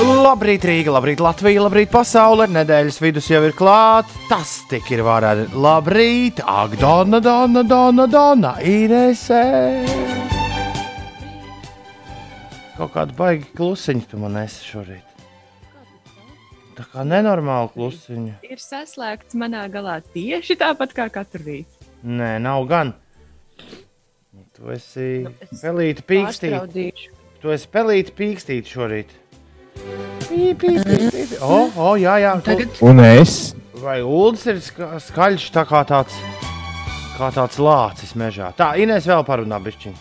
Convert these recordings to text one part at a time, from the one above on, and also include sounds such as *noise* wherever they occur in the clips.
Labrīt, Rīga, labrīt, Latvija, labrīt, pasaule. Nedēļas vidus jau ir klāts. Tas tik ir varēts. Labrīt, ak, Dona, Dona, Dona, Dona, Inesē. Kaut kādu baigi klusiņu tu man esi šorīt. Tā kā nenormāli klusiņu. Ir saslēgts manā galā tieši tāpat kā katru rītu. Nē, nav gan. Tu esi Nu, pelīti pīkstīt. Tu esi pelīti pīkstīt šorīt. O, o, jā, jā. Tagad Un es Vai Ulas ir ska skaļš tā kā tāds, kā tāds lācis mežā? Tā, Inês vēl parunā bišķiņu.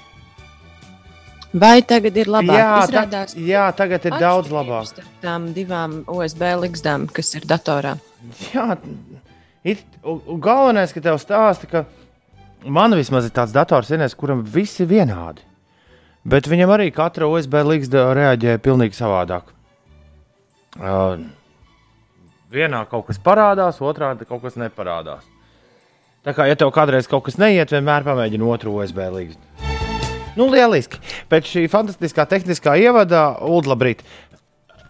Vai tagad ir labāk? Jā, ta, Izrādās, jā, tagad ir daudz labāk. starp Tām divām OSB likstām, kas ir datorā. Jā, it, galvenais, ka tev stāsta, ka man vismaz ir tāds dators, Inês, kuram visi vienādi. Bet viņam arī katra USB līgsta reaģēja pilnīgi savādāk. Uh, vienā kaut kas parādās, otrā kaut kas neparādās. Tā kā, ja tev kādreiz kaut kas neiet, vienmēr pamēģini otru USB līgstu. Nu, lieliski. Pēc šī fantastiskā tehniskā ievada, Ulu, labrīt.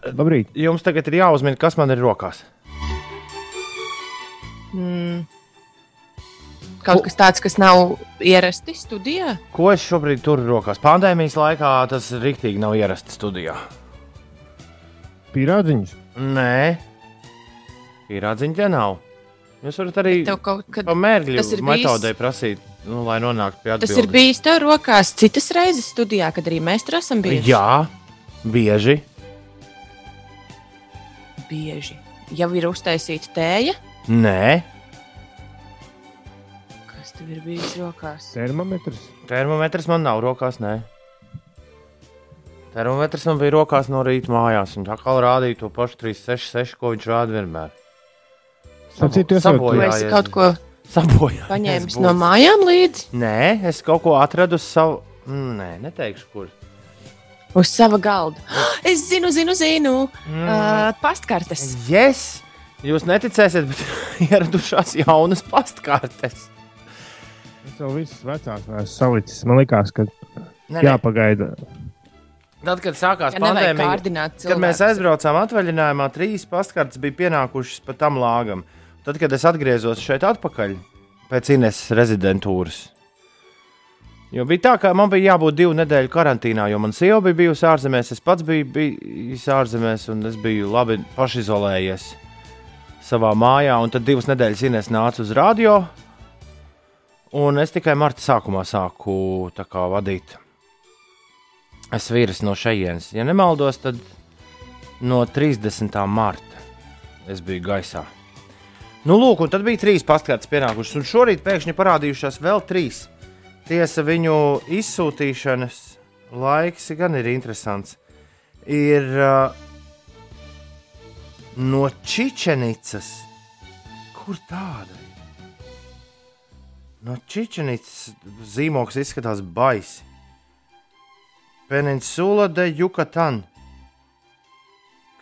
labrīt. Jums tagad ir jāuzmina, kas man ir rokās. Mm. Kaut kas tāds, kas nav ierasti studijā. Ko es šobrīd turu rokās? Pandēmijas laikā tas rīktīgi nav ierasts studijā. Pīrādziņš. Nē, pierādziņa te nav. Jūs varat arī Tev kaut kad pa mērķu tas ir bijis- metodei prasīt, nu, lai nonāktu pie tas ir atbildības. bijis tev rokās citas reizes studijā, kad arī mēs tur esam bijuši. Jā, bieži. Bieži. Jau ir uztaisīta tēja. Nē, Kas tev ir bijis rokās? Termometrs. termometrs man nav rokās. Nē. Termometrs man bija rokās no rīta mājās. Viņš atkal rādīja to pašu 366, ko viņš rāda vienmēr. Citu, Vai sabojājies. esi kaut ko Sabojājies paņēmis *laughs* no mājām līdzi? Nē, es kaut ko atradu savu. Mm, Nē, neteikšu, kur. Uz sava galda. *gasps* Es zinu, zinu, zinu. Mm. Uh, pastkartes. Yes! Jūs neticēsiet, bet *laughs* ieradušās jaunas pastkartes. Es jau visas vecās esmu salicis. Man liekas, ka nē. jāpagaida. Tad, kad sākās Ja pandēmija, kad mēs aizbraucām atvaļinājumā, trīs pastkartes bija pienākušas pa tam lāgam. Tad, kad es atgriezos šeit atpakaļ pēc Ines rezidentūras. Jo bija tā, ka man bija jābūt divu nedēļu karantīnā, jo man sieva bija bijusi ārzemēs, es pats biju bijis ārzemēs, un es biju labi pašizolējies savā mājā. Un tad divas nedēļas Ines nāca uz radio, un es tikai marta sākumā sāku kā vadīt Es vīrs no šejienes, ja nemaldos, tad no 30. marta es biju gaisā. Nu, lūk, un tad bija trīs pastkartes pienākušas, un šorīt pēkšņi parādījušās vēl trīs. Tiesa, viņu izsūtīšanas laiks gan ir interesants. Ir uh, no Čičenicas. Kur tāda ir? No Čičenicas zīmogs izskatās baisi. Peninsula de Yucatan.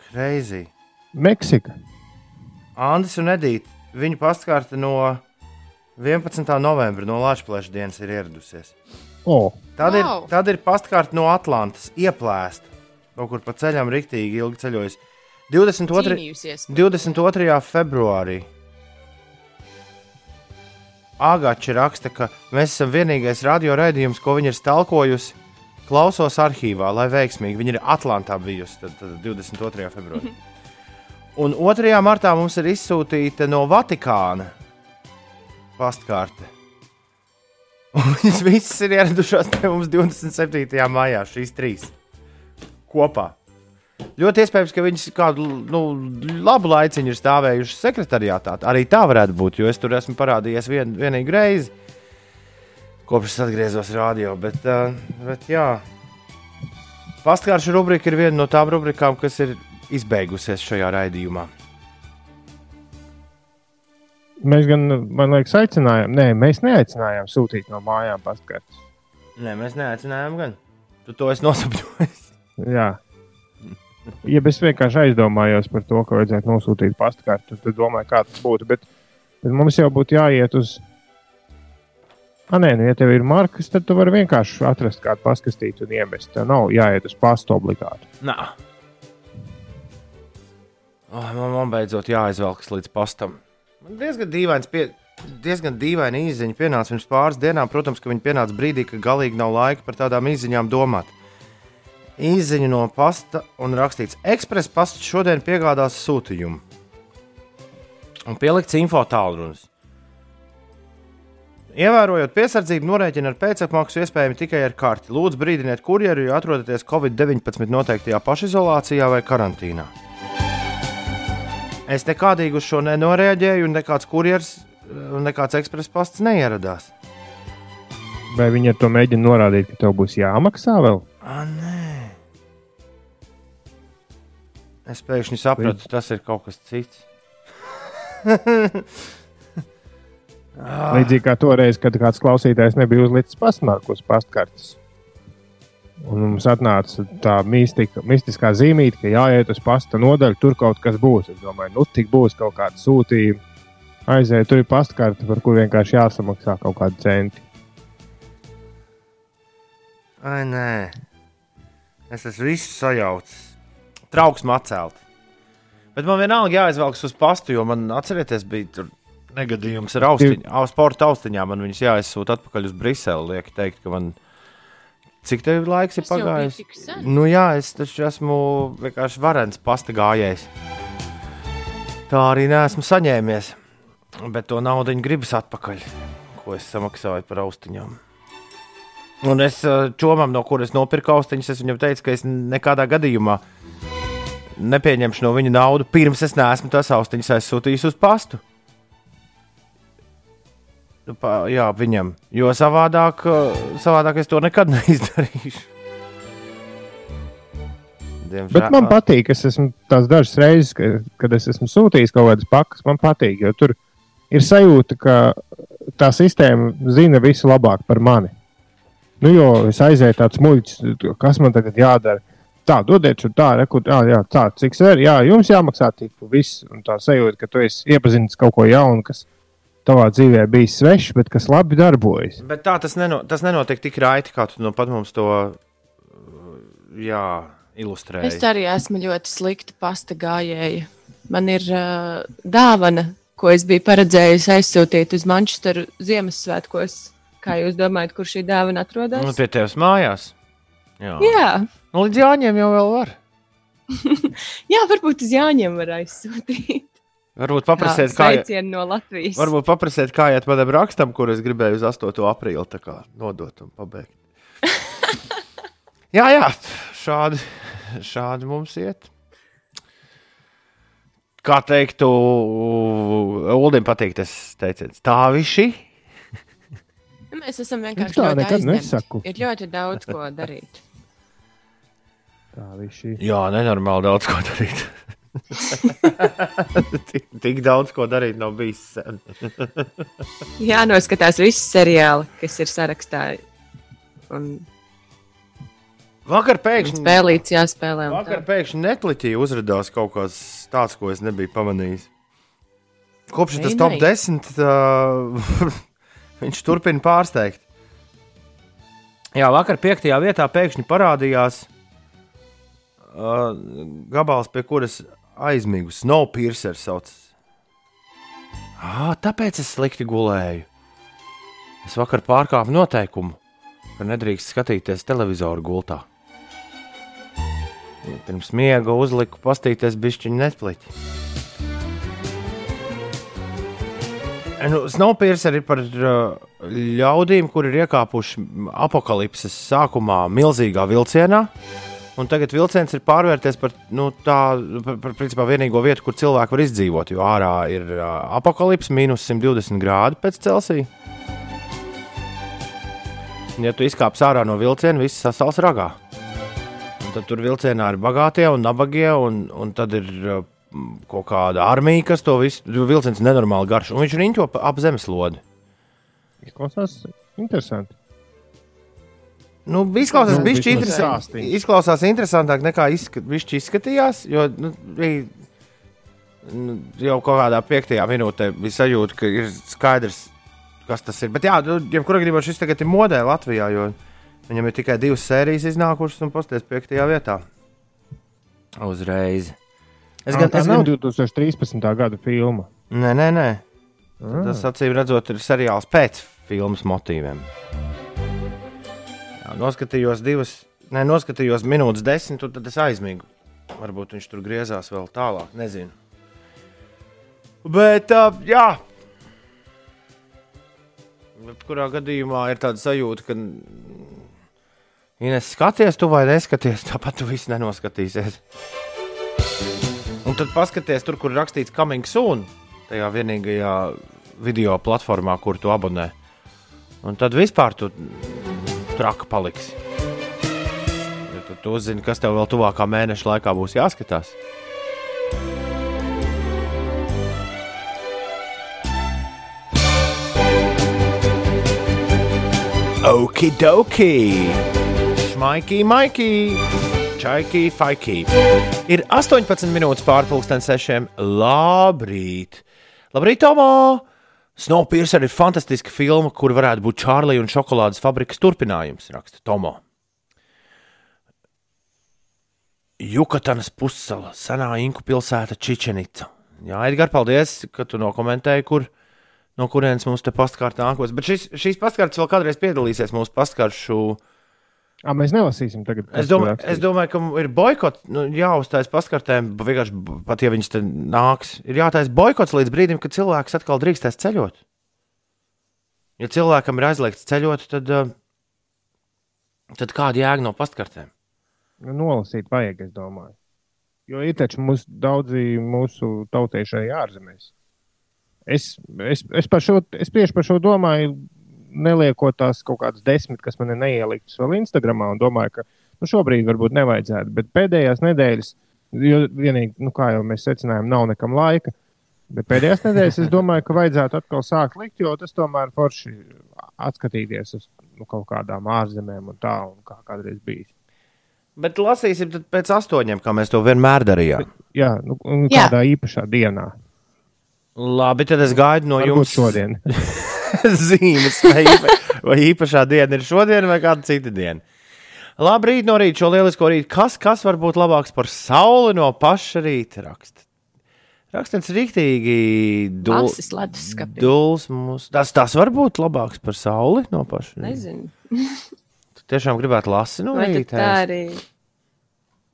Crazy. Meksika. Andris un Edīte. Viņa pastkārta no 11. novembra, no Latvijas dienas, ir ieradusies. O, Tad, Wow. ir, tad ir pastkārta no Atlantas, ieplēsta. Kaut kur pa ceļam rīktīgi ilgi ceļojis. 22. Cīnījusies. 22. februārī. Agača raksta, ka mēs esam vienīgais radio raidījums, ko viņa ir stalkojusi. Klausos arhīvā, lai veiksmīgi. Viņa ir Atlantā bijusi tad, tad 22. februārī. *laughs* Un 2. martā mums ir izsūtīta no Vatikāna pastkarte. Viņas visas ir ieradušās pie mums 27. maijā, šīs trīs kopā. Ļoti iespējams, ka viņas kādu nu, labu laiciņu ir stāvējušas sekretariātā. Arī tā varētu būt, jo es tur esmu parādījies vien, vienīgu reizi, kopš es atgriezos radio. Bet, uh, bet jā, pastkārša rubrika ir viena no tām rubrikām, kas ir izbeigusies šajā raidījumā. mēs gan, man liekas, aicinājām. Nē, mēs neaicinājām sūtīt no mājām pastkartes. Nē, mēs neaicinājām, gan. Tu to esi nosapņojis. *laughs* Jā. Ja es vienkārši aizdomājos par to, ka vajadzētu nosūtīt pastkarti, tad domāju, kā tas būtu. Bet, bet mums jau būtu jāiet uz. Ah, nē, nu, ja tev ir markas, tad tu vari vienkārši atrast kādu paskastītu un iemest. Tev nav jāiet uz pastu obligāti. Nā. Oh, man, man beidzot jāizvelkas līdz pastam. Man diezgan dīvains, pie, diezgan dīvaina īziņa pienāca pirms pāris dienām. Protams, ka viņi pienāca brīdī, kad galīgi nav laika par tādām īziņām domāt. Īziņa no pasta un rakstīts, ekspresa pasts šodien piegādās sūtījumu. Un pielikts info tālrunis. Ievērojot piesardzību, norēķina ar pēcapmaksu iespējami tikai ar karti. Lūdzu, brīdiniet kurjeru, ja atrodaties Covid-19 noteiktajā pašizolācijā vai karantīnā. Es nekādīgi uz šo nenoreaģēju, un nekāds kurjers, un nekāds ekspresa pasts neieradās. Vai viņi to mēģina norādīt, ka tev būs jāmaksā vēl? A, nē. Es pēkšņi sapratu, tas ir kaut kas cits. *laughs* Līdzīgi kā toreiz, kad kāds klausītājs nebija uzlicis pastmarku uz pastkartes. Un mums atnāca tā mistika, mistiskā zīmīte, ka jāiet uz pasta nodaļu, tur kaut kas būs. Es domāju, nu tik būs kaut kāda sūtījuma. Aiziet, tur ir pastkarte, par kur vienkārši jāsamaksā kaut kādi centi. Ai, nē, es esmu visu sajaucis. Trauksme atcelt. Bet man vienalga jāizvelkas uz pastu, jo man, atcerieties, bija tur negadījums ar austiņām, ar sporta austiņām. Man viņas jāizsūta atpakaļ uz Briseli. Liek teikt, ka man. Cik tev laiks ir pagājis? Nu, jā, es taču esmu vienkārši varens pasta gājējs. Tā arī neesmu saņēmies. Bet to naudu gribas atpakaļ, ko es samaksāju par austiņām. Un es eh, čomam, no kuras nopirku austiņas, es viņam teicu, ka es nekādā gadījumā nepieņemšu no viņa naudu, pirms es neesmu tās austiņas aizsūtījis uz pastu. Nu, jā, viņam. Jo savādāk, eh, savādāk es to nekad *laughs* neizdarīšu. Diemžēl. Bet man patīk, es esmu tās dažas reizes, ka, kad es esmu sūtījis kaut kādas pakas, man patīk, jo tur ir sajūta, ka tā sistēma zina visu labāk par mani. Nu, jo es aizēju tāds muļķis, kas man tagad jādara. Tā, dodiet šo tā, reku, jā, jā, tā, cik sver, jā, jums jāmaksā tik viss. Un tā sajūta, ka tu esi iepazinis kaut ko jaunu, kas tavā dzīvē bijis svešs, bet kas labi darbojas. Bet tā tas, neno, tas nenotiek tik raiti, kā tu nu pat mums to jā, ilustrēji. Es arī esmu ļoti slikta pasta gājēja. Man ir uh, dāvana, ko es biju paredzējusi aizsūtīt uz Manchesteru Ziemassvētkos. Kā jūs domājat, kur šī dāvana atrodas? Nu, pie tevis mājās. Jā. Jā. Nu, līdz Jāņiem jau vēl var. *laughs* Jā, varbūt uz Jāņiem var aizsūtīt. Varbūt paprasiet, kā, iet- no Latvijas. varbūt paprasiet, kā iet manam rakstam, kur es gribēju uz 8. aprīli tā kā nodot un pabeigt. *laughs* jā, jā, šādi, šādi mums iet. Kā teiktu, Ulim patīk tas teiciens. Tā visi. *laughs* Mēs esam vienkārši tā ļoti nekad aizņemti. nesaku. Ir ļoti daudz ko darīt. Tā viņš ir. Jā, nenormāli daudz ko darīt. *laughs* tik, tik daudz ko darīt nav bijis sen. *laughs* Jā, noskatās visi seriāli, kas ir sarakstā. Un Vakar pēkšņi, spēlīts jāspēlē. vakar tā. pēkšņi Netflixī uzrādījās kaut kas tāds, ko es nebiju pamanījis. Kopš Ei, tas top nē. 10, uh, *laughs* viņš turpina pārsteigt. Jā, vakar piektajā vietā pēkšņi parādījās uh, gabals, pie kuras aizmigu. Snowpiercer sauc. Ah, tāpēc es slikti gulēju. Es vakar pārkāpu noteikumu, ka nedrīkst skatīties televizoru gultā. Pirms miega uzliku pastīties bišķiņu Netflix. Nu, Snowpiercer ir par uh, ļaudīm, kuri ir iekāpuši apakalipses sākumā milzīgā vilcienā. Un tagad vilciens ir pārvērties par, nu, tā, par, par principā, vienīgo vietu, kur cilvēki var izdzīvot. Jo ārā ir uh, apakalipse, minus 120 grādi pēc Celsija. Ja tu izkāpsi ārā no vilciena, viss sasals ragā. Un tad tur vilcienā ir bagātie un nabagie, un, un tad ir uh, kaut kāda armija, kas to visu jo vilciens ir nenormāli garš. Un viņš riņķo ap zemeslodi. Izklausās interesanti. Nu, izklausās, Nu, bišķi interesant, izklausās interesantāk nekā izskat, izskatījās. Jo nu, bija, nu, jau kaut kādā piektajā minūtē bija sajūta, ka ir skaidrs, kas tas ir. Bet, jā, nu, jebkurā gadījumā šis tagad ir modē Latvijā, jo viņam ir tikai divas sērijas iznākušas un posties piektajā vietā. Uzreiz. Es Gan, tā es nav gan, 2013. gada filma. nē, nē, nē. Ah. Tas acīm redzot, ir seriāls pēc filmas motīviem. Jā, noskatījos divas, ne, noskatījos minūtes desmit, un tad es aizmigu. Varbūt viņš tur griezās vēl tālāk, nezinu. Bet, uh, jā, kurā gadījumā ir tāda sajūta, ka, ja neskaties, tu vai neskaties, tāpat tu viss nenoskatīsies. Un tad paskaties tur, kur rakstīts coming soon, tajā vienīgajā video platformā, kur tu abonē. Un tad vispār tu traki paliksi. Ja tu, tu uzzini, kas tev vēl tuvākā mēneša laikā būs jāskatās. Okidoki! Šmaiki, maiki! Čaiki, faiki! Ir 18 minūtes pārpusdienas sešiem. Labrīt! Labrīt, Tomo! Snowpiercer ir fantastiska filma, kur varētu būt Čārlija un šokolādes fabrikas turpinājums, raksta Tomo. Jukatanas pussala, senā inku pilsēta Čičenica. Jā, Edgars, paldies, ka tu nokomentēji, kur, no kurienes mums te pastkārta nākos. Bet šis, šīs pastkārtas vēl kādreiz piedalīsies mūsu pastkāršu. À, mēs nelasīsim tagad. Es domāju, es domāju, ka ir boikots, nu, jāuztais paskartēm, vienkārši pat ja viņas te nāks, ir jātais boikots līdz brīdim, kad cilvēks atkal drīkstēs ceļot. Ja cilvēkam ir aizliegts ceļot, tad, tad kāda jēga no pastkartēm? Nu, Nolasīt vajag, es domāju. Jo ir taču mūs, daudzi mūsu tautieši arī ārzemēs. Es, es, es, par šo, es tieši par šo domāju, neliekot tās kaut kādas desmit, kas man ir neieliktas vēl Instagramā, un domāju, ka nu, šobrīd varbūt nevajadzētu. Bet pēdējās nedēļas, jo vienīgi, nu, kā jau mēs secinājām, nav nekam laika. Bet pēdējās nedēļas es domāju, ka vajadzētu atkal sākt likt, jo tas tomēr forši atskatīties uz nu, kaut kādām ārzemēm un tā, un kā kādreiz bijis. Bet lasīsim tad pēc astoņiem, kā mēs to vienmēr darījām. Jā, nu, un Jā. kādā īpašā dienā. Labi, tad es gaidu no Varbūt jums šodien. *laughs* *laughs* zīmes, vai, īpa, vai īpašā diena ir šodien vai kāda cita diena. Labrīt, no rīta, šo lielisko rītu. Kas, kas var būt labāks par sauli no paša rīta? Raksta. Rakstīts rīktīgi leduskapī. duls. Mums. Tas, tas var būt labāks par sauli no paša rīta. Nezinu. *laughs* Tu tiešām gribētu lasīt no rīta. tā arī,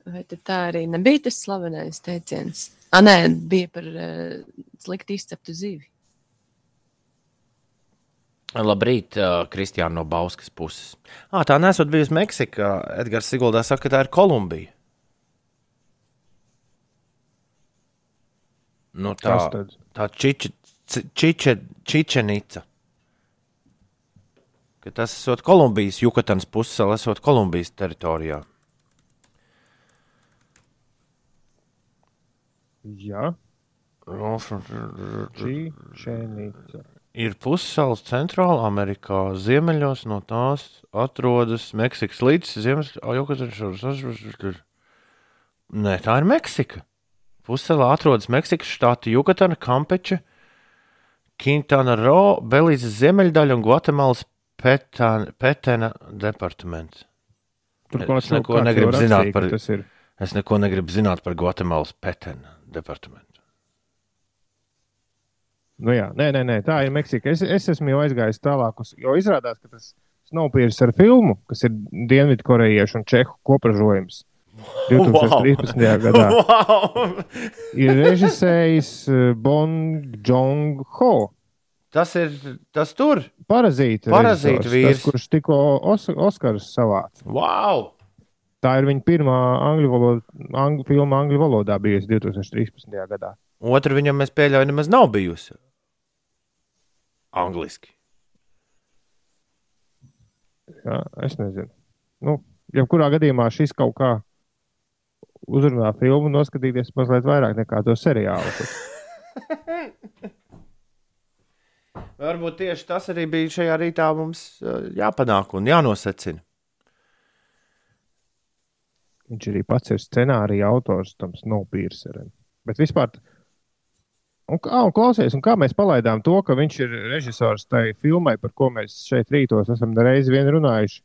vai tā arī nebija tas slavenais teiciens? Ah, nē, bija par uh, slikti izceptu zivi. Labrīt, uh, Kristiāna no Bauskas puses. Ah, tā nesot bijusi Meksika. Edgars Siguldā saka, ka tā ir Kolumbija. Nu, tā tad? tā čiče, čiče, čičenica. Ka tas esot Kolumbijas, Jukatans pussala, esot Kolumbijas teritorijā. Jā, šī šeit. Ir pussalas centrāla Amerikā. Ziemeļos no tās atrodas Meksikas līča. Ziemeļos Nē, tā ir Meksika. Pussalā atrodas Meksikas štāta Jukatana, Kampeča, Quintana Roo, Belīzes ziemeļdaļa un Gvatemalas Petana, Petena departaments. Es neko negribu zināt par-. Es neko negribu zināt par Gvatemalas Petena departamentu. Nu, jā, nē, nē, nē, tā ir Meksika. Es, es esmu jau aizgājis tālāk, jo izrādās, ka tas Snowpiercer ar filmu, kas ir Dienvidkorejiešu un Čehu kopražojums 2013. gadā, Wow! ir režisējis eh, Bong Joon-ho. Tas ir tas tur. Parazīta, Parazīta vīrs. tas, kurš tikko Os Oskars savāca. Wow! Tā ir viņa pirmā angļu valoda, angļu filma angļu valodā bijusi 2013. gadā. Otra viņam, es pieļauju, nemaz nav bijusi. Angliski. Jā, es nezinu. Nu, jebkurā gadījumā šis kaut kā uzrunā filmu noskatīties mazliet vairāk nekā to seriālu. *laughs* Varbūt tieši tas arī bija šajā rītā mums eh, jāpanāk un jānosacina. Viņš arī pats ir scenārija autors tam Snowpierceram. Bet vispār, un un klausies, un kā mēs palaidām to, ka viņš ir režisors tai filmai, par ko mēs šeit rītos esam reizi vien runājuši.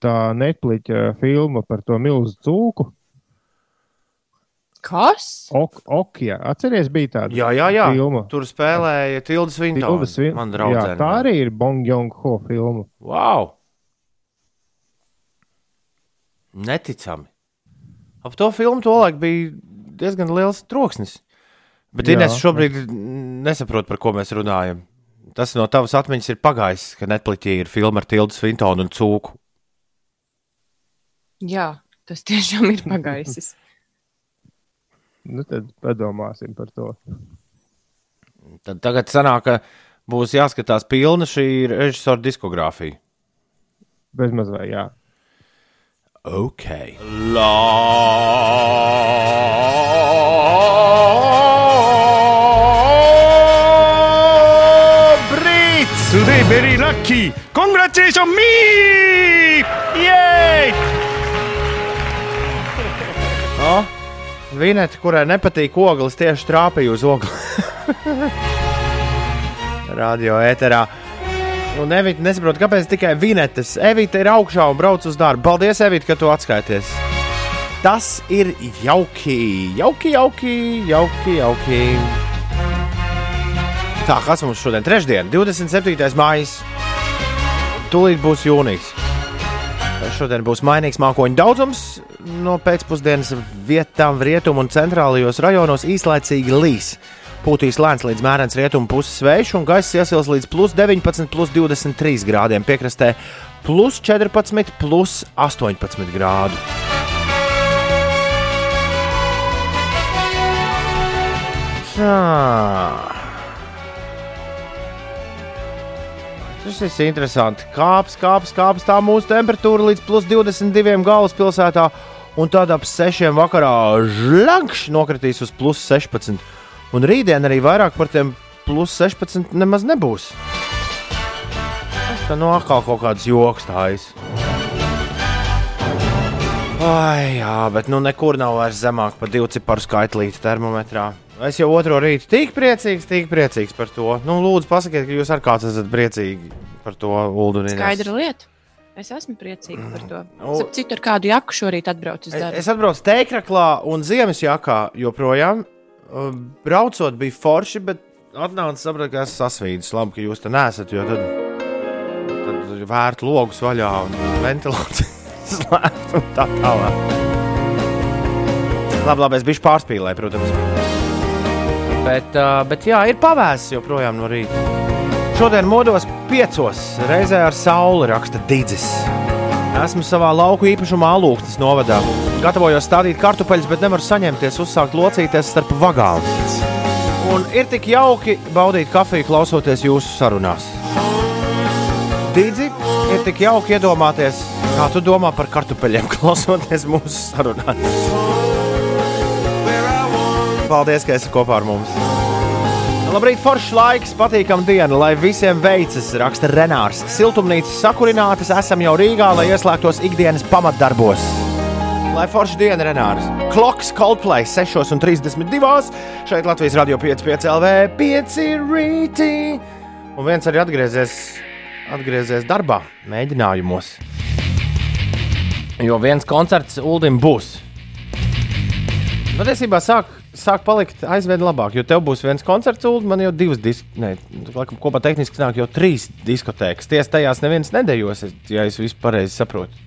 Tā Netflix filma par to milzu cūku. Kas? Ok, Okja. Atceries, bija tāda Jā, jā, jā. filma. Tur spēlēja Svin- Man Jā, tā arī ir Bong Joon-ho filma. Wow! Neticami. Ap to filmu tolaik bija diezgan liels troksnis. Bet Jā. Inês šobrīd nesaprot, par ko mēs runājam. Tas no tavas atmiņas ir pagājis, ka Netflixī ir filma ar Tildu Svintonu un Cūku. Jā, tas tiešām ir pagājis. *laughs* Nu, tad padomāsim par to. Tad tagad sanāk, ka būs jāskatās pilna šī režisora diskogrāfija. Bezmaz vai jā. Ok. Labrīt! Lucky. Congratulations me! Yay! O, Vineta, kurai nepatīk ogles, tieši trāpīja uz ogli. *laughs* Radio ēterā. Un Evita nesaprot, kāpēc tikai Vinetas. Evita ir augšā un brauc uz darbu. Paldies, Evita, ka tu atskaities. Tas ir jauki, jauki, jauki, jauki. jauki. Tā, kas mums šodien? Trešdien, 27. maija. Tūlīt būs jūnijas. Šodien būs mainīgs mākoņu daudzums. No pēcpusdienas vietām rietumu un centrālajos rajonos īslaicīgi līs. Pūtīs lēns līdz mērens rietumu puses vējš, un gaiss iesils līdz plus 19, plus 23 grādiem. Piekrastē plus 14, plus 18 grādu. Tā. Tas ir interesanti. Kāps, kāps, kāps tā mūsu temperatūra līdz plus 22 galvaspilsētā, un tad ap 6 vakarā žlankšs nokritīs uz plus 16. Un rītdien arī vairāk par tiem plus 16 nemaz nebūs. Tā no atkal kaut kāds joks tājas. Ai, jā, bet nu nekur nav vairs zemāk par divu ciparu skaitlīti termometrā. Es jau otro rītu tik priecīgs, tik priecīgs par to. Nu, lūdzu, pasakiet, ka jūs ar kāds esat priecīgi par to Ines. Skaidra lieta. Es esmu priecīga par to. O- Starp citu, ar kādu jaku šorīt atbraucu uz Es, darbu. es atbraucu teikraklā un ziemas jakā joprojām. Uh, Braucot bija forši, bet atnāca sapratu, ka esmu sasvīdis. Labi, ka jūs te nesat, jo tad, tad vērt logus vaļā un ventilāciju slēgt un tā tālāk. Labi, labi, es biju pārspīlējis, protams. Bet, uh, bet jā, ir pavēsis joprojām no rīta. Šodien modos piecos reizē ar sauli raksta Digis. Esmu savā lauku īpašumā Alūksnes novadā. Gatavojos stādīt kartupeļus, bet nevaru saņemties, uzsākt locīties starp vagām. Un ir tik jauki baudīt kafiju, klausoties jūsu sarunās. Dīdzi, ir tik jauki iedomāties, kā tu domā par kartupeļiem, *laughs* klausoties mūsu sarunās. Paldies, ka esi kopā ar mums! Labrīt, foršs laiks, patīkam diena, lai visiem veicas, raksta Renārs. Siltumnīcas sakurinātas, esam jau Rīgā, lai ieslēgtos ikdienas pamatdarbos. Lai forša diena, Renārs. Kloks, Coldplay 6,32. Šeit Latvijas radio 5,5 LV, 5 rītī. Un viens arī atgriezies, atgriezies darbā, mēģinājumos. Jo viens koncerts Uldim būs. Patiesībā sāk, sāk palikt aizvien labāk, jo tev būs viens koncerts, un man jau divas ne, laikam, kopā tehniski nāk jau trīs diskotēkas. Tiesa tajās neviens nedējos, ja es visu pareizi saprotu.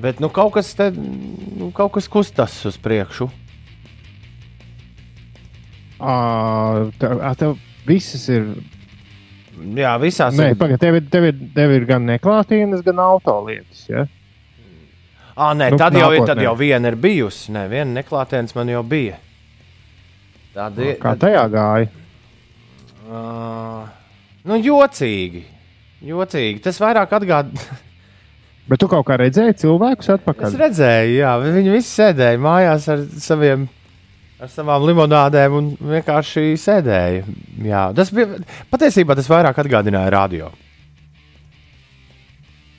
Bet nu, kaut kas te, nu, kaut kas kustas uz priekšu. Ā, Tev, tev visas ir. Jā, visās Nē, ir- pagaid, tev, ir- tev, ir, tev ir gan neklātienes, gan autolietas. Ja? Ā, nē, Nu, tad, jau, nākotnē. tad jau viena ir bijusi. Nē, viena neklātienes man jau bija. Tāda ir. Kā tajā gāja? Uh, nu, jocīgi. Jocīgi. Tas vairāk atgādina. *laughs* Bet tu kaut kā redzēji cilvēkus Es atpakaļ. redzēju, jā, viņi visi sēdēja mājās ar, saviem, ar savām limonādēm un vienkārši sēdēja. Jā, tas bija patiesībā tas vairāk atgādināja radio.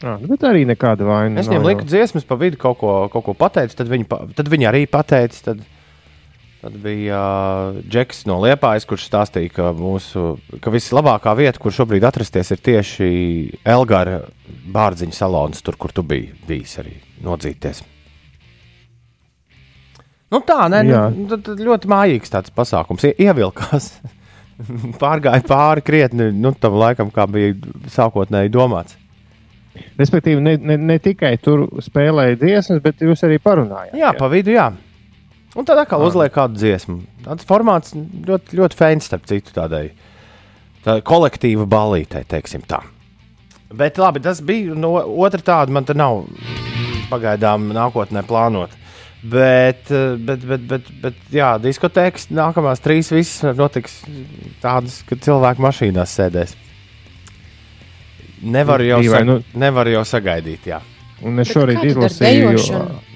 Jā, bet arī nekāda vaina. Es viņiem liku dziesmas, pa vidu kaut ko, kaut ko pateicu, tad viņi, tad viņi arī pateica. Tad, tad bija uh, Džeks no Liepājas, kurš stāstīja, ka, mūsu, ka vislabākā vieta, kur šobrīd atrasties, ir tieši Elgara bārziņu salons, tur, kur tu biji bijis arī nodzīties. Nu, tā Jā. nu, ļoti mājīgs tāds pasākums. Ie- Ievilkās. *laughs* Pārgāja pāri krietni nu, tam laikam, kā bija sākotnēji domāts. Respektīvi, ne, ne, ne tikai tur spēlēja dziesmas, bet jūs arī parunājāt. Jā, pa vidu, jā. Un tad atkal Ah. uzliek kādu dziesmu. Tāds formāts ļoti, ļoti fēns, starp citu, tādai tā kolektīva balītei, teiksim tā. Bet labi, tas bija no otra tāda, man te nav pagaidām nākotnē plānota. Bet, bet, bet, bet, bet jā, diskotēkas nākamās trīs visas notiks tādas, kad cilvēki mašīnās sēdēs. Nevar jau, Dīvaini, sag... nu- nevar jau sagaidīt, jā. Un es Bet šorīt izlasīju?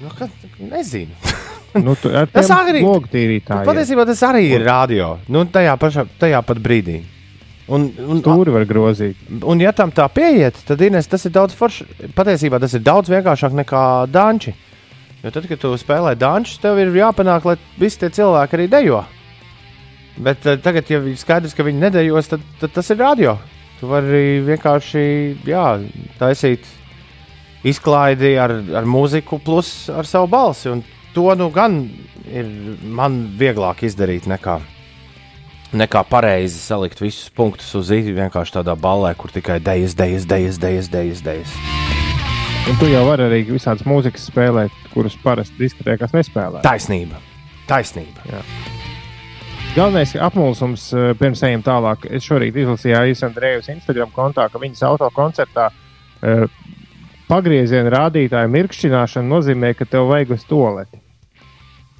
Nu, kad, nezinu. *laughs* nu, tu, ar *laughs* Tas arī- logtīrītājiem. Patiesībā tas arī ir radio. Nu, tajā, pašā, tajā pat brīdī. Un, un, Tur var grozīt. un, ja tam tā pieiet, tad Ines, tas ir daudz forši. Patiesībā tas ir daudz vienkāršāk nekā danči. Jo tad, kad tu spēlē dančus, tev ir jāpanāk, lai visi tie cilvēki arī dejo. Bet uh, tagad, ja ir skaidrs, ka viņi nedējos, tad, tad tas ir radio. Tu vari vienkārši jā, taisīt izklaidi ar, ar mūziku, plus ar savu balsi. Un to nu gan ir man vieglāk izdarīt nekā, nekā pareizi salikt visus punktus uz īņķa vienkārši tādā ballē, kur tikai dejas, dejas, dejas, dejas, dejas. dejas. Un tu jau vari arī visādas mūzikas spēlēt, kuras parasti diskotēkās nespēlē. Taisnība. Taisnība. Galvenais apmulsums, eh, pirms ejam tālāk, es šorīt izlasīju Aijas Andrejas Instagram kontā, ka viņas autokoncertā eh, pagrieziena rādītāja mirkšķināšana nozīmē, ka tev vajag uz toleti.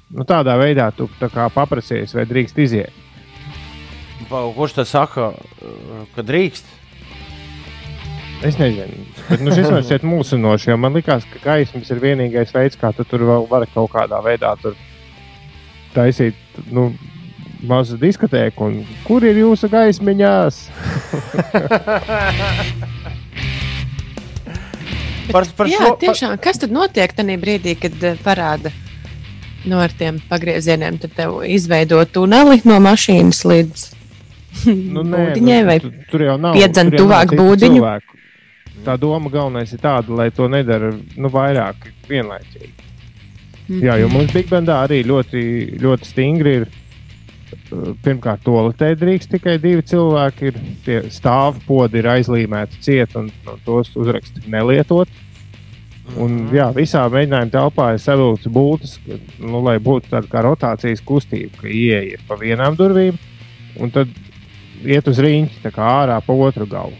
Nu, tādā veidā tu tā kā paprasījies, vai drīkst iziet. Pa- Kurš tas saka, uh, ka drīkst? Es nezinu, bet nu, šis man šķiet mūsinoši, jo man liekas, ka gaismas ir vienīgais veids, kā tu tur vēl vari kaut kādā veidā taisīt nu, mazu diskotēku. Un Kur ir jūsu gaismiņās? *laughs* Par, par Jā, šo, par, tiešām. Kas tad notiek tajā brīdī, kad eh, parāda no ar tiem pagriezieniem? Tad tev izveido tuneli no mašīnas līdz *laughs* Nu, būdiņai vai tu, tur jau nav. piedzen tur jau nav tuvāk būdiņu? cilvēku. Tā doma galvenais ir tāda, lai to nedara nu, vairāk vienlaicīgi. Jā, jo mums Big Bandā arī ļoti, ļoti stingri ir. Pirmkārt, toaletē drīkst tikai divi cilvēki. Ir tie stāvpodi ir aizlīmēti ciet un, un tos uzrakst nelietot. Un, jā, visā mēģinājuma telpā ir savilkts būtis, nu, lai būtu tāda kā rotācijas kustība, ka ir pa vienām durvīm, un tad iet uz rīņķi, tā kā ārā pa otru galu.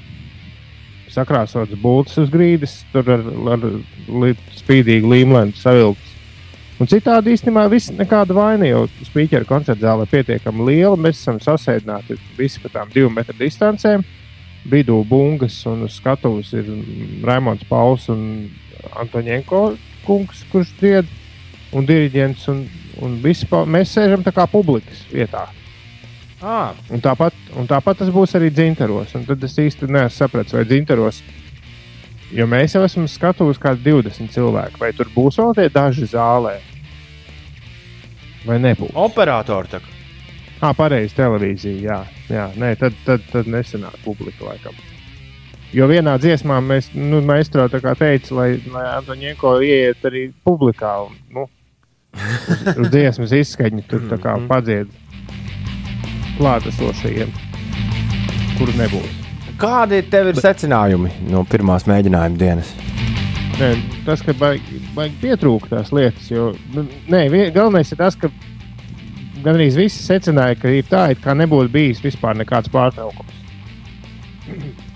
Sakrāsots būtis uz grīdas, tur ar, ar li, spīdīgu līmeni savilkts. Un citādi īstenībā viss nekāda vaina, jo spīķera koncerta zāle ir pietiekami liela. Mēs esam sasēdināti visi pa tām divu metru distancēm. Vidū bungas un uz skatuves ir Raimons Pauls un Antonienko kungs, kurš dzied, un diriģents. Un, un pa- mēs sēžam tā kā publikas vietā. à, Un tāpat, un tāpat tas būs arī dzintaros. Un tad es īsti nesapratu, vai dzintaros, jo mēs jau esam skatuvuši kā 20 cilvēku, vai tur būs vēl tie daži zālē, vai nebūs. operatori tā. Ah, pareizi, televīzija. Jā, jā nē, tad, tad, tad nesenāk publika laikam. Jo vienā dziesmā mēs, nu, maestro tā kā teica, lai, lai Antonienko ieiet arī publikā un, nu, uz, uz dziesmas izskaņu tur tā kā padzied klātesošajiem, kur nebūs. Kādi tev ir secinājumi no pirmās mēģinājuma dienas? Nē, tas, ka vajag, vajag pietrūkt tās lietas, jo nu, nē, galvenais ir tas, ka gandrīz visi secināja, ka ir tā, it kā nebūtu bijis vispār nekāds pārtraukums.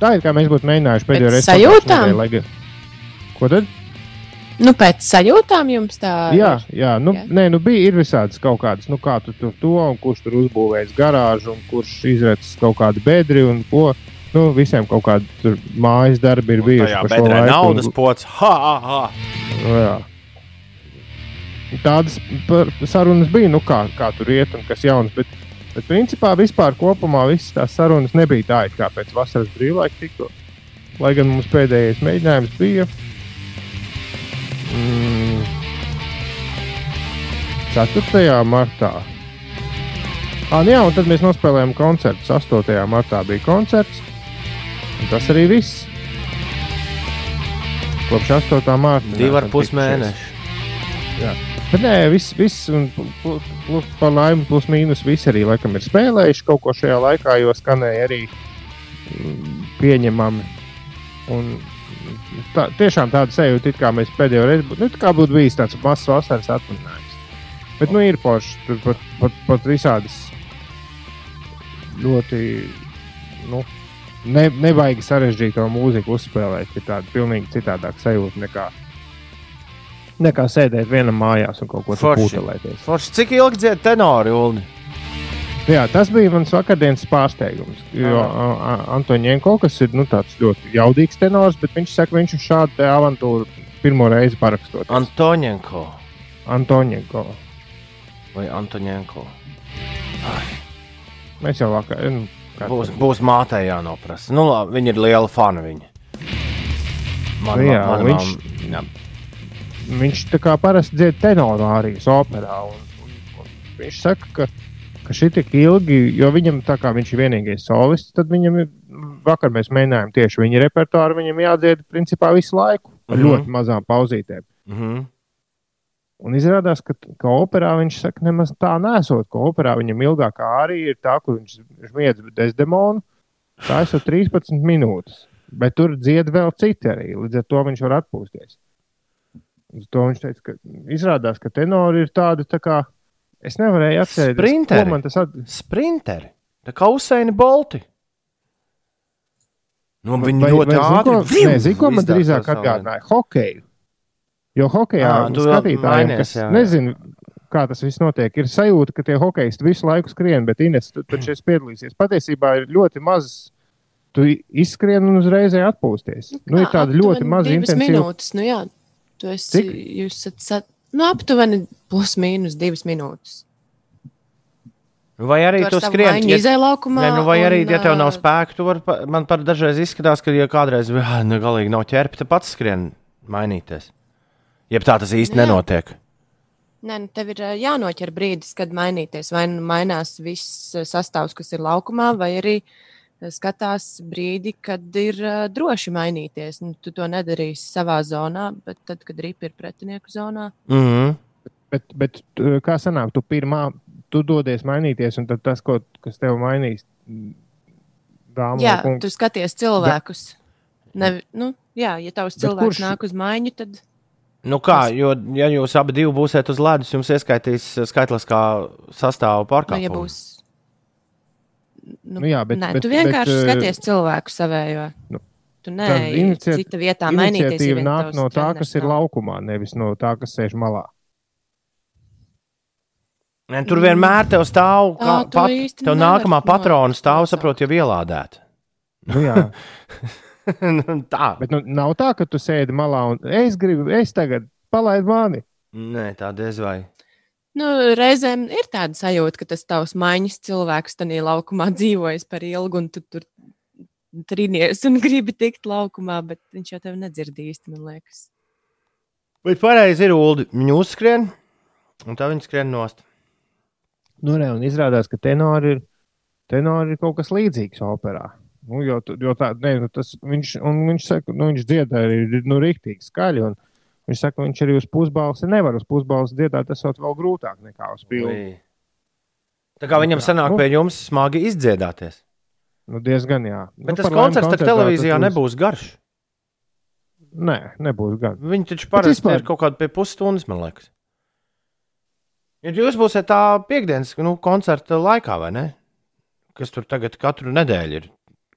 Tā ir kā mēs būtu mēģinājuši pēdējo reizi. sajūtām? gan- Ko tad? Nu, pēc sajūtām jums tā Jā, ir. jā, nu, Jā. nē, nu bija ir visādas kaut kādas, nu, kā tu tur to, un kurš tur uzbūvējis garāžu, un kurš izveicis kaut kādu bedri, un ko. Nu, visiem kaut tur mājas darbi ir bijuši. Tajā pa šo bedrē laiku, un- naudas pots. Ha, ha, ha. Nu, jā. Tādas sarunas bija, nu, kā, kā tur iet un kas jauns. Bet, bet principā vispār kopumā visas tās sarunas nebija tā, kā pēc vasaras brīvlaika tiktos. Lai gan mums pēdējais mēģinājums bija. Mm, 4. martā. Ah, jā, un tad mēs nospēlējām koncertu. 8. martā bija koncerts. Un tas arī viss. Kopš 8. marta. Divi ar pus mēneši. Bet nē, viss, viss un plus, plus, par laimi, plus mīnus, visi arī laikam ir spēlējuši kaut ko šajā laikā, jo skanēja arī mm, pieņemami. Un tā, tiešām tāda sajūta, it kā mēs pēdējo reizi būtu, nu, it kā būtu bijis tāds mazs vasaras atvaļinājums. Bet, nu, ir forši, tur pat, pat, pat visādas ļoti, nu, ne, nebaigi sarežģīto mūziku uzspēlēt. Ir tāda pilnīgi citādāka sajūta nekā, nekā sēdēt vienam mājās un kaut ko tādu Forši. cik ilgi dzied tenori, Ulu? Jā, tas bija mans vakardienas pārsteigums. Jo Antonienko, kas ir nu, ļoti jaudīgs tenors, bet viņš saka, viņš uz šādu avantūru pirmo reizi parakstot. Antonienko Antonienko. vai Antonienko? Mēs jau vakar. Nu, Būs, būs mātei jānoprasa. Nu, labi, viņa ir liela fana. Viņa. Man, Nu jā, man, viņš- man, jā. viņš tā kā parasti dzied tenoru arī operā. Un, un, un viņš saka, ka, ka šī tik ilgi, jo viņam tā kā viņš ir vienīgais solists, tad viņam ir, vakar mēs mēģinājām tieši viņa repertuāru, viņam jādzied principā visu laiku ar Mhm. ļoti mazām pauzītēm. Mhm. Un izrādās, ka, ka operā viņš saka, nemaz tā nesot, ka operā viņam ilgākā arī ir tā, kur viņš smiedz desdemonu. Tā ir 13 minūtes, bet tur dzied vēl citi arī. Līdz ar to viņš var atpūsties. Uz to viņš teica, ka izrādās, ka tenori ir tādi tā kā. Es nevarēju atcerēties, Sprinteri. ko man tas at... Sprinteri. Tā kā Usaini Bolti. Nu, viņi ļoti ātri. Nē, zini, ko man drīzāk atgādināja? Hokeju. Jo tu vēl skatītājiem, mainies, kas jā, jā. nezina, kā tas viss notiek, ir sajūta, ka tie hokeisti visu laiku skrien, bet Ines tu taču esi piedalīsies. Patiesībā ir ļoti maz. Tu izskrien un uzreiz atpūsties. Nu, ir tāda ļoti maza divas intensīva. minūtes. Nu, jā, tu esi. Cik? Jūs esat sat, nu, aptuveni plus mīnus divas minūtes. Vai arī tu skrien? Viņa izēja laukumā. Nē, nu vai arī, un, ja tev nav spēka, tu vari, man par dažreiz izskatās, ka, ja kādreiz nu, galīgi nav ķerpa, tad pats skrien mainīties. Jeb tā tas īsti Jā. nenotiek. Nē, nu, tev ir jānoķer brīdis, kad mainīties. Vai nu mainās viss sastāvs, kas ir laukumā, vai arī skatās brīdi, kad ir droši mainīties. Nu, tu to nedarīsi savā zonā, bet tad, kad ripi ir pretinieku zonā, Mm -hmm. Bet, bet kā sanāk, tu pirmā, tu dodies mainīties, un tad tas, ko, kas tev mainīs, dāmas jā, un tu skaties cilvēkus. Ne, nu, jā, ja tavs cilvēks kurš- nāk uz maiņu, tad Nu kā, jo, ja jūs abi divi būsiet uz ledus, jums ieskaitīs eh, skaitliskā sastāvā nu, pārkāpumu. ja būs. Nu, Nu jā, bet- nē, bet- tu vienkārši bet, ā, skaties cilvēku savējo. nu, tu tad neej inicia- cita vietā mainīties. iniciatīva nāk no tā, treneris kas ir nav. laukumā, nevis no tā, kas sēž malā. Ne, tur vienmēr tev stāv, Tā kā, tu pat, tev nākamā patrona stāv, saprot, jau ielādēta. Nu, jā, *laughs* *laughs* tā. bet nu, nav tā, ka tu sēdi malā un es gribu, es tagad palaidu mani. Nē, tā diez vai. Nu, reizēm ir tāda sajūta, ka tas tavs maiņas cilvēks tajā laukumā dzīvojas par ilgu, un tu tur trīnies un *laughs* gribi tikt laukumā, bet viņš jau tevi nedzird īsti, man liekas. Bet pareizi ir ūdeni. Viņi uzskrien, un tā viņi skrien nost. Nu, ne, un izrādās, ka tenori ir, tenori ir kaut kas līdzīgs operā. Nu, jo, jo tā, ne, nu, tas, viņš, viņš saka, nu, viņš dziedā arī nu, rīktīgi skaļi. un Viņš saka, ka viņš arī uz pusbalsi nevar uz pusbalsi dziedāt, tas vēl grūtāk nekā uz pilnu. Tā kā viņam sanāk Nu. pie jums smagi izdziedāties. Nu, diezgan, jā. Bet nu, tas koncerts tā televīzijā tas būs- nebūs garš. Nē, nebūs gan. Viņi taču parasti vispār- ir kaut kādi pie pusstundas, man liekas. Ja jūs būsiet tā piekdienas nu, koncerta laikā, vai ne? Kas tur tagad katru nedēļu ir,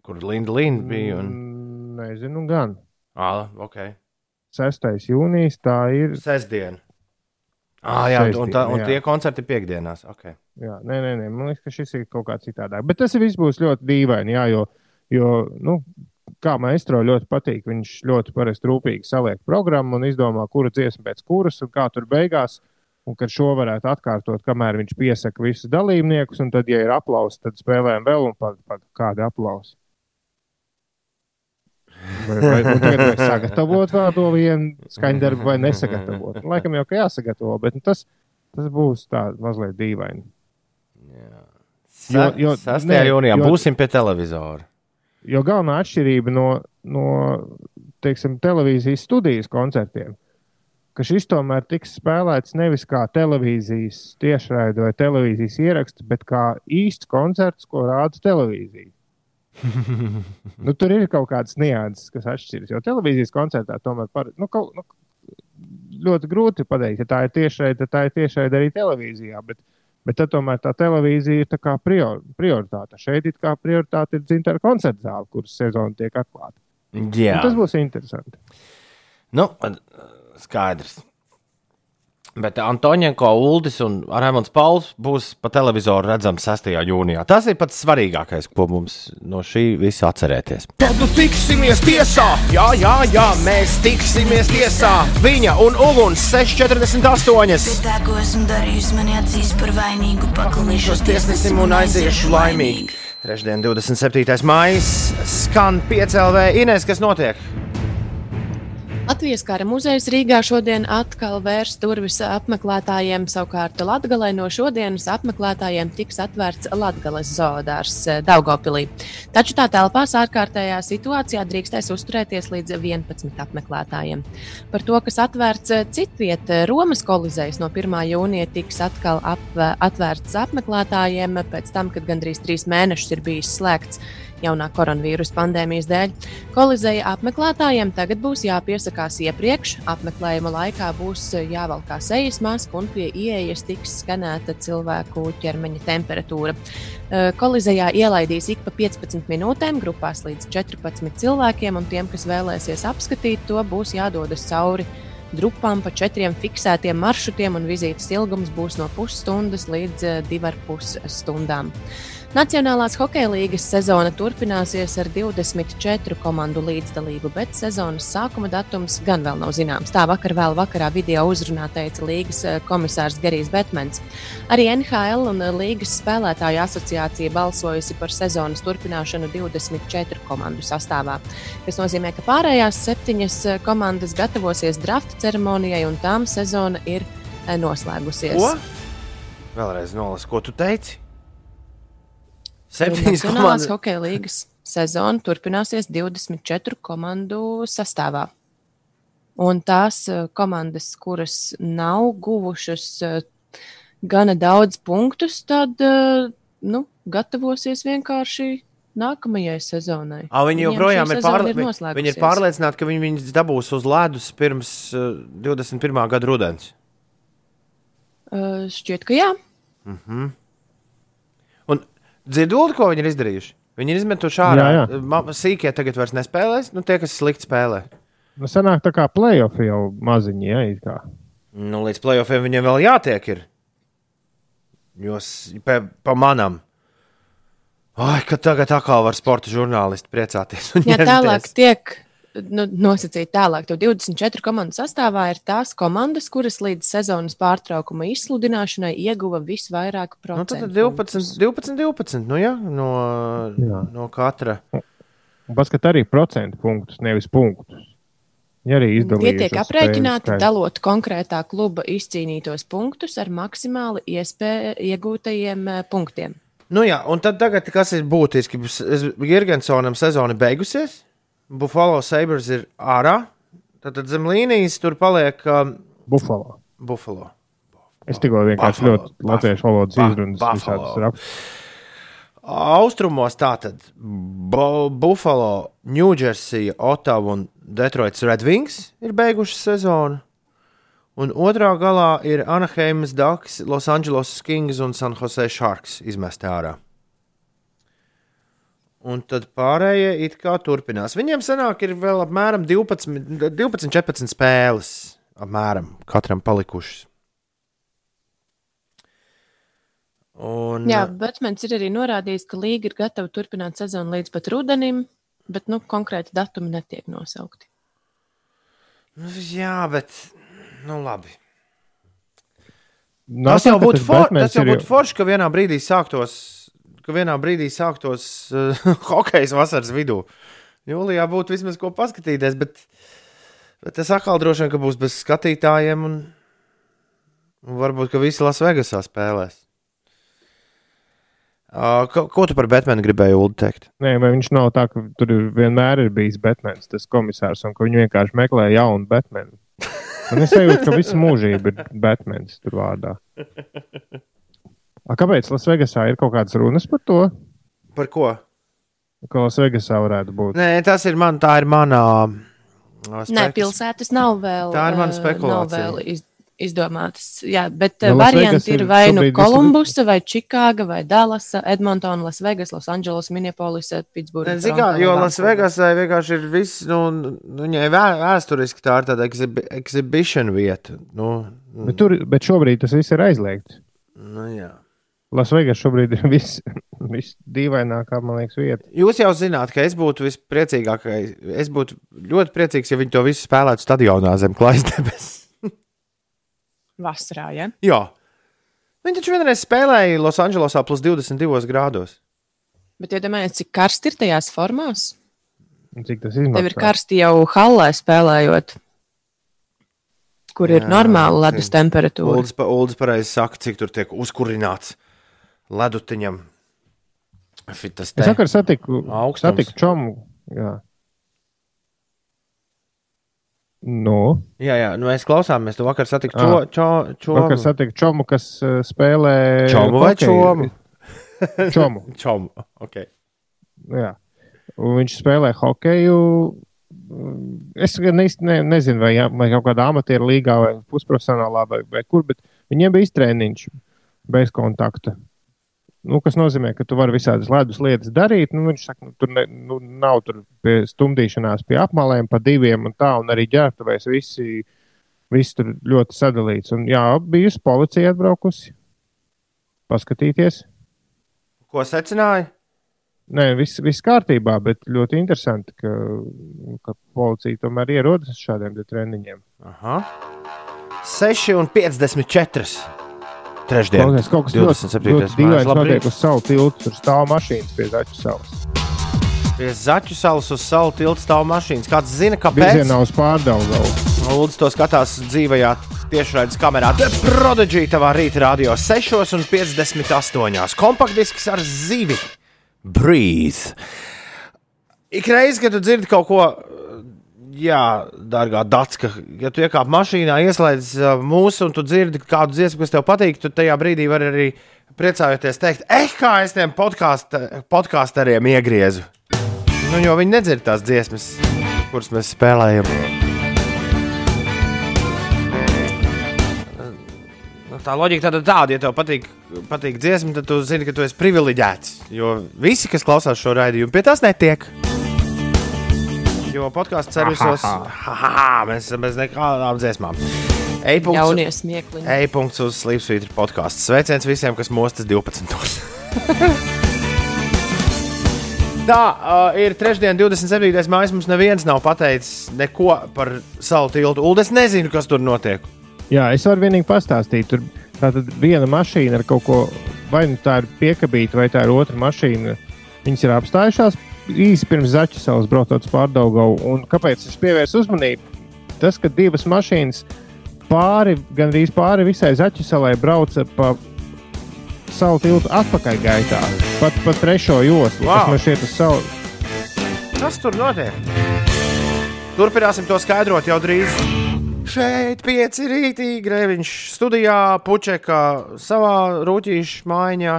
kur Linda Linda bija. Un... Mm, Nezinu, gan. Ah, ok. 6. jūnijas tā ir. Sestdiena. Ah, jā, un, tā, un jā. tie koncerti ir piekdienās. Okay. Jā, nē, nē, nē, man liekas, ka šis ir kaut kā citādāk. Bet tas viss būs ļoti dīvaini, jā, jo, jo nu, kā maestro ļoti patīk, viņš ļoti parasti rūpīgi saliek programmu un izdomā, kura dziesma pēc kuras un kā tur beigās. Un kad šo varētu atkārtot, kamēr viņš piesaka visus dalībniekus, un tad, ja ir aplausi, tad spēlējam vēl un pat, pat kādi aplausi. Vai, vai, nu, tagad vai sagatavot vēl to vienu skaņdarbu, vai nesagatavot? Laikam jau, ka jāsagatavo, bet nu, tas, tas būs tā mazliet dīvaini. Jo- jo- 6. nē, jūnijā jo- būsim pie televizora. Jo galvenā atšķirība no, no teiksim, televīzijas studijas koncertiem, ka šis tomēr tiks spēlēts nevis kā televīzijas tiešraide vai televīzijas ieraksts, bet kā īsts koncerts, ko rāda televīzija. Nu, tur ir kaut kādas nianses, kas atšķiras. Jo televīzijas koncertā tomēr par, nu, kaut, nu, ļoti grūti pateikt, ja tā ir tiešraide, tad tā ir tiešraide arī televīzijā. Bet, bet tad tomēr tā televīzija ir tā kā prior, prioritāte. Šeit ir kā prioritāte ir dzintara koncerta zāle, kuras sezona tiek atklāta. Jā, Un tas būs interesanti. nu, skaidrs. Bet Antoniņko, Uldis un Rēmons Pauls būs pa televizoru redzams 6. jūnijā. Tas ir pats svarīgākais, ko mums no šī visa atcerēties. Tad nu tiksimies tiesā! Jā, jā, jā, mēs tiksimies tiesā! Viņa un Uguns 648! Tā, ko esmu darījusi, man acīs par vainīgu, paklīšos tiesnesim un aiziešu laimīgi. Trešdien, 27. maija, skan 5LV. Ines, kas notiek? Latvijas kara muzejs Rīgā šodien atkal vērs durvis apmeklētājiem. Savukārt Latvijā no šodienas apmeklētājiem tiks atvērts Latvijas zoodārs Daugopilī. Taču tā telpās ārkārtējā situācijā drīkstēs uzturēties līdz 11 apmeklētājiem. Par to, kas atvērts citviet, Romas kolizejs no 1. jūnija tiks atkal apvē, atvērts apmeklētājiem pēc tam, kad gandrīz trīs mēnešus ir bijis slēgts jaunā koronavīrusa pandēmijas dēļ. Kolizeja apmeklētājiem tagad būs jāpiesakās iepriekš. Apmeklējuma laikā būs jāvelk sejas maska un pie ieejas tiks skanēta cilvēku ķermeņa temperatūra. Kolizejā ielaidīs ik pa 15 minūtēm, grupās līdz 14 cilvēkiem, un tiem, kas vēlēsies apskatīt to, būs jādodas cauri drupām pa četriem fiksētiem maršrutiem, un vizītes ilgums būs no pusstundas līdz divar pus stundām. Nacionālās hokeja līnijas sezona turpināsies ar 24 komandu līdzdalību, bet sezonas sākuma datums gan vēl nav zināms. Tā vakar vēl vakarā video uzrunā teica līgas komisārs Gerijs Betmans. Arī NHL un līgas spēlētāju asociācija balsojusi par sezonas turpināšanu 24 komandu sastāvā, kas nozīmē, ka pārējās septiņas komandas gatavosies drafta ceremonijai un tām sezona ir noslēgusies. Ko? Vēlreiz nolas, ko tu teici? Septiņas komandas. hokeja līnijas sezona turpināsies 24 komandu sastāvā. Un tās eh, komandas, kuras nav guvušas eh, gana daudz punktus, tad eh, nu, gatavosies vienkārši nākamajai sezonai. A, viņi joprojām ir, pārli... ir noslēgusies. viņi ir pārliecināti, ka viņi viņus dabūs uz ledus pirms uh, 21. gada rudens. Uh, šķiet, ka jā. Un dzirdot, ko viņi ir izdarījuši? Viņi ir izmetuši ārā. Jā, jā. Sīkie tagad vairs nespēlēs, nu tie, kas slikti spēlē. Nu, sanāk tā kā playoff jau maziņi, ja it kā. Nu, līdz playoffiem viņiem vēl jātiek. Ir. Jo s- pa. Ai, ka tagad atkal var sporta žurnālisti priecāties. un Jā, tālāk tiek nu, nosacīta tālāk. To 24 komandu sastāvā ir tās komandas, kuras līdz sezonas pārtraukuma izsludināšanai ieguva visvairāk Nu, tad procentu. 12, 12, 12 nu, jā, no, Jā. no katra. Un paskat arī procentu punktus, nevis punktus. Ja arī Tie tiek aprēķināti, dalot konkrētā kluba izcīnītos punktus ar maksimāli iegūtajiem eh, punktiem. Nu, jā, un tad, tagad, kas ir būtiski, Girgensonam sezona beigusies. Buffalo Sabres ir ārā. Tad, tad zem līnijas tur paliek um, Buffalo. Buffalo. Es tikko vienkārši Buffalo, ļoti latviešu valodas izrunas Buffalo. visādas rakstus. Austrumos tātad Bo Buffalo, Ņūdžersija, Ottawa un Detroits Red Wings ir beiguši sezonu. Un otrā galā ir Anaheimas Ducks, Los Angeles Kings un San Jose Sharks izmesti ārā. Un tad pārējie it kā turpinās. Viņiem sanāk, ir vēl apmēram 12, 12 14 spēles. Apmēram katram palikušas. Un, Jā, Batmans ir arī norādījis, ka līga ir gatava turpināt sezonu līdz pat rudenim, bet nu, konkrēti datumi netiek nosaukti. Nu, Jā, bet. Nu, labi. Nu, Tas jau būtu for, Batmans tas jau ir būtu forši, ka vienā brīdī sāktos, ka vienā brīdī sāktos *laughs* uh, hokeja vasaras vidū. Jūlijā būtu vismaz ko paskatīties, bet, bet es atkal droši vien, ka būs bez skatītājiem un, un varbūt, ka visi Lasvegasā spēlēs. Uh, ko, ko tu par Batmanu gribēji Ulu, teikt? Nē, vai viņš nav tā, ka tur ir vienmēr ir bijis Batmans, tas komisārs, un ka viņi vienkārši meklē jaunu Batmanu. Un es jūtu, ka visa mūžība ir Batmans tur vārdā. *laughs* A, kāpēc Lasvegasā ir kaut kādas runas par to? Par ko? Ka Lasvegasā varētu būt. Nē, tas ir man, tā ir manā. Nē, pilsētas nav vēl. Tā ir mana spekulācija. Nav vēl iz, izdomātas. Jā, bet Nu, no, Vegas varianti ir ir vai nu Kolumbusa, vai Čikāga, vai Dallasa, Edmontona, Lasvegas, Losandželos, Minneapolisa, Pitsburga. Zinu, kā, jo Lasvegasai vienkārši ir viss, nu, nu, viņai vē- vēsturiski tā ir tāda exhibi exhibition vieta. Nu, Bet, tur, bet šobrīd tas viss ir aizliegts. nu, jā. Lasvegas šobrīd ir viss vis *laughs* dīvainākā, man liekas, vieta. Jūs jau zināt, ka es būtu vispriecīgākais. Es būtu ļoti priecīgs, ja viņi to visu spēlētu stadionā zem klājas debesis. *laughs* Vasarā, ja? Jā. Viņi taču vienreiz spēlēja Losandželosā plus 22 grādos. Bet iedomājieties, cik karsti ir tajās formās. Un Cik tas Tev ir izmaksā? karsti jau hallē spēlējot, kur ir Jā, normāla ledus temperatūra. Uldis, pa, Uldis pareizi saka, cik tur tiek uzkurināts ledutiņam. Fitas Es vakar satiku, Augstums. satiku čomu. Jā. Nu, Jā, jā, nu mēs klausāmies. Tu vakar satiksi Ā. čo, čo, čo, vakar satiku čomu, kas uh, spēlē. čomu vai hokeju. čomu? *laughs* Čomu. Čomu. Okay. Jā. Un viņš spēlē hokeju. Es gan īsti ne, nezinu, vai, jā- vai kaut kādā amatieru līgā, vai pusprofesionālā, vai, vai kur, bet viņiem bija iztrēniņš bez kontakta. Nu, kas nozīmē, ka tu vari visādas ledus lietas darīt. Nu, viņš saka, nu, tur ne, nu, nav tur pie stumdīšanās pie apmalēm, pa diviem un tā, un arī ģērbtuvēs visi, visi tur ļoti sadalīts. Un, jā, bijusi policija atbraukusi paskatīties. Ko secināja? Nē, viss, viss kārtībā, bet ļoti interesanti, ka, ka policija tomēr ierodas šādiem treniņiem. Aha. 6 un 54. Trešdien. Klausies, kaut kas ļoti, 27. ļoti dīvains mājas. Labrīt. notiek uz savu tiltu. Tur stāv mašīnas pie Zaķu salas. Pie Zaķu salas uz salu tiltu stāv mašīnas. Kāds zina, kāpēc? Virzienā uz pārdaugavu. Lūdzu, to skatās dzīvajā tiešraides kamerā. The Prodigy tavā rīta radio 6 un 58. Kompaktdisks ar zivi. Breathe. Ik reiz, kad tu dzirdi kaut ko, jā, dārgā Datska, ja tu iekāp mašīnā, ieslēdz uh, mūsu un tu dzirdi kādu dziesmu, kas tev patīk, tad tajā brīdī var arī priecājoties teikt, eh, kā es tiem podkāst, podkāsteriem iegriezu. Nu, jo viņi nedzird tās dziesmas, kuras mēs spēlējam. Nu, Tā loģika tāda, tāda, ja tev patīk, patīk dziesma, tad tu zini, ka tu esi privileģēts. Jo visi, kas klausās šo raidījumu, pie tās netiek. Jo podkāstu servisos mēs esam bez nekādām dziesmām. Smiekliņi. e-punkts uz Slipsvītra podkāstu. Sveiciens visiem, kas mostas 12. *laughs* Tā uh, ir trešdiena, 27. maija. Mums neviens nav pateicis neko par salu tiltu. Ulu, es nezinu, kas tur notiek. Jā, es varu vienīgi pastāstīt. Tur tātad viena mašīna ar kaut ko, vai nu tā ir piekabīta, vai tā ir otra mašīna. Viņas ir apstājušās īsi pirms zaķa salas braucot uz pārdaugavu. Un kāpēc es pievērsu uzmanību? Tas, ka divas mašīnas pāri, gandrīz pāri visai zaķa salai brauca pa savu tiltu atpakaļ gaitā. Pat pa trešo joslu, Wow. kas man šķiet uz savu. Kas tur notiek? Turpināsim to skaidrot jau drīz. Šeit pieci rītī, Grēviņš studijā, Puķeka savā rūtīšu mājā,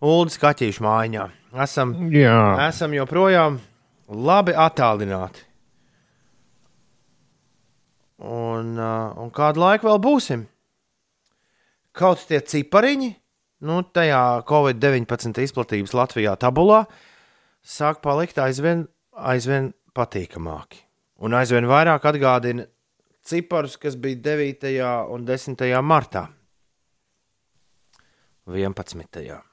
Ulas kaķīšu mājā. Esam, Jā, esam joprojām labi attālināti. Un, uh, un kādu laiku vēl būsim? Kaut tie cipariņi, nu, tajā Covid-19 izplatības Latvijā tabulā, sāk palikt aizvien, aizvien patīkamāki. Un aizvien vairāk atgādina ciparus, kas bija 9. un 10. martā. 11.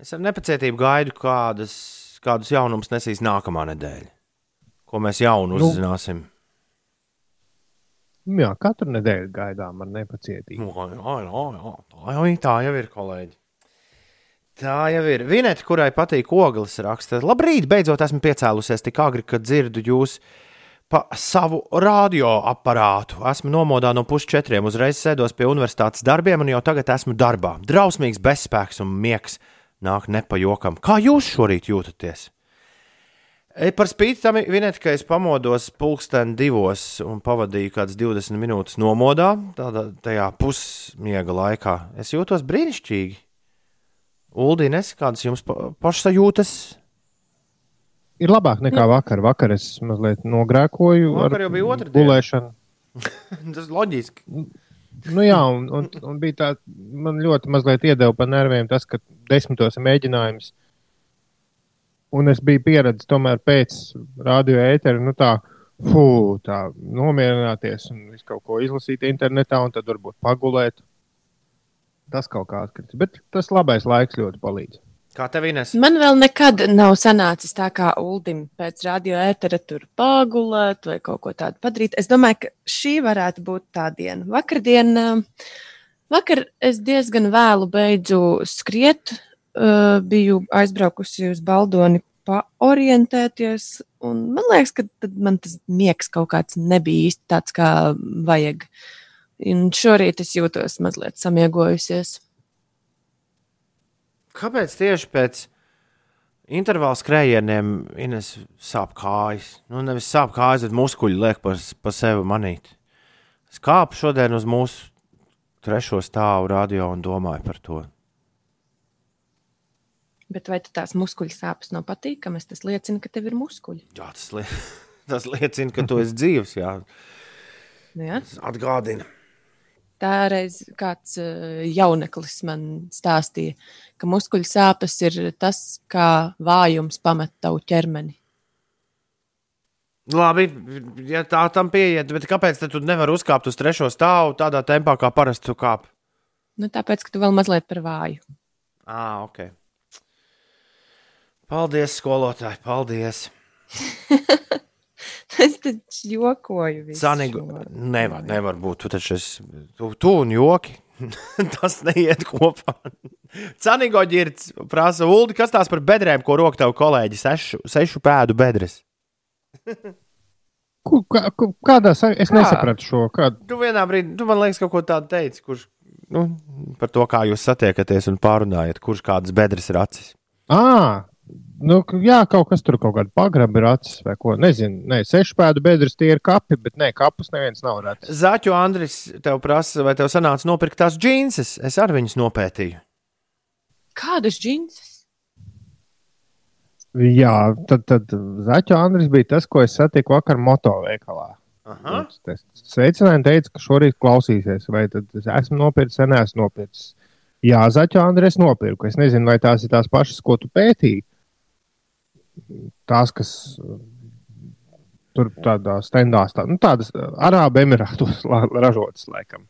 Es ar nepacietību gaidu, kādas, kādus jaunumus nesīs nākamā nedēļa. Ko mēs jaunu Nu. uzzināsim? jā katru nedēļu gaidām ar nepacietību. Nu, jā, jā, jā, tā, jau, tā jau ir, kolēģi. Tā jau ir. Vineta, kurai patīk ogles, raksta, labrīt, beidzot esmu piecēlusies tik agri, kad dzirdu jūs pa savu radioaparātu. Esmu nomodā no pusčetriem, uzreiz sēdos pie universitātes darbiem, un jau tagad esmu darbā. Drausmīgs bezspēks un miegs nāk nepajokam. Kā jūs šorīt jūtaties? E, par spīti tam, Vinēt, ka es pamodos pulksten divos un pavadīju kādas 20 minūtes nomodā, tādā tajā pusmiega laikā. Es jūtos brīnišķīgi. Uldīnes, kādas jums pa, pašsajūtas? Ir labāk nekā vakar. Vakar es mazliet nogrēkoju Vakar ar jau bija otrdiena. gulēšanu. *laughs* Tas loģiski. Nu jā, un, un, un bija tā, man ļoti mazliet iedeva pa nerviem tas, ka desmitos ir mēģinājums. Un es biju pieredzējis tomēr pēc radio ētera, nu tā, fū, tā nomierināties un visu kaut ko izlasīt internetā un tad varbūt pagulēt. Tas kaut kā atkritis. Bet tas labais laiks ļoti palīdz. Kā tev Ines? Man vēl nekad nav sanācis tā kā Uldim pēc radio ētera tur pagulēt vai kaut ko tādu padarīt. Es domāju, ka šī varētu būt tā diena. Vakardien, ā, vakar es diezgan vēlu beidzu skriet, ā, biju aizbraukusi uz Baldoni paorientēties, man liekas, ka man tas miegs kaut kāds nebija īsti tāds, kā vajag. Un šorīt es jūtos mazliet samiegojusies. Kāpēc tieši pēc intervāla skrējieniem Ines sāp kājas? Nu, nevis sāp kājas, bet muskuļi liek pa, pa sevi manīt. Es kāpu šodien uz mūsu trešo stāvu radio un domāju par to. Bet vai tās muskuļu sāpes nav patīkamas? Tas liecina, ka tev ir muskuļi. Jā, tas, li *laughs* tas liecina, ka tu esi dzīves. Jā, Nu Ja? tas atgādina. Tā reiz kāds eh, jauneklis man stāstīja, ka muskuļu sāpes ir tas, kā vājums pamet tavu ķermeni. Labi, ja tā tam pieiet, bet kāpēc tad tu nevari uzkāpt uz trešo stāvu tādā tempā, kā parasti tu kāp? Nu, tāpēc, ka tu vēl mazliet par vāju. Ah, ok. Paldies, skolotāji, paldies. *laughs* es taču jokoju. šo. nevar, nevar būt. Tu taču esi, tu, tu un joki. *laughs* Tas neiet kopā. Canigo ģirts prasa, Uldi, kas tās par bedrēm, ko rok tev kolēģi sešu, sešu pēdu bedres? Kā, kādā sa- es Kā? nesapratu šo? Kādu? Tu vienā brīdī, tu man liekas, kaut ko tādu teici, kurš, nu, par to, kā jūs satiekaties un pārunājat, kurš kādas bedres ir acis. À, nu, jā, kaut kas tur kaut kāda pagraba ir acis vai ko. Nezinu, ne, sešu pēdu bedres tie ir kapi, bet ne, kapus neviens nav redzējis. Zaķu Andris tev prasa, vai tev sanāca nopirkt tās džinses? Es ar viņus nopētīju. Kādas džinses? Jā, tad, tad Zaķa Andris bija tas, ko es satiku vakar motoveikalā. Aha. Es sveicināju, teicu, ka šorīt klausīsies, vai tad es esmu nopircis, vai neesmu nopircis. Jā, Zaķa Andris nopirku. Es nezinu, vai tās ir tās pašas, ko tu pētīji. Tās, kas uh, tur tādā standā stāv, nu, tādas uh, Arābu Emirātos ražotas, laikam.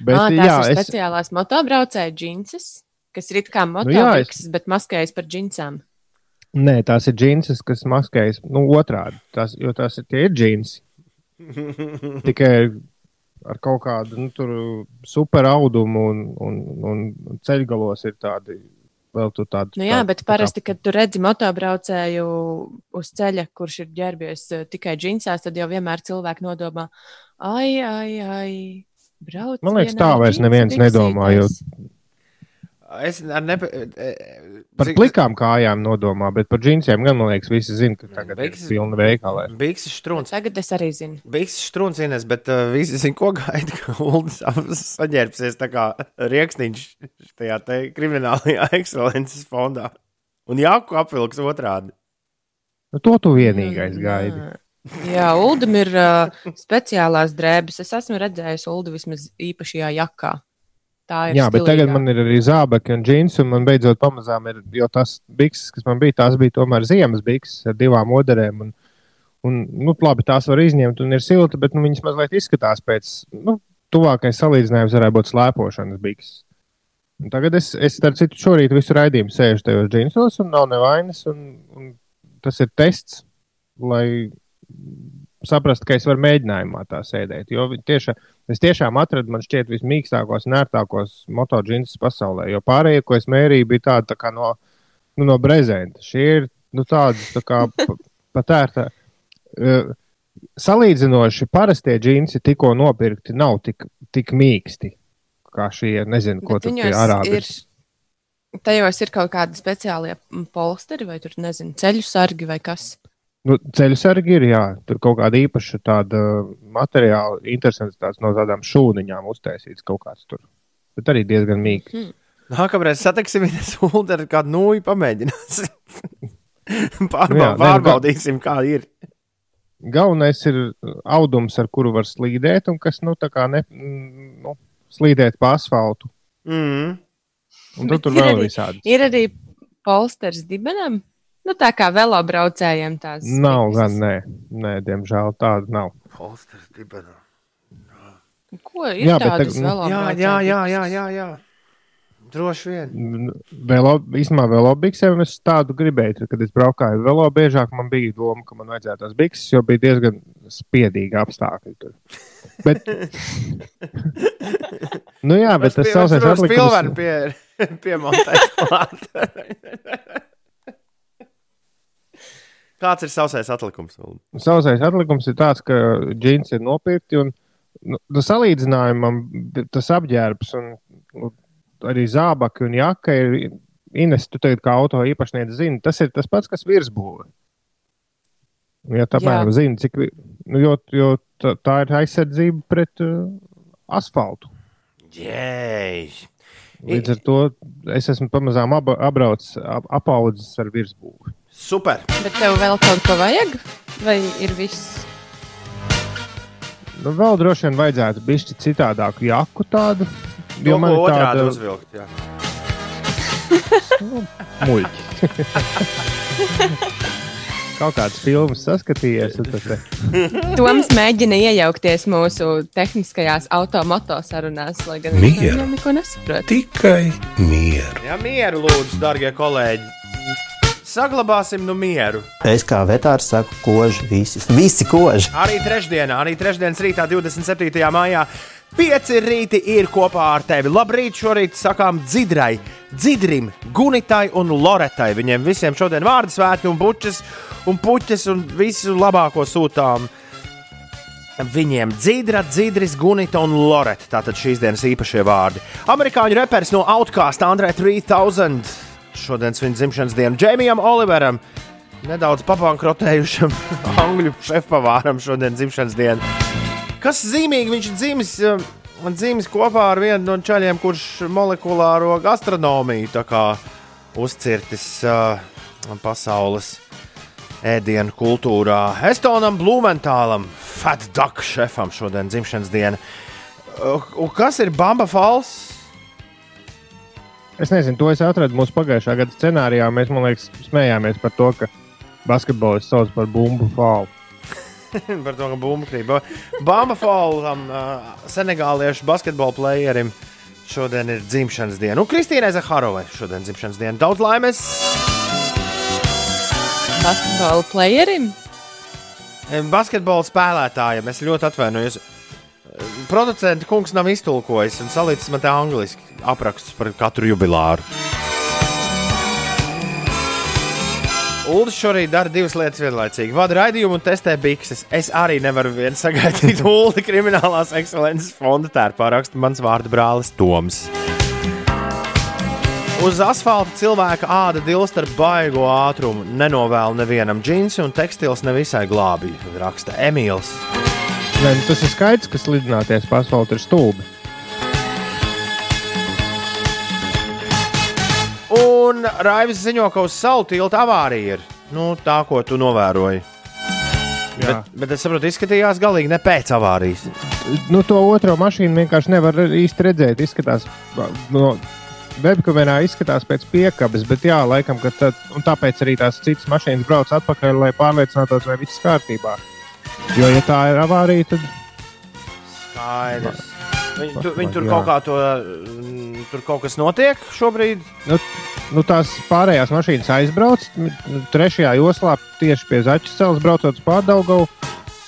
Bet, Ah, tās jā, ir es, speciālās motobraucēju džinses, kas ir it kā Nu jā, motobrauks, bet maskējas par džinsām. Nē, tās ir džinses, kas maskējas nu, otrādi. Tās, jo tās ir, tie ir džinsi. *laughs* Tikai ar kaut kādu nu, tur super audumu un, un, un ceļgalos ir tādi vēl tur tādi. Nu, jā, tādi- bet parasti, kad tu redzi motobraucēju uz ceļa, kurš ir ģērbies eh, tikai džinsās, tad jau vienmēr cilvēki nodomā, ai, ai, ai. Brauc Man liekas, tā vairs neviens nedomā, jo-. Es ar nepa... Par plikām kājām nodomā, bet par džinsiem gan, man liekas, visi zina, ka tagad Bikses- ir pilna veikala. Bikses strūns. Tagad es arī zinu. Bikses strūns ienes, bet uh, visi zina, ko gaida, ka Uldis saģērbsies tā kā rieksniņš tajā te kriminālajā *laughs* ekscelences fondā. Un Jāku apvilks otrādi. Nu, to tu vienīgais gaidi. Jā. Jā, Uldam ir uh, speciālās drēbes. Es esmu redzējis Uldu vismaz īpašajā jakā. Tā ir. Jā, bet tagad stilīgā. man ir arī zābaki un džins, un man beidzot pamazām ir, jo tas bikses, kas man bija, tās bija tomēr ziemas bikses ar divām oderēm. Un, un, nu, labi, tās var izņemt un ir silti, bet nu, viņas mazliet izskatās pēc, nu, tuvākais salīdzinājums varētu būt slēpošanas bikses. Un tagad es, es starp citu, šorīt visu raidījumu sēžu tajos džinsos un nav nevainas, un, un tas ir tests, lai saprastu, ka es varu mēģinājumā tā sēdēt. Jo tieši, es tiešām atradu, man šķiet, vismīkstākos un ērtākos motociklis pasaulē. Jo pārējie, ko es mērīju, bija tādi tā kā no, nu, no brezenta. Šie ir nu, tādi tā kā *laughs* pa- pat ērtā. Uh, salīdzinoši parastie džinsi, tikko nopirkti, nav tik, tik mīksti kā šie. Nezinu, ko tur viņos arābi ir. Tajos ir kaut kādi speciālie polsteri, vai tur nezinu, ceļu sargi vai kas. Nu, ceļu sargi ir, jā, tur kaut kāda īpaša tāda materiāla, interesants tāds no tādām šūniņām uztaisīts kaut kāds tur. Bet arī diezgan mīgs. Mhm. Nākamreiz satiksimies, un ar kādu nūju pamēģināsim. *laughs* Pārbau, Jā, nē, nu, pārbaudīsim, kā ir. Galvenais ir audums, ar kuru var slīdēt, un kas, nu, tā kā ne, mm, nu, slīdēt pa asfaltu. Mm. Un Bet tur vēl arī- visādi. Ir arī polsters dibenam. Nu, tā kā velobraucējiem tās. Nav visas- gan, nē, nē, diemžēl tāda nav. Holsters dibenā. Ko ir Jā, bet tādas tag- nu- Jā, jā, jā, jā, jā, jā. Droši vien. Vēl, īstenībā, vēl obiksēm es tādu gribēju. Kad es braukāju vēl biežāk, man bija doma, ka man vajadzētu tās bikses, jo bija diezgan spiedīgi apstākļi. Tur. Bet, *laughs* nu jā, bet tas sausais pilveni atlikums. pie, *laughs* piemontēt klāt. *laughs* Kāds ir sausais atlikums? Uldi? Sausais atlikums ir tāds, ka džins ir nopirkti. Un, nu, nu, salīdzinājumam tas apģērbs un nu, arī zābaki un jaka ir. Ines, tu tagad kā auto īpašnieks zini, tas ir tas pats, kas virsbūve. Ja tā Jā. apmēram zina, cik nu, jo, jo tā, tā ir aizsardzība pret uh, asfaltu. Jēj! Līdz ar to es esmu pamazām aba- apbraucis, ap, apaudzis ar virsbūvi. Super! Bet tev vēl kaut ko vajag? Vai ir viss? Nu, vēl droši vien vajadzētu bišķi citādāku jaku tādu. Jo man ir tāda uzvilkt. Jā. *laughs* muļķa. *laughs* Kaut kādas filmas saskatījies. *laughs* Toms mēģina iejaukties mūsu tehniskajās automotosarunās, lai gan viņš jau neko nesaprot. Tikai mieru. jā, mieru lūdzu, darbie kolēģi! Saglabāsim nu mieru. Es kā vetārs saku, koži, visi, visi koži. Arī trešdienā, arī trešdienas rītā, 27. maijā, pieci rīti ir kopā ar tevi. Labrīt, šorīt sakām Dzidrai, Dzidrim, Gunitai un Loretai. Viņiem visiem šodien vārdu svētki un bučas un puķes un visu labāko sūtām. Viņiem Dzīdra, Dzīdris, Gunita un Loreta. Tātad šīs dienas īpašie vārdi. Amerikāņu reperis no Outcast, Andrē 3000. Šodienas viņa dzimšanas diena Džemijam Oliveram. Nedaudz papankrotējušam *laughs* angļu šefpavāram šodien dzimšanas diena. Kas zīmīgi viņš ir dzimis, eh, dzimis kopā ar vienu no čaļiem, kurš molekulāro gastronomiju uzcirtis uh, pasaules ēdienu kultūrā. Estonam Blumentālam, Fat Duck šefam šodien dzimšanas diena. Uh, kas ir Bamba Falls? Es nezinu, to es atradu mūsu pagājušā gada scenārijā. Mēs, man liekas, smējāmies par to, ka basketbolists sauc par bumbu fālu. *laughs* par to, ka bumba krīpa. Bamba Fallam, uh, senegāliešu basketbola playerim, šodien ir dzimšanas diena. Un Kristīnai Zaharovai šodien dzimšanas diena. Daudz laimes! Basketbola playerim. Basketbola spēlētājiem es ļoti atvainojos. Producents kungs nav iztulkojis un salīdzis man te angliski aprakstus par katru jubilāru. Uldis šorīt dara divas lietas vienlaicīgi. Vada raidījumu un testē bikses. Es arī nevaru vien sagaidīt *laughs* Ulu kriminālās ekscelences fonda tērpā raksta mans vārdu brālis Toms. Uz asfalta cilvēka āda dilst ar baigo ātrumu. Nenovēlu nevienam džinsi un tekstils nevisai glābī, raksta Emīls. Nē, nu, tas ir skaidrs, ka slidināties pa asfaltam ir stulbi. Un Raivis ziņo, ka uz salu tilta avārija ir. Nu, tā, ko tu novēroji. Jā. Bet, bet es saprotu, izskatījās galīgi ne pēc avārijas. Nu, to otro mašīnu vienkārši nevar īsti redzēt. Izskatās, no webkamerā izskatās pēc piekabes, bet jā, laikam, ka tad, tāpēc arī tās citas mašīnas brauc atpakaļ, lai pārliecinātos, vai viss kārtībā. Jo, ja tā ir avārija, tad Skaidrs. Viņi, tu, viņi tur Jā. kaut kā to, mm, tur kaut kas notiek šobrīd. nu, nu, tās pārējās mašīnas aizbrauc. nu, Trešajā joslā tieši pie Zaķis ceļa braucot uz Pārdaugavu.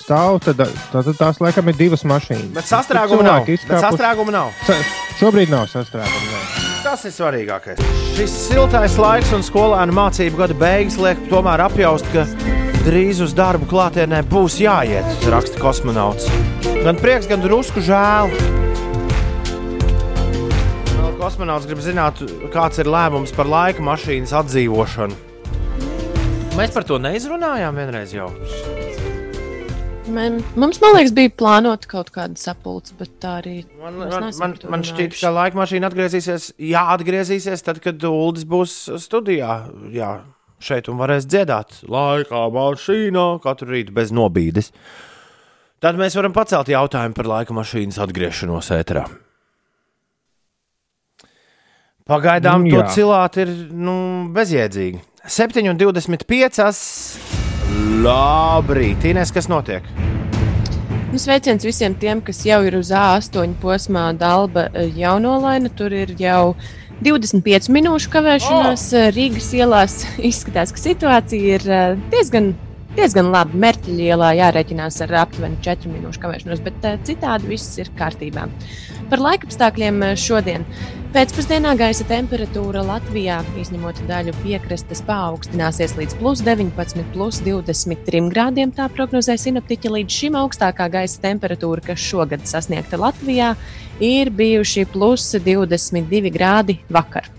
Stāv, tad, tad tās laikam ir divas mašīnas. Bet sastrēguma nav. Bet sastrēguma nav. Sa šobrīd nav sastrēguma. nē. Tas ir svarīgākais. Šis siltais laiks un skolēnu mācību gada beigas liek tomēr apjaust, ka drīz uz darbu klātienē būs jāiet, raksta kosmonauts. Gan prieks, gan drusku žēl. Vēl Kosmonauts grib zināt, kāds ir lēmums par laika mašīnas atdzīvošanu. Mēs par to neizrunājām vienreiz jau. Man, mums, man liekas, bija plānota kaut kāda sapulce, bet tā arī Man, man, man, man šķiet, ka laika mašīna atgriezīsies. Jā, atgriezīsies tad, kad Uldis būs studijā. Jā, šeit un varēs dziedāt laika mašīnā katru rītu bez nobīdes. Tad mēs varam pacelt jautājumu par laika mašīnas atgriešanos ēterā. Pagaidām Nu, to cilāt ir nu, bezjēdzīgi. 7,25. Labrīt, Inês, kas notiek? Nu, sveiciens visiem tiem, kas jau ir uz A8 posmā Dalba eh, jaunolaina. Tur ir jau 25 minūšu kavēšanās oh! Rīgas ielās. *laughs* Izskatās, ka situācija ir eh, diezgan, diezgan laba. Mērķa ielā jārēķinās ar aptuveni 4 minūšu kavēšanos, bet citādi viss ir kārtībā. Par laikapstākļiem eh, šodien. Pēcpusdienā gaisa temperatūra Latvijā, izņemot daļu piekrastes, paaugstināsies līdz plus 19, plus 23 grādiem. Tā prognozē sinoptiķi līdz šim augstākā gaisa temperatūra, kas šogad sasniegta Latvijā, ir bijuši plus 22 grādi vakar.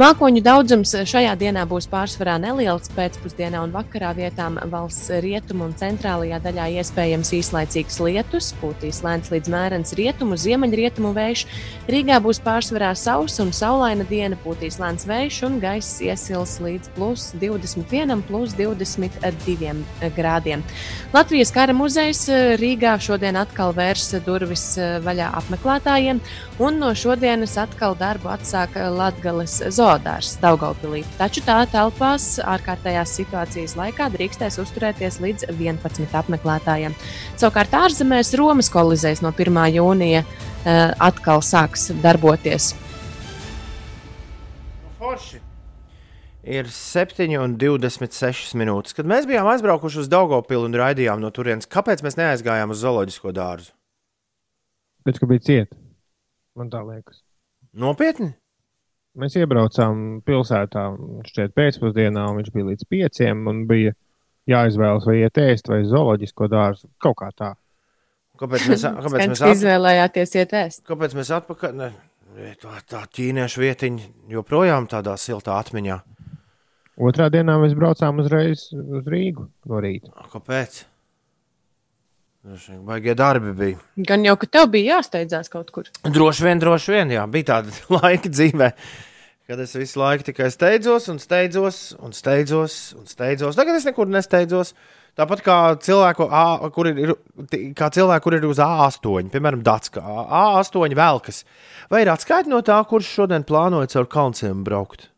Mākoņu daudzums šajā dienā būs pārsvarā neliels. Pēcpusdienā un vakarā vietām valsts rietumu un centrālajā daļā iespējams īslaicīgs lietus, pūtīs lēns līdz mērens rietumu, ziemeļrietumu vējš. Rīgā būs pārsvarā sausa un saulaina diena, pūtīs lēns vējš un gaiss iesils līdz plus 21, plus 22 grādiem. Latvijas kara muzejs eh, Rīgā šodien atkal vērs durvis eh, vaļā apmeklētājiem, un no šodienas atkal darbu atsāka Latgales zoodārs Daugaupilī. Taču tā telpās ārkārtējās situācijas laikā drīkstēs uzturēties līdz 11 apmeklētājiem. Savukārt ārzemēs Romas kolizējs no 1. jūnija eh, atkal sāks darboties. Forši. Ir 7,26 minūtes. Kad mēs bijām aizbraukuši uz Daugopilu un raidījām no turienes, kāpēc mēs neaizgājām uz zooloģisko dārzu? Pēc tam bija cieta. Man tā liekas. Nopietni? Mēs iebraucām pilsētā šķiet pēcpusdienā, un viņš bija līdz pieciem. un Bija jāizvēlas, vai iet ēst vai zooloģisko dārzu. Kaut kā tā. Kāpēc mēs, *laughs* kāpēc mēs, at, izvēlējāties iet ēst. kāpēc mēs atpakaļ? Ne, tā, tā ķīniešu vietiņa joprojām tādā siltā atmiņā. Otrā dienā mēs braucām uzreiz uz Rīgu no rīta. Kāpēc? Baigie darbi bija. Gan jau, ka tev bija jāsteidzās kaut kur. Droši vien, droši vien, jā, bija tāda *laughs* laika dzīvē, kad es visu laiku tikai steidzos un steidzos un steidzos un steidzos. Tagad es nekur nesteidzos. Tāpat kā cilvēku, A, kur ir, ir- kā cilvēku, kur ir uz A8, piemēram, Dācis, A8 velkas. Vai ir atskaita no tā, kurš šodien plānoja caur kalnciem braukt?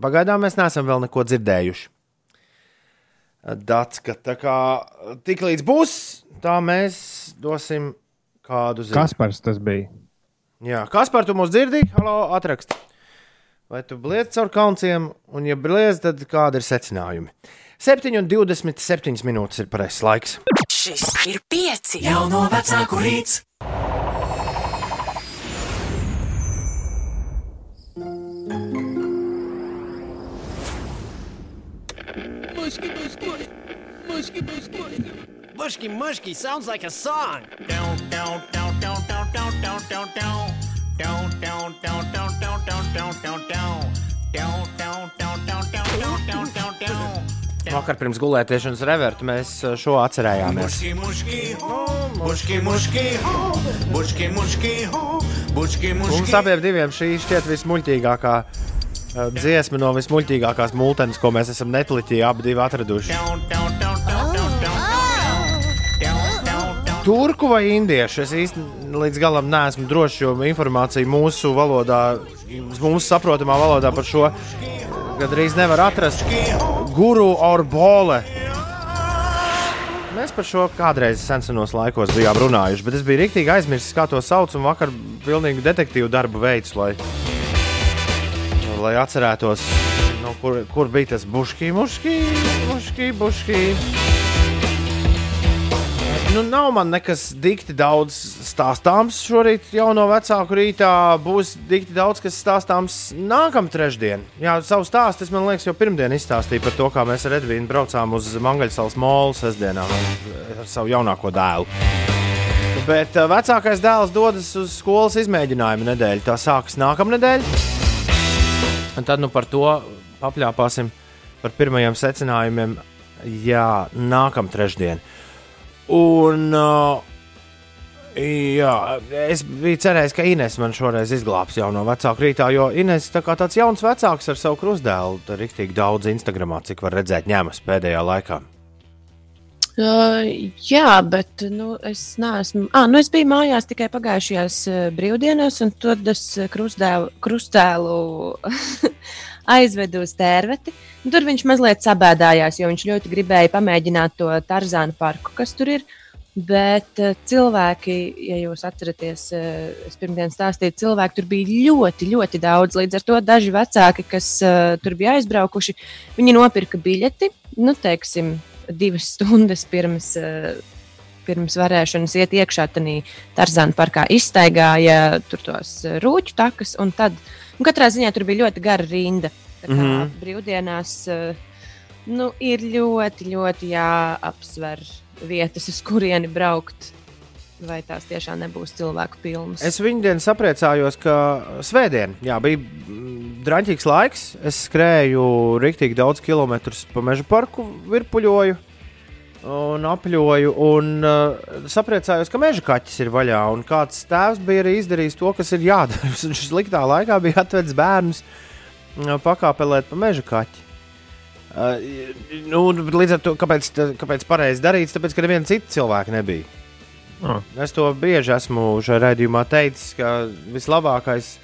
Pagaidām mēs neesam vēl neko dzirdējuši. Dācis, tā kā tik līdz būs, tā mēs dosim kādu ziņu. Kaspars tas bija. Jā, kas par to mūs dzirdī? Halo, atraksti. Vai tu bliedz caur kalnciem, un, ja bliedz, tad kādi ir secinājumi? 7,27 minūtes ir pareizais laiks. Šis ir pieci. Jauno vecāku rīts. Muški, muški, muški, muški, muški. Mushki mushki sounds like a song. Vakar pirms gulētiešanas reverta mēs uh, šo atcerējāmies. Ho, mushki mushki ho, mushki mushki ho, mushki Mums abiem diviem šī šķiet vismuļķīgākā uh, dziesma no vismuļķīgākās multenes, ko mēs esam Netflixī abi atraduši. Turku vai indiešu? Es īstenībā līdz galam neesmu drošs, jo informācija mūsu valodā, mūsu saprotamā valodā par šo gandrīz nevar atrast. Guru or bole. Mēs par šo kādreiz senos laikos bijām runājuši, bet es biju rīktīgi aizmirsis, kā to sauc, un vakar pilnīgi detektīvu darbu veids, lai, lai atcerētos, no kur, kur bija tas buškī, muškī, muškī, buškī. Nu, nav man nekas dikti daudz stāstāms šorīt, jau no vecāku rītā. Būs dikti daudz, kas stāstāms nākamā trešdiena. Jā, savu stāstu es man liekas, jau pirmdien izstāstīju par to, kā mēs ar Edvīnu braucām uz Mangaļsalas molu sestdienā ar savu jaunāko dēlu. Bet uh, vecākais dēls dodas uz skolas izmēģinājumu nedēļu. Tā sākas nākamā nedēļa. Un tad nu par to papļāpāsim par pirmajiem secinājumiem. Jā, nākamā trešdiena. Un uh, jā, es biju cerējis, ka Inês man šoreiz izglābs jau no vecāku rītā, jo Inês tā kā tāds jauns vecāks ar savu krustdēlu, tad rīktīgi daudz Instagramā, cik var redzēt, ņemas pēdējā laikā. Uh, jā, bet nu, es neesmu. Ah, nu es biju mājās tikai pagājušajās uh, brīvdienās, un tad es uh, krustēlu, krustēlu *laughs* aizvedu uz tērveti. Tur viņš mazliet sabēdājās, jo viņš ļoti gribēja pamēģināt to Tarzānu parku, kas tur ir. Bet uh, cilvēki, ja jūs atceraties, uh, es pirmdien stāstīju, cilvēki tur bija ļoti, ļoti daudz. Līdz ar to daži vecāki, kas uh, tur bija aizbraukuši, viņi nopirka biļeti, nu, teiksim, divas stundas pirms, pirms varēšanas iet iekšā tajā Tarzāna parkā, izstaigāja tur tos rūķu takas, un tad un katrā ziņā tur bija ļoti gara rinda. Tā kā mm. -hmm. brīvdienās uh, nu, ir ļoti, ļoti jāapsver vietas, uz kurieni braukt. Vai tās tiešām nebūs cilvēku pilnas? Es viņu dienu sapriecājos, ka svētdien jā, bija drāmīgs laiks. Es skrēju rīktīgi daudz kilometrus pa meža parku, virpuļoju un apļoju. Un uh, sapriecājos, ka meža kaķis ir vaļā. Un kāds tēvs bija arī izdarījis to, kas ir jādara. *laughs* Viņš sliktā laikā bija atvedis bērnus uh, pakāpelēt pa meža kaķi. Uh, nu, līdz ar to, kāpēc, tā- kāpēc pareizi darīts? Tāpēc, ka neviena cita cilvēka nebija. Ah. Es to bieži esmu šajā raidījumā teicis, ka vislabākais,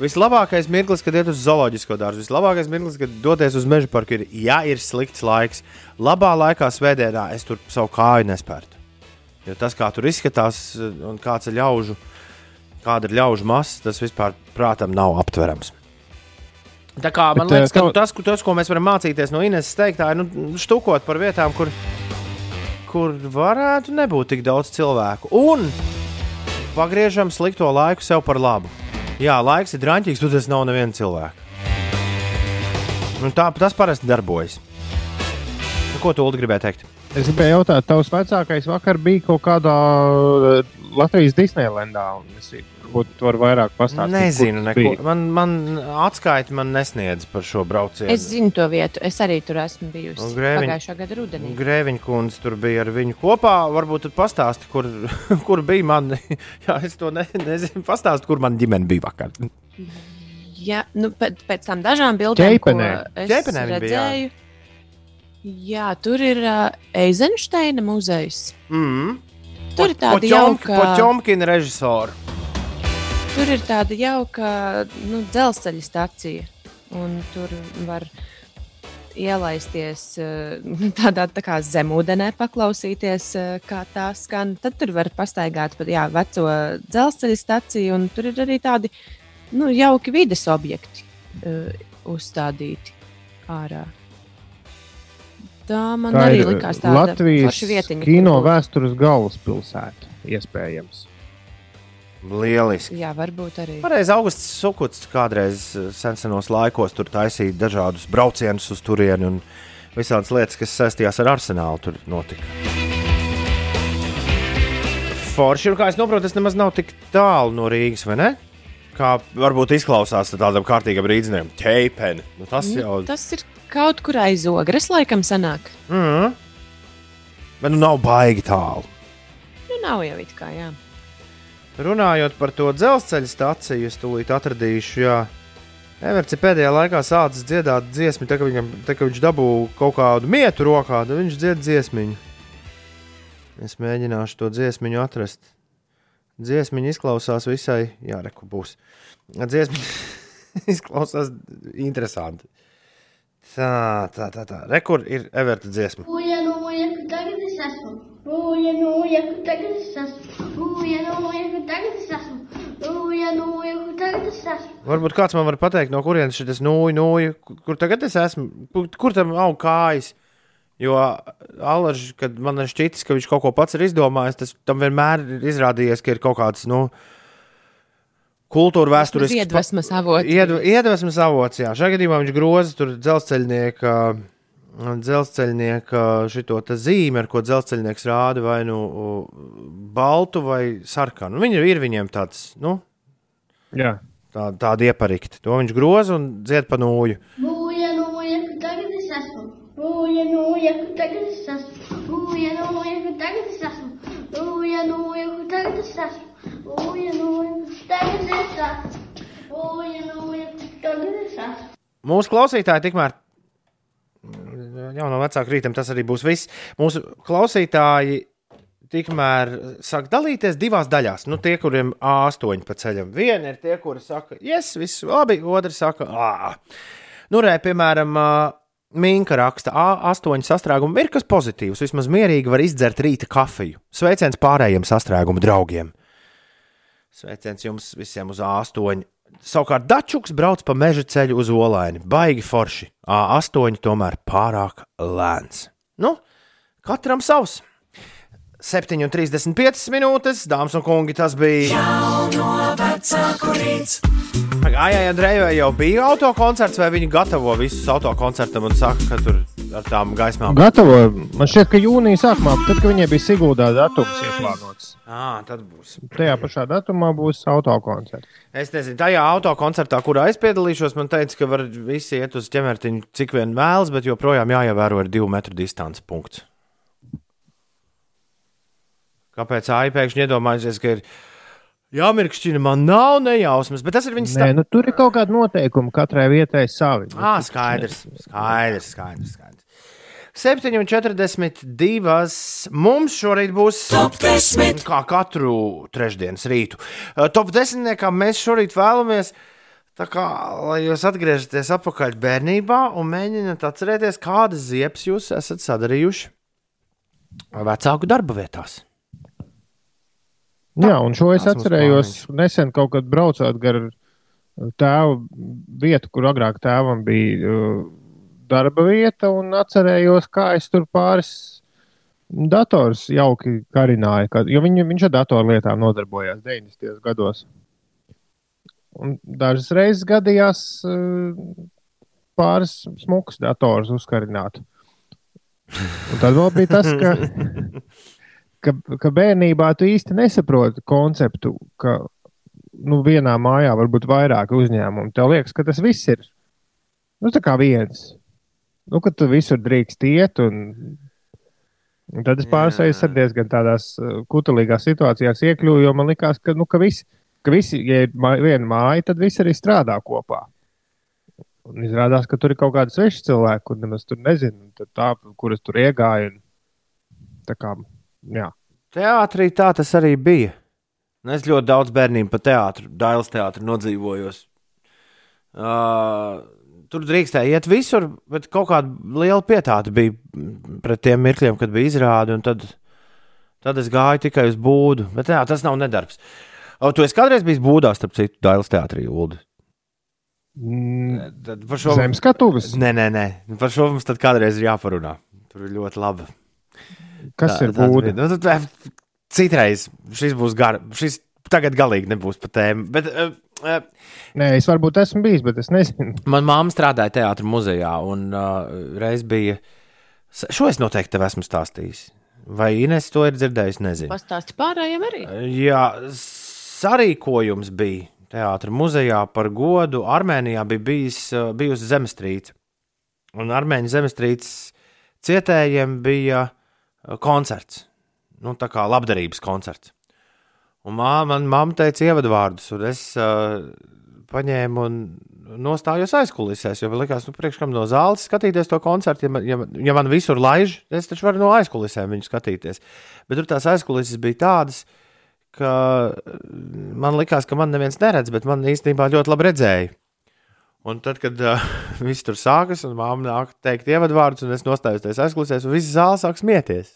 vislabākais mirklis, kad iet uz zooloģisko dārzu, vislabākais mirklis, kad doties uz meža parku, ir, ja ir slikts laiks. Labā laikā, svētdienā, es tur savu kāju nespērtu. Jo tas, kā tur izskatās, un kāds ir ļaužu, kāda ir ļaužu masa, tas vispār prātam nav aptverams. Tā kā man Bet, liekas, eh, ka tev- tas, ko- tas, ko mēs varam mācīties no Ines teiktā, ir nu, štukot par vietām, kur, kur varētu nebūt tik daudz cilvēku. Un pagriežam slikto laiku sev par labu. Jā, laiks ir drāmīgs, tur tas nav neviena cilvēka. Un tā tas parasti darbojas. Nu, ko tu Ulu, gribēji teikt? Es gribēju jautāt, tavs vecākais vakar bija kaut kādā Latvijas Disneylandā. un Es varbūt tu vari vairāk pastāstīt. Nezinu, neko. Man, man atskaiti man nesniedz par šo braucienu. Es zinu to vietu. Es arī tur esmu bijusi Grēviņ- pagājušā gada rudenī. Grēviņa kundze tur bija ar viņu kopā. Varbūt tu pastāsti, kur, *laughs* kur bija man. *laughs* Jā, es to ne, nezinu. Pastāsti, kur man ģimene bija vakar. Jā, nu, pēc, pēc tam dažām bildēm, Ķeipenē. ko es Ķeipenē viņa bija, jā. redzēju. Jā, tur ir uh, Eizensteina muzejs. Mm. Tur ir tāda jauka, Poķomkina režisora. tur ir tāda jauka nu, dzelzceļa stacija. Un tur var ielaisties uh, *laughs* tādā tā kā zemūdenē, paklausīties, uh, kā tā skan. Tad tur var pastaigāt pa jā, veco dzelzceļa staciju, un tur ir arī tādi nu, jauki vides objekti uh, uzstādīti ārā. Tā man Tā arī likās tāda Latvijas vietiņa. kino kur būt. vēstures galvaspilsēta. Iespējams. Lieliski. Jā, varbūt arī. Pareizi, Augusts Sukuts kādreiz eh, sensenos laikos tur taisīja dažādus braucienus uz turieni un visādas lietas, kas saistījās ar arsenālu, tur notika. Forši, kā es saprotu, tas nemaz nav tik tālu no Rīgas, vai ne? Kā varbūt izklausās tādam kārtīgam rīzniekam, ķeipeni. Nu, tas jau Nu, tas ir kaut kur aiz ogres, laikam, sanāk. mm. Bet nu nav baigi tālu. Nu, nav jau it kā, jā. Runājot par to dzelzceļa stāciju, es tūlīt atradīšu, jā. Everts ir pēdējā laikā sācis dziedāt dziesmu, tā kā, viņam, tā kā viņš dabū kaut kādu mietu rokā, tad viņš dzied dziesmiņu. Es mēģināšu to dziesmiņu atrast. Dziesmiņa izklausās visai, jā, reku būs. Dziesmiņa *laughs* izklausās interesanti. Tā, tā, tā, tā. Rekur ir Everta dziesma. Uja, nu, uja, ka tagad es esmu. Uja, nu, uja, ka tagad es esmu. Uja, nu, uja, ka tagad es esmu. Uja, nu, uja, ka tagad es esmu. Varbūt kāds man var pateikt, no kurienes šis nūja, nūja, kur, kur tagad es esmu, kur, kur tam aug kājas. Jo Alaž, kad man ir šķitis, ka viņš kaut ko pats ir izdomājis, tas tam vienmēr ir izrādījies, ka ir kaut kāds, nu, kultūra vēsturisks. Iedvesmas avots. Iedv, iedvesmas avots, jā. Šajā gadījumā viņš groza tur dzelzceļnieka dzelzceļnieka šito zīmi, ar ko dzelzceļnieks rāda vai nu baltu vai sarkanu. Viņi ir viņiem tāds, nu, Jā. tā, tāda ieparikta. To viņš groza un dzied pa nūju. Būja nūja, ka tagad es esmu. Ka tagad es esmu. Būja nūja, ka tagad es esmu. Būja nūja, ka tagad es esmu. Būja nūja, ka tagad es esmu. Būja nūja, ka tagad es esmu. Mūsu klausītāji tikmēr. Jau no vecāka rītam tas arī būs viss. Mūsu klausītāji tikmēr sāk dalīties divās daļās. Nu, tie, kuriem A8 pa ceļam, viena ir tie, kuri saka, yes, viss labi, otrs saka, ah. Nu, re, piemēram, ā, Minka raksta, A8 sastrēgumu ir kas pozitīvs. Vismaz mierīgi var izdzert rīta kafiju. Sveiciens pārējiem sastrēgumu draugiem. Sveiciens jums visiem uz A8. Savukārt Dačuks brauc pa meža ceļu uz Olaini. Baigi forši. A8 tomēr pārāk lēns. Nu, katram savs. 7,35 minūtes, dāmas un kungi, tas bija. Gājai Andrejai jau bija autokoncerts, vai viņi gatavo visus autokoncertam un saka, ka tur ar tām gaismām. Gatavo. Man šķiet, ka jūnija sākumā, tad, kad viņiem bija Siguldā datums ieplānots, À, tad būs. tajā pašā datumā būs autokoncerts. Es nezinu, tajā autokoncertā, kurā es piedalīšos, man teica, ka var visi iet uz ķemertiņu, cik vien vēlas, bet joprojām jāievēro ir divu metru distance punkts. Kāpēc AI pēkšņi iedomājusies, ka ir jāmirkšķina, man nav nejausmas, bet tas ir viņas Nē, nu, tur ir kaut kāda noteikuma katrai vietai savi. Ah, skaidrs, skaidrs, skaidrs. skaidrs. 7,42. Mums šorīt būs top 10. Kā katru trešdienas rītu. Top 10. kā mēs šorīt vēlamies. Kā lai jūs atgriežaties atpakaļ bērnībā un mēģināt atcerēties, kādas ziepes jūs esat sadarījuši vecāku darba vietās. Jā, un šo es atcerējos nesen kaut kad braucot gar tēva vietu, kur agrāk tēvam bija uh, darba vieta, un atcerējos, kā es tur pāris dators jauki karināju, kad, jo viņ, viņš ar datorlietām nodarbojās 90. gados. Un dažas reizes gadījās uh, pāris smukus dators uzkarināt. Un tad vēl bija tas, ka *laughs* ka, ka bērnībā tu īsti nesaproti konceptu, ka nu, vienā mājā var būt vairāki uzņēmumi. Tev liekas, ka tas viss ir nu, viens. Nu, ka tu visur drīkst iet. Un, un tad es pārsēju ar diezgan tādās uh, kutelīgās situācijās iekļuvu, jo man liekas, ka, nu, ka visi, ka visi, ja ir mā- viena māja, tad visi arī strādā kopā. Un izrādās, ka tur ir kaut kādi sveši cilvēki, kur nemaz tur nezinu, tā, kuras tur iegāja. Un, tā kā, jā. Teātrī tā tas arī bija. Un Es ļoti daudz bērnību pa teātru, Dailas teātru nodzīvojos. Uh, tur drīkstēja iet visur, bet kaut kāda liela pietāta bija pret tiem mirkļiem, kad bija izrāde. un Tad, tad es gāju tikai uz būdu. Bet jā, tas nav nedarbs. O, tu esi kādreiz bijis būdā, starp citu, Dailas teātrī, Ulu. Mm, par šo Zem skatuves? Nē, nē, nē. Par šo mums tad kādreiz ir jāparunā. Tur ir ļoti labi. Kas ir tāds būda? Nu, tad, eh, citreiz šis būs gar, šis tagad galīgi nebūs pa tēmu. Bet, uh, uh, Nē, es varbūt esmu bijis, bet es nezinu. *laughs* Man māma strādāja teātrī muzejā, un uh, reiz bija. Šo es noteikti tev esmu stāstījis. Vai Ines to ir dzirdējusi? Nezinu. Pastāsti pārējiem arī. Jā, sarīkojums bija teātrī muzejā par godu. Armēnijā bija bijis, bijusi zemestrīce. Un armēņu zemestrīces cietējiem bija uh, koncerts. Nu, tā kā labdarības koncerts. Un mā, man mamma teica ievadvārdus, un es uh, paņēmu un nostājos aizkulisēs. Jo man likās, nu, priekš kam no zāles skatīties to koncertu. Ja man, ja, ja man visur laiž, es taču varu no aizkulisēm viņu skatīties. Bet tur tās aizkulises bija tādas, ka man likās, ka man neviens neredz, bet man īstenībā ļoti labi redzēja. Un tad, kad uh, *laughs* viss tur sākas, un māte nāk teikt ievadvārdus, un es nostājos tajās aizkulisēs, un visi zāle sāk smieties.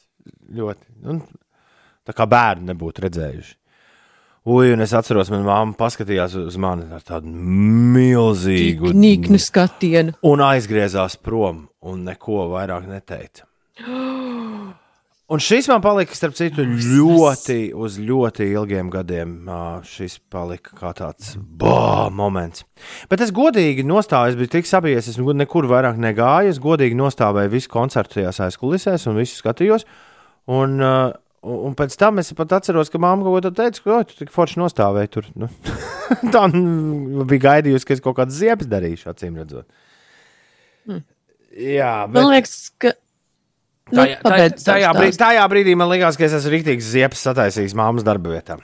Ļoti. Un, tā kā bērni nebūtu redzējuši. Ui, un es atceros, manā māte paskatījās uz mani ar tādu milzīgu Nīknu skatienu. un aizgriezās prom, un neko vairāk neteica. *gasps* Un šis man palika, starp citu, ļoti uz ļoti ilgiem gadiem. Šis palika kā tāds bā, moments. Bet es godīgi nostāju, es biju tik sabijies, es nekur vairāk negāju. Es godīgi nostāvēju visu koncertu tajās aizkulisēs un visu skatījos. Un, un pēc tam es pat atceros, ka mamma kaut ko teica, ka "Oi, tu tik forši nostāvēji tur. Nu, *laughs* tā nu, bija gaidījusi, ka es kaut kādas ziepes darīšu, acīm redzot. Hmm. Jā, bet... Man liekas, ka. Nu, Tajā, tajā, tajā, brīdī, tajā brīdī man liekas, ka es esmu rīktīgs ziepes sataisījis māmas darba vietā.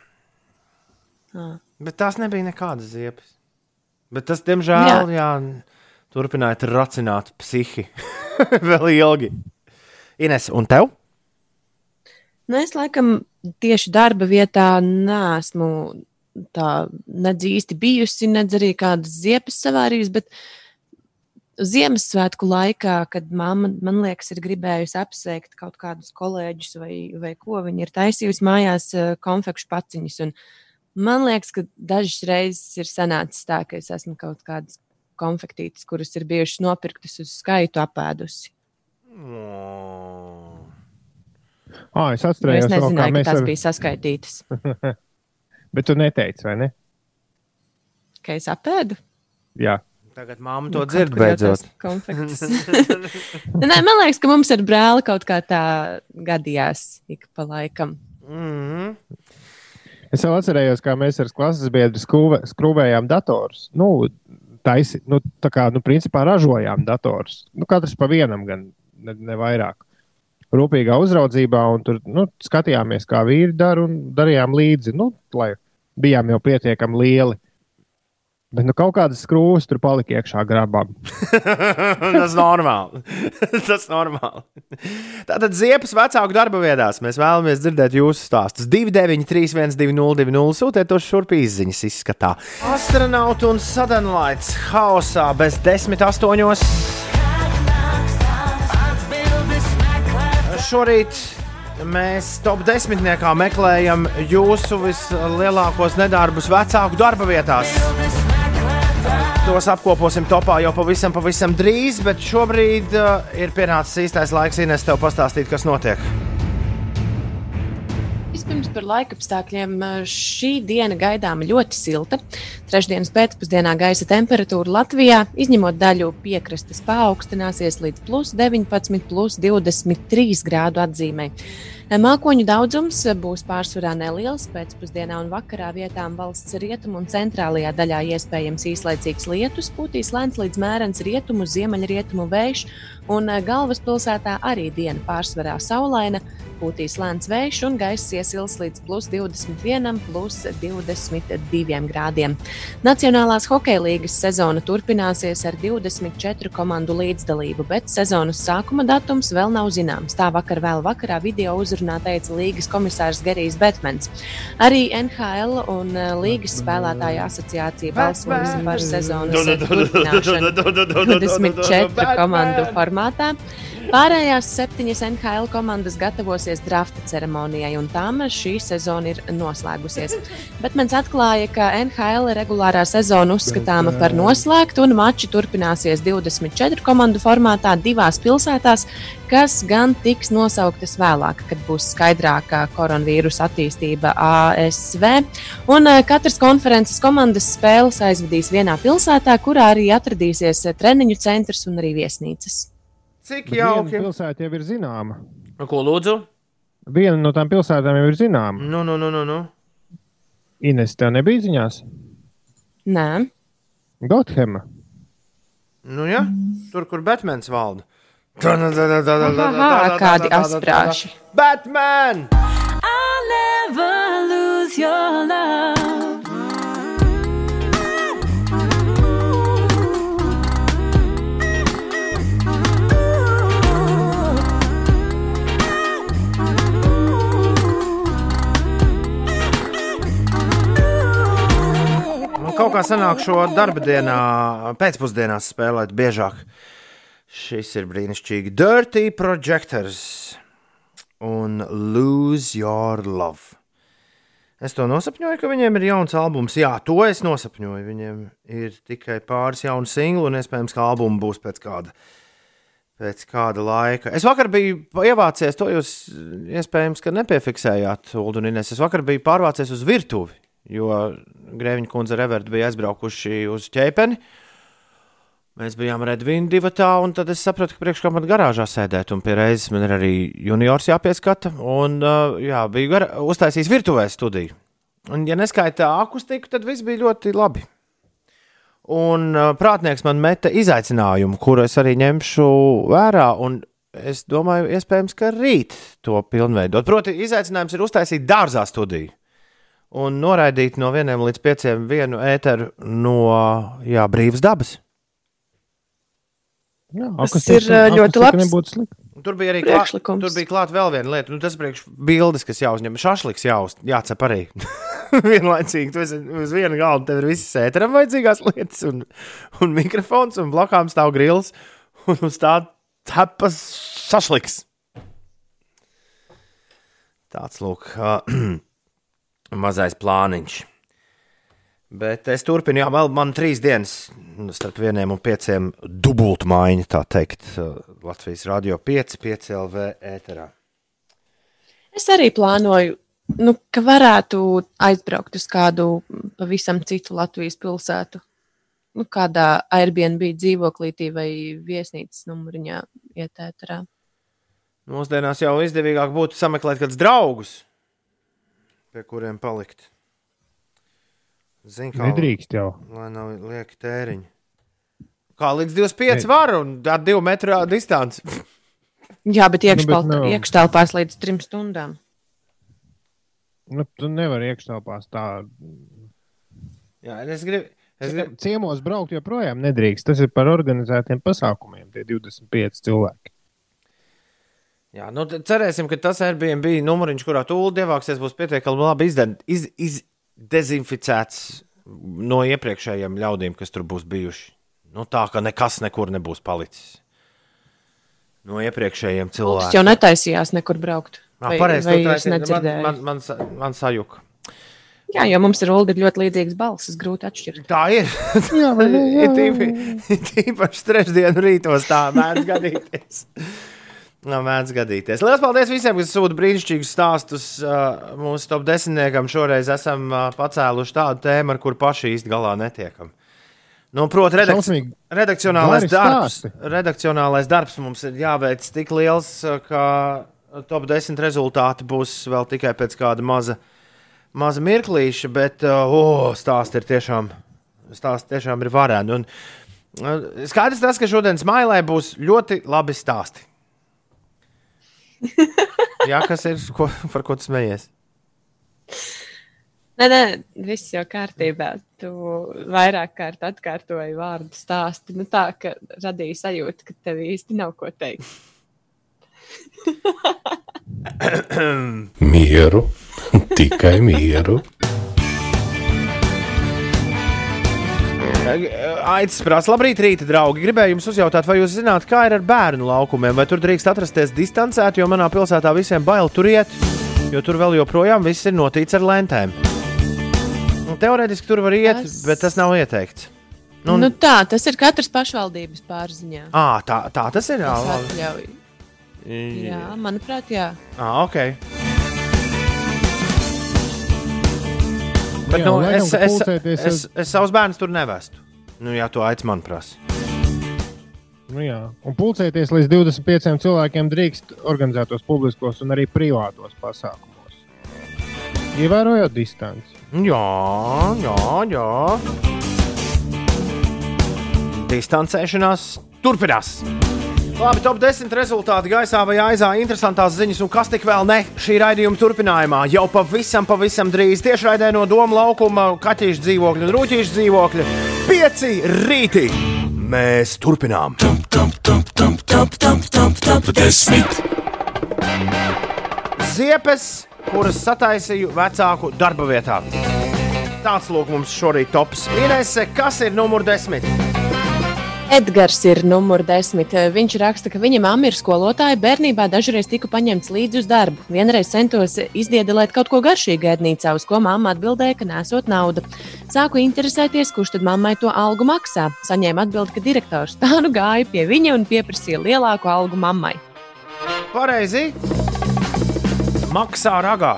Ā. Bet tās nebija nekādas ziepes. Bet tas, diemžēl, jā. Jā, turpināja tracināt psihi *laughs* vēl ilgi. Ines, un tev? Nu, es laikam tieši darba vietā neesmu tā nedz īsti bijusi, nedz arī kādas ziepes savārījis. Bet Ziemassvētku laikā, kad mamma, man liekas, ir gribējusi apsveikt kaut kādus kolēģus vai, vai ko, viņa ir taisījusi mājās eh, konfekšu paciņas. Un man liekas, ka dažas reizes ir sanācis tā, ka es esmu kaut kādas konfektītes, kuras ir bijušas nopirktas uz skaitu apēdusi. Jo atcerējos, Es nezināju, ka mēs tās ar... bija saskaitītas. *laughs* Bet tu neteici, vai ne? Ka es apēdu? Jā. Tagad Nu, to kaut dzird jau beidzot. *laughs* konfektes. *laughs* Nē, man liekas, ka mums ar brāli kaut kā tā gadījās ik pa laikam. Mm -hmm. Es vēl atcerējos, kā mēs ar klases biedru skrūvē, skrūvējām datorus. Nu, taisi, nu, tā kā, nu, principā ražojām datorus. Nu, katrs pa vienam, gan ne, ne vairāk. Rūpīgā uzraudzībā, un tur nu, skatījāmies, kā vīri dara, un darījām līdzi, nu, lai bijām jau pietiekami lieli. Bet nu, kaut kādas skrūves tur palika iekšā grabām. *laughs* Tas normāli. *laughs* Tas normāli. Tātad ziepes vecāku darba vietās. Mēs vēlamies dzirdēt jūsu stāstus. 293, 202, sūtiet to šurp izziņas izskatā. Astronauts un Suddenlights haosā bez 10, 8. Šorīt mēs top desmitniekā meklējam jūsu vislielākos nedarbus vecāku darba vietās. Tos apkoposim topā jau pavisam, pavisam drīz, bet šobrīd uh, ir pienācis īstais laiks, Ines, tev pastāstīt, kas notiek. Vispirms par laikapstākļiem. Šī diena gaidāma ļoti silta. Trešdienas pēcpusdienā gaisa temperatūra Latvijā, izņemot daļu piekrastes, paaugstināsies līdz plus 19, plus 23 grādu atzīmē. Mākoņu daudzums būs pārsvarā neliels. Pēcpusdienā un vakarā vietām valsts rietumu un centrālajā daļā iespējams īslaicīgs lietus, pūtīs lēns līdz mērens rietumu, ziemeļrietumu vējš, un galvaspilsētā arī diena pārsvarā saulaina, pūtīs lēns vējš un gaiss iesils līdz plus 21, plus 22 grādiem. Nacionālās hokeja līgas sezona turpināsies ar 24 komandu līdzdalību, bet sezonas sākuma datums vēl nav zināms. Tā vakar vēl vakarā video uzrunā teica līgas komisārs Gerijs Betmans. Arī NHL un eh, līgas spēlētāja asociācija balsos par sezonas turpināšanu 24 komandu formātā. Pārējās septiņas NHL komandas gatavosies drafta ceremonijai, un tām šī sezona ir noslēgusies. Bet mans atklāja, ka NHL regulārā sezona uzskatāma par noslēgtu, un mači turpināsies 24 komandu formātā divās pilsētās, kas gan tiks nosauktas vēlāk, kad būs skaidrāka koronavīrusa attīstība ASV. Un eh, katras konferences komandas spēles aizvedīs vienā pilsētā, kurā arī atradīsies eh, treniņu centrs un arī viesnīcas. Cik Bet jauki. Viena pilsēta jau ir zināma. Ko lūdzu? Viena no tām pilsētām jau ir zināma. Nu, nu, nu, nu. nu. Ines, tev nebija ziņās? Nē, Gothema. Nu, ja? Tur, kur Batmans valda. Aha, kādi asprāši. Batman! I'll never lose your love. Man kaut kā sanāk šo darba dienā, pēcpusdienās spēlēt biežāk. Šis ir brīnišķīgi. Dirty Projectors un Lose Your Love. Es to nosapņoju, ka viņiem ir jauns albums. Jā, to es nosapņoju. Viņiem ir tikai pāris jaunu singlu, un iespējams, ka albums būs pēc kāda, pēc kāda laika. Es vakar biju ievācies, to jūs iespējams, ka nepiefiksējāt, Ulu un Inês. Es vakar biju pārvācies uz virtuvi, jo Grēviņa kundze ar Evertu bija aizbraukuši uz ķēpeni. Mēs bijām Redvīna divatā, un tad es sapratu, ka priekšā man garāžā sēdēt, un pie reizes man ir arī juniors jāpieskata. Un, jā, biju gar... uztaisījis virtuvē studiju. Un, ja neskaitā akustiku, tad viss bija ļoti labi. Un prātnieks man meta izaicinājumu, kuru es arī ņemšu vērā. Un es domāju, iespējams, ka rīt to pilnveidot. Proti, izaicinājums ir uztaisīt dārzā studiju un noraidīt no vieniem līdz pieciem vienu ēteru no jā, brīvas dabas. Jā, Tas ir uh, ļoti slikti. Tur bija arī klāt, Priekšlikums. tur bija klāt vēl viena lieta. Nu, tas priekš bildes, kas jāuzņem. Šašliks jāuz, jācep arī. *laughs* Vienlaicīgi, tu esi uz viena galda, tev ir visas ēteram vajadzīgās lietas, un, un mikrofons, un blakām stāv grils, un uz tā cepas šašliks. Tāds lūk, *clears throat* mazais plāniņš. Bet es turpinu, jā, vēl man trīs dienas starp vieniem un pieciem dubultu maiņa, tā teikt, Latvijas radio 5, 5 LV ēterā. Es arī plānoju, nu, ka varētu aizbraukt uz kādu pavisam citu Latvijas pilsētu. Nu, kādā Airbnb dzīvoklītī vai viesnīcas numuriņā ietētarā. Mūsdienās jau izdevīgāk būtu sameklēt kādus draugus, pie kuriem palikt. Zini, kā Nedrīkst jau. Lai nav lieki tēriņi. Kā līdz 25 var un ar 2 metru distanci. Jā, bet Nu, iekštelpās līdz trim stundām. Nu, tu nevari iekštelpās tā. Jā, es gribu. Es gribu... Ciemos braukt joprojām nedrīkst. Tas ir par organizētiem pasākumiem, tie 25 cilvēki. Jā, nu, cerēsim, ka tas Airbnb numuriņš, kurā tu ievāksies, būs pietiekami labi izden, iz, iz, dezinficēts no iepriekšējiem ļaudīm, kas tur būs bijuši. Nu, tā ka nekas nekur nebūs palicis. No iepriekšējiem Tas cilvēkiem. jau netaisījās nekur braukt. Ah, Vai, pareizi, jūs taisni. man, man, man, man sajuka. Jā, jo mums ir Ulda ļoti līdzīgas balsis, grūti atšķirt. Tā ir. *laughs* Jā? Jā, ir Tīpaši trešdienu rītos tā mēdz gadīties. *laughs* Nav mēdz gadīties. Lielas paldies visiem, kas sūta brīnišķīgus stāstus. Uh, mūsu top desmitniekam šoreiz esam uh, pacēluši tādu tēmu, ar kuru paši īsti galā netiekam. Nu, Protams, redakci redakcionālais darbs, redakcionālais darbs mums ir jāveic tik liels, ka top 10 rezultāti būs vēl tikai pēc kāda maza, maza mirklīša, bet uh, stāsti ir tiešām, stāsti tiešām ir vareni. Un, uh, skaidrs tas, ka šodien Smailē būs ļoti labi stāsti. *laughs* Jā, kas ir, ko, par ko tu smejies? Nē, nē, viss jau kārtībā. Tu vairāk kārt atkārtoji vārdu stāstu. Nu, tā, ka radīja sajūtu, ka tev īsti nav ko teikt. *coughs* Mieru, tikai mieru. *laughs* Aicis prasa, labrīt, rīta draugi. Gribēju jums uzjautāt, vai jūs zināt, kā ir ar bērnu laukumiem, vai tur drīkst atrasties distancēti, jo manā pilsētā visiem bail tur iet, jo tur vēl joprojām viss ir notīts ar lentēm. Nu, teorētiski tur var iet, tas... Bet tas nav ieteikts. Nu, nu, tā, tas ir katras pašvaldības pārziņā. À, tā, tā tas ir. Jā, Tas atļauj. Jā, manuprāt, jā. À, ok. Bet, Jā, nu, es, ka es, pulcēties es, es savus bērnus tur nevestu. Nu, jā, to aicināt man prasa. Nu, jā. un pulcēties līdz 25 cilvēkiem drīkst organizētos publiskos un arī privātos pasākumos. Ievērojot distanci. Jā, jā, jā. Distancēšanās turpinās. Labi, top 10 rezultāti gaisā vai aizā. Interesantās ziņas, un kas tik vēl ne šī raidījuma turpinājumā. Jau pavisam, pavisam drīz tiešraidē no Doma laukuma, kaķīšu dzīvokļa un rūtīšu dzīvokļa. Pieci rīti! Mēs turpinām! Ziepes, kuras sataisīju vecāku darba vietā. Tāds lūk mums šorīt tops. Inese, kas ir numur desmit? Edgars ir numur desmit. Viņš raksta, ka viņa mamma ir skolotāja. Bērnībā dažreiz tiku paņemts līdzi uz darbu. Vienreiz centos izdiedelēt kaut ko garšīgu ēdnīcā, uz ko mamma atbildēja, ka nesot naudu. Sāku interesēties, kurš tad mammai to algu maksā. Saņēmu atbildi, ka direktors tā nu gāja pie viņa un pieprasīja lielāku algu mammai. Pareizi. Maksā ragā.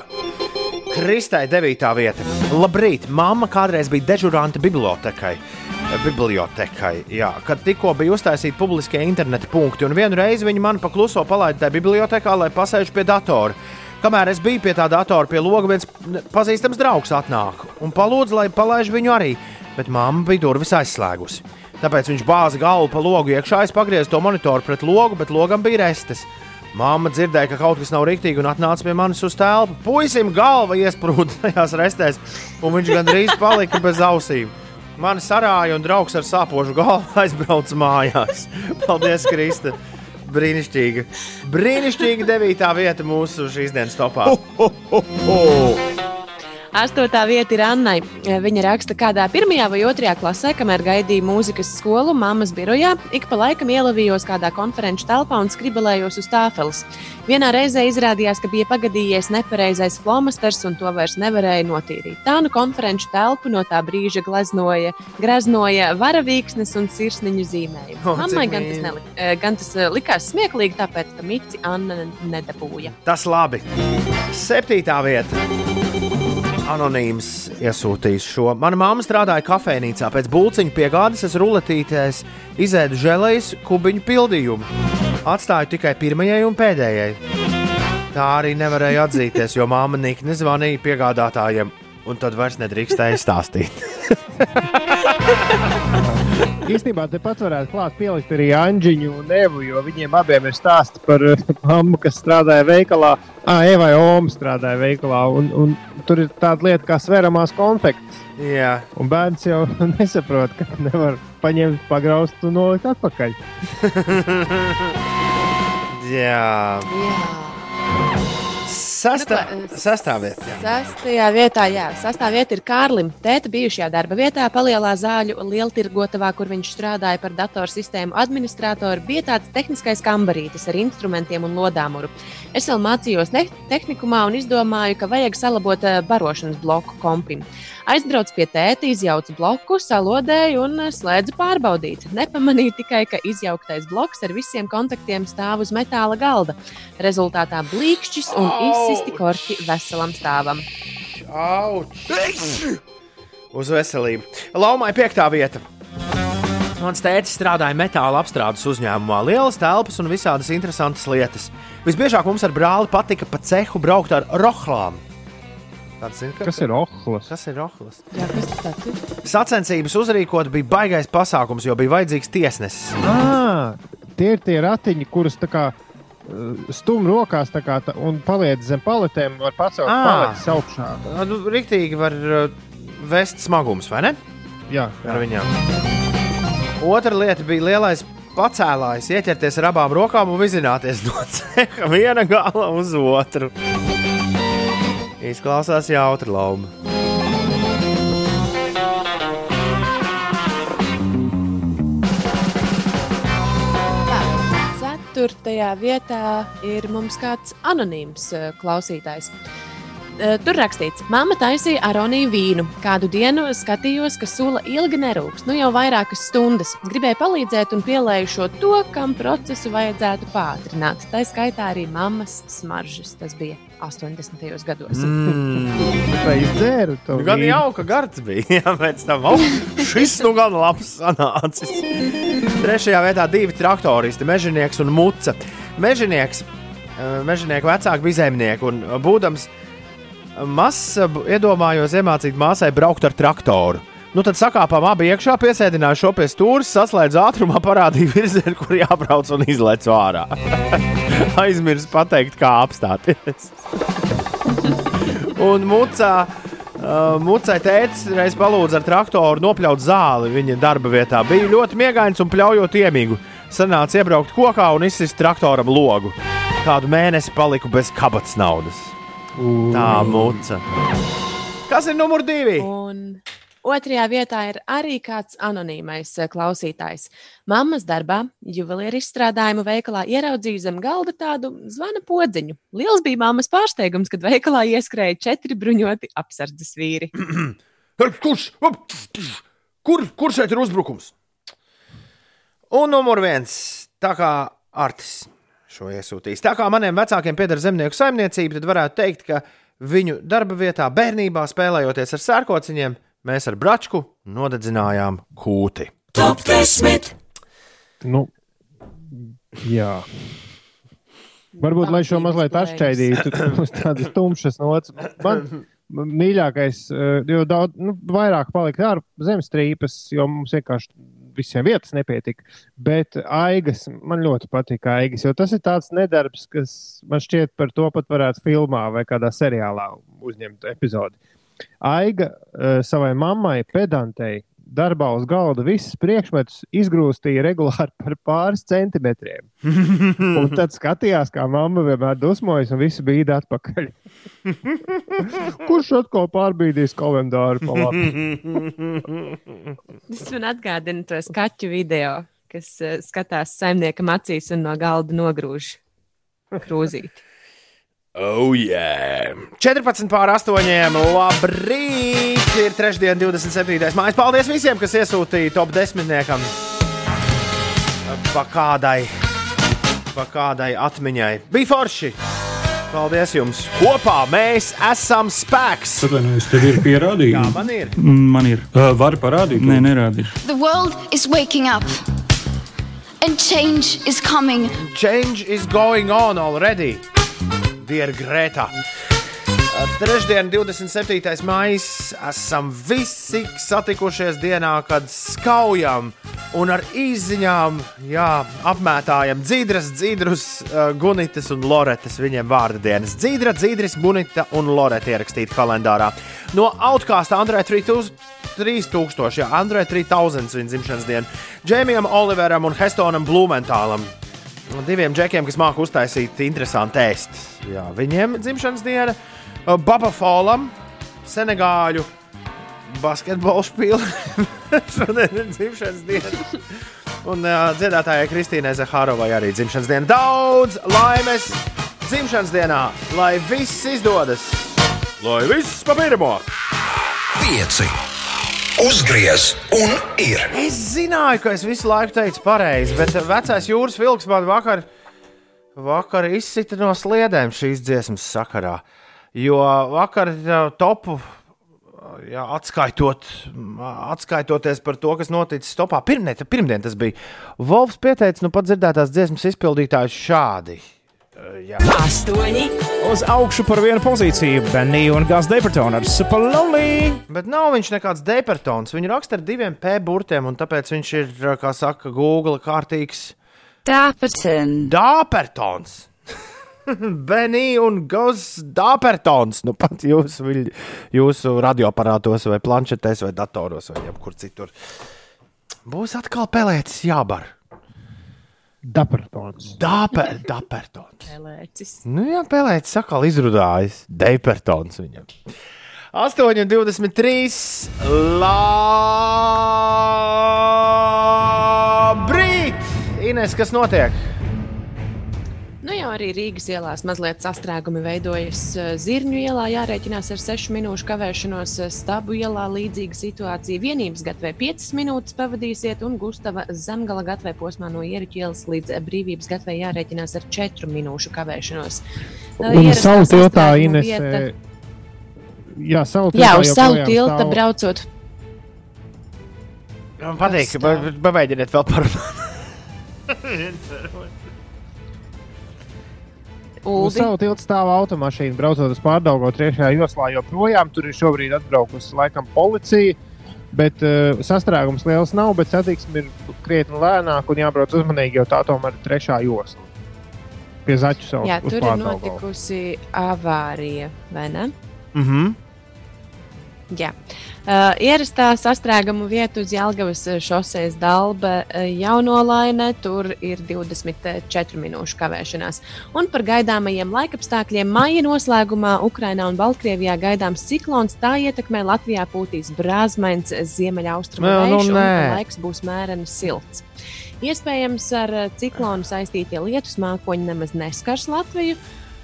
Kristai 9. vieta. Labrīt, mamma kādreiz bija dežurante bibliotekai. Bibliotekai, jā, kad tikko bija uztaisīti publiskie interneta punkti, un vienu reizi viņi man pakluso palaida tajā bibliotekā, lai pasēž pie datora. Kamēr es biju pie tā datora, pie loga viens pazīstams draugs atnāk un palūdza, lai palaiž viņu arī, bet mamma bija durvis aizslēgusi. Tāpēc viņš bāza galvu pa logu iekšā, es pagriezu to monitoru pret logu, bet logam bija restes. Māma dzirdēja, ka kaut kas nav rīktīgi un atnāca pie manis uz telpu. Puisim galva iesprūda tajās restēs, un viņš gandrīz palika bez ausīm. Mani sarāja un draugs ar sāpošu galvu *laughs* aizbrauca mājās. Paldies, Krista! Brīnišķīga. Brīnišķīga devītā vieta mūsu šīs dienas topā. Ho, ho, ho. Astotā vieta ir Annai. Viņa raksta, kādā pirmajā vai otrajā klasē, kamēr gaidīja mūzikas skolu, mammas birojā, ik pa laikam ielavījos kādā konferenču telpā un skribelējos uz tāfeles. Vienā reizē izrādījās, ka bija pagadījies nepareizais flomasters un to vairs nevarēja notīrīt. Tā nu konferenču telpu no tā brīža gleznoja, greznoja varavīksnes un sirsniņu zīmējumu. O, cik Mammai gan tas, mīļi. neli, eh, gan tas eh, likās smieklīgi, tāpēc ka Mici Anna nedabūja. Tas labi. Septītā vieta. Anonīms iesūtījis šo. Mana mamma strādāja kafejnīcā. Pēc būciņa piegādes es ruletītēs izēdu žēlējas kubiņu pildījumu. Atstāju tikai pirmajai un pēdējai. Tā arī nevarēja atzīties, jo māma Nikne zvanīja piegādātājiem, un tad vairs nedrīkstēja stāstīt. *laughs* Īstenībā tepat varētu klāt pielikt arī Anģiņu un Evu, jo viņiem abiem ir stāsti par eh, mammu, kas strādāja veikalā. Ah, Eva jau Oma strādāja veikalā, un, un tur ir tāda lieta kā sveramās konfektes. Jā. Un bērns jau *laughs* nesaprot, ka nevar paņemt, pagraust un nolikt atpakaļ. *laughs* Jā. Sestā, sestā vieta. jā. Sastajā vietā, jā, sastāvā vieta ir Kārlim. Tēta bijušajā darba vietā, palielā zāļu lieltirgotavā, kur viņš strādāja par datorsistēmu administratoru, bija tāds tehniskais kambarītis ar instrumentiem un lodāmuru. Es vēl mācījos tehnikumā un izdomāju, ka vajag salabot eh, barošanas bloku kompim. Aizbraucu pie tēta, izjaucu bloku, salodēju un eh, slēdzu pārbaudīt. Nepamanīju tikai, ka izjauktais bloks ar visiem kontaktiem stāv uz metāla galda. Rezultātā blīkšķis un izsisti korķi veselam stāvam. Auč! Uz veselību. Laumai piektā vieta. Mans tēvs strādāja metāla apstrādes uzņēmumā. Lielas telpas un visādas interesantas lietas. Visbiežāk mums ar brāli patika pa cehu braukt ar rohlām. Tāds, zin, Kas ir ohlas? Kas ir rohlas? Jā, kas tas ir? Sacensības uzrīkot bija baigais pasākums, jo bija vajadzīgs tiesnesis. Ah, tie ir tie ratiņi, kurus tā kā eh, stum rokās tā kā, tā, un paliec zem paletēm, var pacelt paletes augšā. Nu, Riktīgi var vest smagums, vai ne? Jā, ar viņām. Otra lieta bija lielais pacēlājs, ieķerties ar abām rokām un vizināties no ceha viena gala uz otru. Izklausās jautri lauma. Ceturtajā vietā ir mums kāds anonīms eh, klausītājs. Eh, Tur rakstīts, mamma taisīja aroniju vīnu. Kādu dienu skatījos, ka sula ilgi nerūks, nu jau vairākas stundas. Gribēju palīdzēt un pielēju šo to, kam procesu vajadzētu pātrināt. Tā skaitā arī mammas smaržas. Tas bija 80. gados. Mm. Vai izdzēru to? Gan vīnu? jauka gards bija. *laughs* Jā, pēc tam oh, šis nu gan labs sanācis. Trešajā vietā divi traktoristi, mežonieks un muca. Mežonieks, eh, mežonieka vecāki bija zemnieki un eh, būdams mazs, eh, iedomājos iemācīt māsai braukt ar traktoru. Nu, tad sakāpām abi iekšā, piesēdināju šo pie stūra, saslēdzu ātrumā, parādīju virzienu, kur jābrauc un izlaicu ārā. *laughs* Aizmirsu pateikt, kā apstāties. Un mucā, uh, mucai tēvs reiz palūdza ar traktoru nopļaut zāli viņa darba vietā. Bija ļoti miegains un pļaujot iemīgu. Sanāca iebraukt kokā un izsist traktoram logu. Kādu mēnesi paliku bez kabatas naudas. Tā muca. Kas ir numur divi? Un, Otrajā vietā ir arī kāds anonīmais eh, klausītājs. Mammas darbā, juvelieru izstrādājumu veikalā ieraudzīju zem galda tādu zvana podziņu. Liels bija mammas pārsteigums, kad veikalā ieskrēja četri bruņoti apsardzes vīri. *clears throat* Kurš? Kur, kur šeit ir uzbrukums? Un numur viens, tā kā Artis šo iesūtīs. Tā kā maniem vecākiem pieder zemnieku saimniecība, tad varētu teikt, ka viņu darba vietā bērnībā spēlējoties ar sērkociņiem, mēs ar bračku nodedzinājām kūti. Top 10! Nu, jā. Varbūt, lai šo mazliet atšķaidītu uz tādas tumšas nots. Man mīļākais, eh, jo daudz, nu, vairāk palika ārā zemestrīpas, jo mums vienkārši visiem vietas nepietika. Bet aigas, man ļoti patīk aigas, jo tas ir tāds nedarbs, kas man šķiet par to pat varētu filmā vai kādā seriālā uzņemt epizodi. Aiga uh, savai mammai, pedantei, darbā uz galda visus priekšmetus izgrūstīja regulāri par pāris centimetriem. *laughs* Un tad skatījās, kā mamma vienmēr dusmojas, un viss bija atpakaļ. *laughs* Kurš atkal pārbīdīs kalendāru pa labi? *laughs* Tas man atgādina to skaču video, kas eh, skatās saimniekam acīs un no galda nogrūž krūzīti. Oh, yeah! 14 pār 8. Labrīt! Ir trešdiena, 27. maija. Paldies visiem, kas iesūtīja top 10. Pa kādai, pa kādai atmiņai. Bija forši! Paldies jums! Kopā mēs esam spēks! Atvainojos, tev ir pierādījumi. Jā, man ir. Man ir. Uh, Vari parādīt? Nē, nerādīšu. The world is waking up. And change is coming. Change is going on already. Dear Greta. Trešdien, 27. maijā, esam visi satikušies dienā, kad skaujam un ar izziņām jā, apmētājam dzīdras, dzīdrus, uh, gunitas un loretas viņiem vārdu dienas. Dzīdra, dzīdris, gunita un loreta ierakstīta kalendārā. No Outcast Andrei 3000, 3000 jā, Andrei 3000 viņa dzimšanas diena, Džēmijam Oliveram un Hestonam Blumentālam. Diviem džekiem, kas māca uztaisīt interesantu ēst. Jā, viņiem dzimšanas diena, Baba Folam, Senegāļu basketbola spēle. *laughs* Šodien ir dzimšanas diena. Un uh, dziedātājai Kristīnai Zahārovai arī dzimšanas diena. Daudz laimes dzimšanas dienā, lai viss izdodas! Lai viss pa pirmo! Pieci. Uzgriez un ir. Es zināju, ka es visu laiku teicu pareizi, bet vecais jūras vilks man vakar, vakar izsita no sliedēm šīs dziesmas sakarā. Jo vakar topu jā, atskaitot, atskaitoties par to, kas noticis topā, pirmdien, pirmdien tas bija. Volfs pieteica nu pat dzirdētās dziesmas izpildītājus šādi. Jā. Astoņi. Uz augšu par vienu pozīciju Benija un Gāzes Depertona ar Super Lonely. Bet nav viņš nekāds depertons. Viņu raksta ar diviem P burtiem, un tāpēc viņš ir, kā saka, Google kārtīgs. Dāperton. Dāpertons! Benija un Gāzes Dāpertons. Nu, pat jūsu, viļ- jūsu radioaparātos, vai planšetēs, vai datoros, vai jebkur citur. Būs atkal pelēcis jābar. Dapertons. Dāper, dapertons. Pelēcis. Nu, jā, pelēcis atkal izrunājis. Depertons viņam. 8,23. Labrīt! Ines, kas notiek? Nu jau arī Rīgas ielās mazliet sastrēgumi veidojas. Eh, Zirņu ielā jārēķinās ar 6 minūšu kavēšanos, eh, Stabu ielā līdzīga situācija. Vienības gatvē 5 minūtes pavadīsiet, un Gustava zemgala gatvē posmā no Ieriķa ielas līdz Brīvības gatvē jārēķinās ar 4 minūšu kavēšanos. Eh, Un savu tiltā Ines. vieta- Jā, savu tiltā. Jā, uz savu tiltu stāv- braucot. Man patīk, ka pa- pamēģiniet vēl parunāt. *laughs* *laughs* Uz Uldi. savu tiltu stāv automašīna, braucot uz pārdaugo trešajā joslā. Joprojām tur ir šobrīd atbraukusi laikam policija. Bet uh, sastrēgums liels nav, bet satiksme ir krietni lēnāka un jābrauc uzmanīgi, jo tā tomēr ir trešā josla. Pie zaķu salas. Jā, tur ir Pārdaugava. notikusi avārija, vai ne? Mhm. Jā. Uh, ierastā sastrēgumu vietu uz Jālgavas šoseis Dalbe uh, jaunolaine, tur ir 24 minūšu kavēšanās. Un par gaidāmajiem laikapstākļiem maija noslēgumā Ukrainā un Baltkrievijā gaidāms ciklons. Tā ietekmē Latvijā pūtīs brāzmains ziemeļaustrumu Nē, nu vējš, un nē. laiks būs mēreni silts. Iespējams, ar ciklonu saistītie lietus mākoņi nemaz neskars Latviju,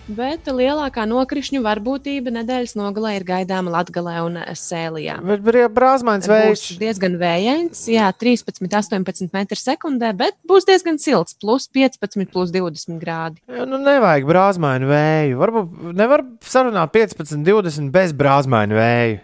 bet lielākā nokrišņu varbūtība nedēļas nogalē ir gaidāma Latvijā un Sēlijā. Bet brāzmains vējš. Būs diezgan vējains, jā, 13, 18 m2, bet būs diezgan silts, plus 15, plus 20 grādi. Jā, nu nevajag brāzmainu vēju. Varbūt nevar sarunāt 15, 20 bez brāzmainu vēju.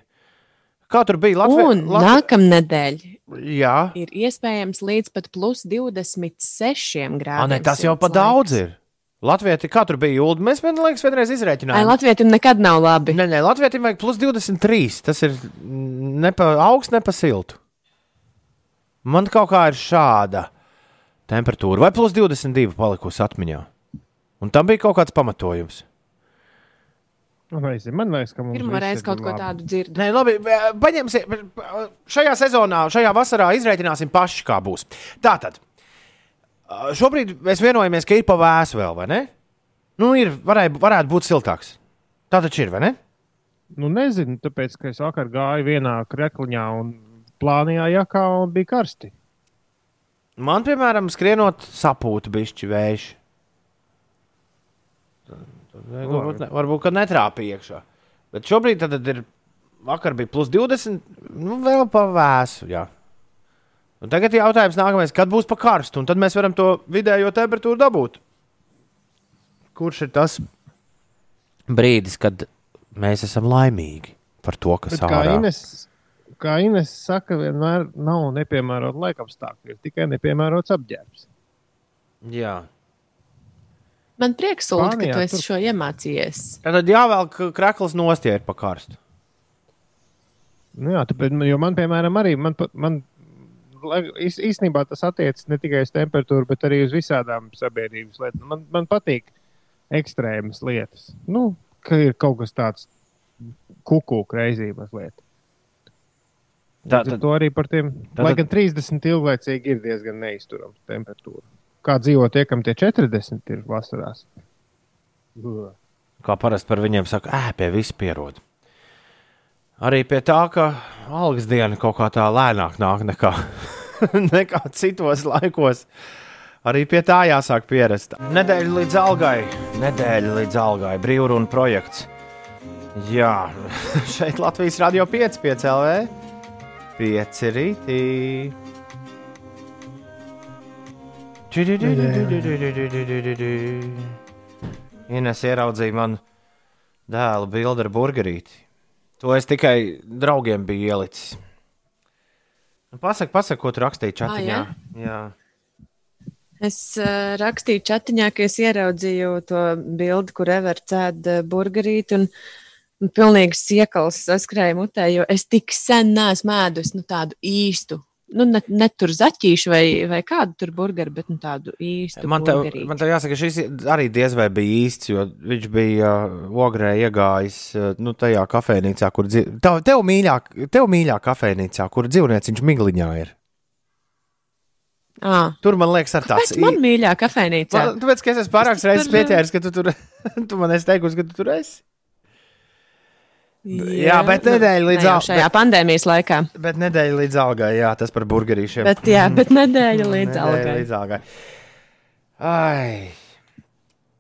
Kā tur bija Latvijā? Un nākamnedēļ Jā, ir iespējams līdz pat plus 26 grādiem. Ne, tas jau pa daudz ir. Latvijā kā tur bija jūlda? Mēs, man liekas, vienreiz izrēķinājām. Latvijam nekad nav labi. Nē, nē, Latvijā vajag plus 23. Tas ir ne pa augstu, ne pa siltu. Man kaut kā ir šāda temperatūra, vai plus 22 palikusi atmiņā. Un tam bija kaut kāds pamatojums. Nu, nezinu, Man liekas, ka mums Pirmā reize ir kaut ko labi. tādu dzirdu. Nē, labi, paņemsim. Šajā sezonā, šajā vasarā izreikināsim paši, kā būs. Tātad, šobrīd mēs vienojamies, ka ir pa vēsu vēl, vai ne? Nu, ir, varēja, varētu būt siltāks. Tā taču ir, vai ne? Nu, nezinu, tāpēc, ka es vakar gāju vienā krekliņā un plānījā jakā un bija karsti. Man, piemēram, skrienot sapūta bišķi vējš. Varbūt, ne, varbūt ka netrāpīja iekšā. Bet šobrīd tad ir. Vakar bija plus 20, nu vēl pa vēsu. Jā. Un tagad ir jautājums, nākamais, kad būs pa karstu, un tad mēs varam to vidējo temperatūru dabūt. Kurš ir tas brīdis, kad mēs esam laimīgi par to, kas kā ārā? Ines, kā Ines saka, vienmēr nav nepiemērota laikapstākļi, ir tikai nepiemērots apģērbs. Jā. Man prieks, Ulu, ka tu esi tur- šo iemācījies. Tad jāvelk krekls nostiet pa karstu. Nu, jā, tāpēc, jo man, piemēram, arī man, man īs- īstenībā tas attiecas ne tikai uz temperatūru, bet arī uz visādām sabiedrības lietām. Man, man patīk ekstrēmas lietas. Nu, ka ir kaut kas tāds kuku reizības lietas. Tā- tad- to arī par tiem. tā- Lai gan 30 ilglaicīgi ir diezgan neizturama temperatūra. Kā dzīvo tie, kam tie 40 ir vasarās? Kā parasti par viņiem saka, ē, pie viss pierod. Arī pie tā, ka algas diena kaut kā tā lēnāk nāk nekā, *laughs* nekā citos laikos. Arī pie tā jāsāk pierast. Nedēļa līdz algai, nedēļa līdz algai, brīvruna projekts. Jā, *laughs* šeit Latvijas radio 5, 5 LV, 5 rītī. Ines ieraudzīja manu dēlu bildi ar burgerīti. To es tikai draugiem biju ielicis. Nu, Pasaka, pasaka, ko tu rakstīji čatiņā. Ah, jā. Es uh, rakstīju chatiņā, ka es ieraudzīju to bildi, kur Everts ēda burgerīti. Un, un pilnīgi siekals saskrēja mutē, jo es tik sen neesmu ēdus nu, tādu īstu. Nu, ne, ne tur zaķīšu vai, vai kādu tur burgeru, bet nu, tādu īstu. Man te, man te jāsaka, šis arī diez vai bija īsts, jo viņš bija uh, ogrē iegājis uh, nu, tajā kafejnīcā, kur dzīvo. Tev, tev, mīļā, tev mīļā kafejnīcā, kur dzīvnieciņš Migliņā ir. À. Tur man liekas, ar tāds Kāpēc man mīļā kafejnīcā? Man, tāpēc, ka es esmu pārāks tur, reizes pieķēries, ka tu tur *laughs* tu man esi teikusi, ka tu tur esi. Jā, bet nedēļa līdz ne jau al- šajā bet- pandēmijas laikā. Bet nedēļa līdz algai, jā, tas par burgerīšiem. Bet, jā, bet nedēļa *laughs* līdz Nedēļa algai. Līdz algai. Ai.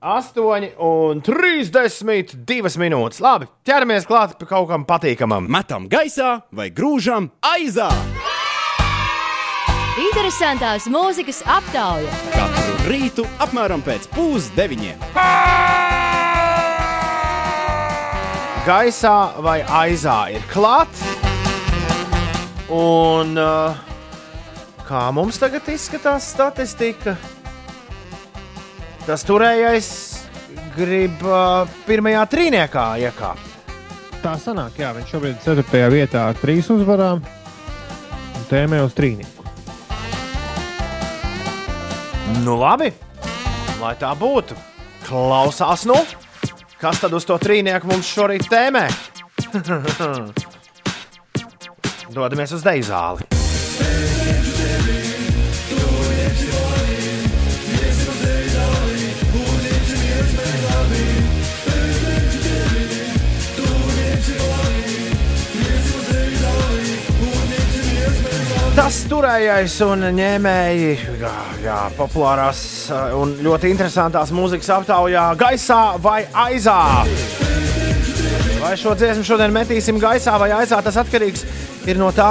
8 un 32 minūtes. Labi, ķeramies klāt pie kaut kam patīkamam. Metam gaisā vai grūžam aizā. Interesantās mūzikas aptauja. Katru rītu apmēram pēc pusdeviņiem. Gaisā vai aizā ir klāts. Un uh, kā mums tagad izskatās statistika? Tas turējais grib uh, pirmajā trīniekā iekāpt. Tā sanāk, jā, viņš šobrīd ir 4. vietā ar trīs uzvarām un tēmē uz trīnieku. Nu, labi, lai tā būtu. Klausās, nu, Kas tad uz to trīnieku mums šorīt tēmē? *laughs* Dodamies uz Deizāli! Tas turējais un ņēmēji jā, jā, populārās uh, un ļoti interesantās mūzikas aptaujā gaisā vai aizā. Vai šo dziesmu šodien metīsim gaisā vai aizā, tas atkarīgs no tā,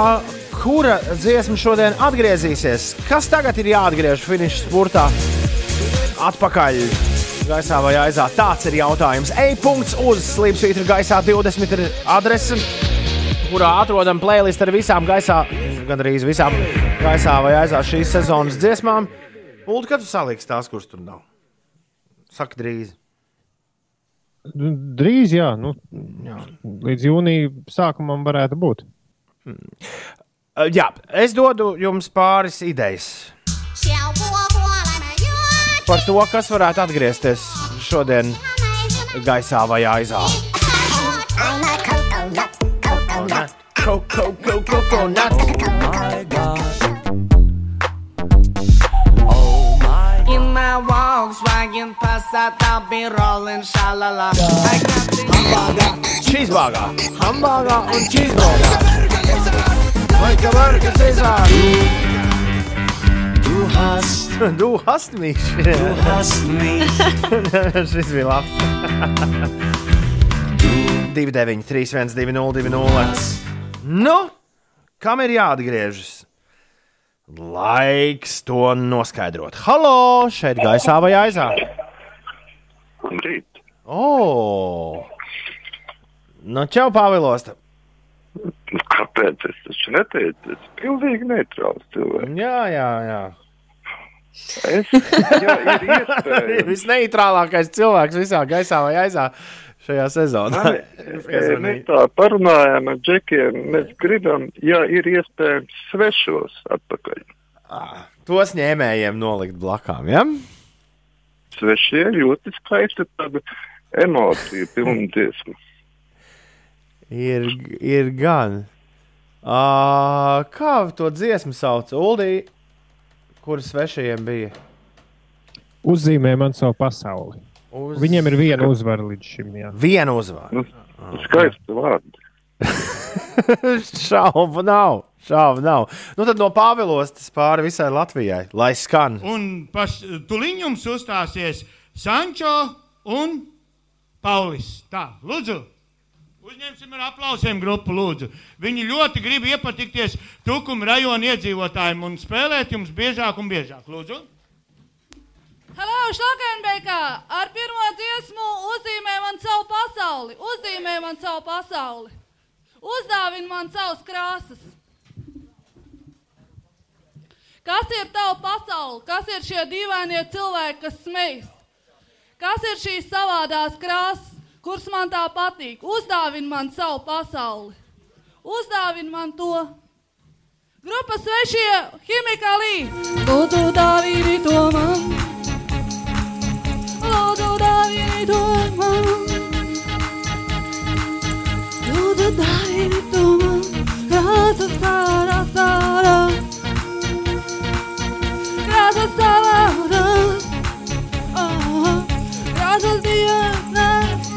kura dziesma šodien atgriezīsies. Kas tagad ir jāatgriež finiša spurtā? Atpakaļ gaisā vai aizā? Tāds ir jautājums. E-punkts uz Slimsvītra gaisā 20 ir adrese, kurā atrodam playlistu ar visām gaisā, gandrīz visām gaisā vai aizā šīs sezonas dziesmām. Ulu, kad tu saliksi tās, kuras tur nav? Saka drīz. Drīz, jā, nu, jā. līdz jūnija sākumam varētu būt. Uh, Jā, es dodu jums pāris idejas par to, kas varētu atgriezties šodien gaisā vai aizā. Coco, coco, coconut. Volkswagen Passat, I'll be rolling, shalala. I got the Cheeseburger, hamburger un cheeseburger. Ka burger Cäsar? Du hast, *laughs* Du hast mich. du hast mich. *laughs* Šis bija labs. 2, 9, 3, 1, 2, 0, 2, 0. Nu, kam ir jāatgriežas? Laiks to noskaidrot. Halo, šeit gaisā vai aizā? Labrīt. O! Nu, čau, Pāvilos! Kāpēc es taču neteicu? Es pilnīgi neitrāls cilvēks. Jā, jā, jā. Es, jā, *laughs* iespējams. Visneitrālākais cilvēks visā gaisā vai aizā šajā sezonā. Nē, *laughs* *laughs* Mēs tā parunājām ar džekiem. Mēs gribam, ja ir iespējams, svešos atpakaļ. Tos ņēmējiem nolikt blakām, ja? Svešie ļoti skaista tāda emocija, pilna dziesma. Ir, ir gan. Uh, kā to dziesmu sauc? Uldī, kuras svešajiem bija? Uzzīmē man savu pasauli. Uz- Viņiem ir viena uzvara līdz šim. Jā. Viena uzvara. Skaisti vārdi. *laughs* Šaubu nav. Šaubu nav. Nu tad no Pāvilostas pāri visai Latvijai, lai skan. Un paš, tuliņ jums uzstāsies Sančo un Paulis. Tā, lūdzu. Uzņemsim ar aplausiem grupu, lūdzu. Viņi ļoti grib iepatikties Tukuma rajona iedzīvotājiem un spēlēt jums biežāk un biežāk. Lūdzu. Hello, Šlakenbeikā! Ar pirmo dziesmu uzzīmē man savu pasauli, uzzīmē man savu pasauli, uzdāvina man savas krāsas. Kas ir tava pasaule? Kas ir šie dīvainie cilvēki, kas smejas? Kas ir šīs savādās krāsas, kuras man tā patīk? Uzdāvina man savu pasauli, uzdāvina man to. Grupa svešie ķimikālī! Lūdzu, dāvini to man! Lūdzu, dāvini to man! Lūdzu, dāvini to man! Krāsas sārā, sārā! Krāsas savādas! Oh, krāsas dienas!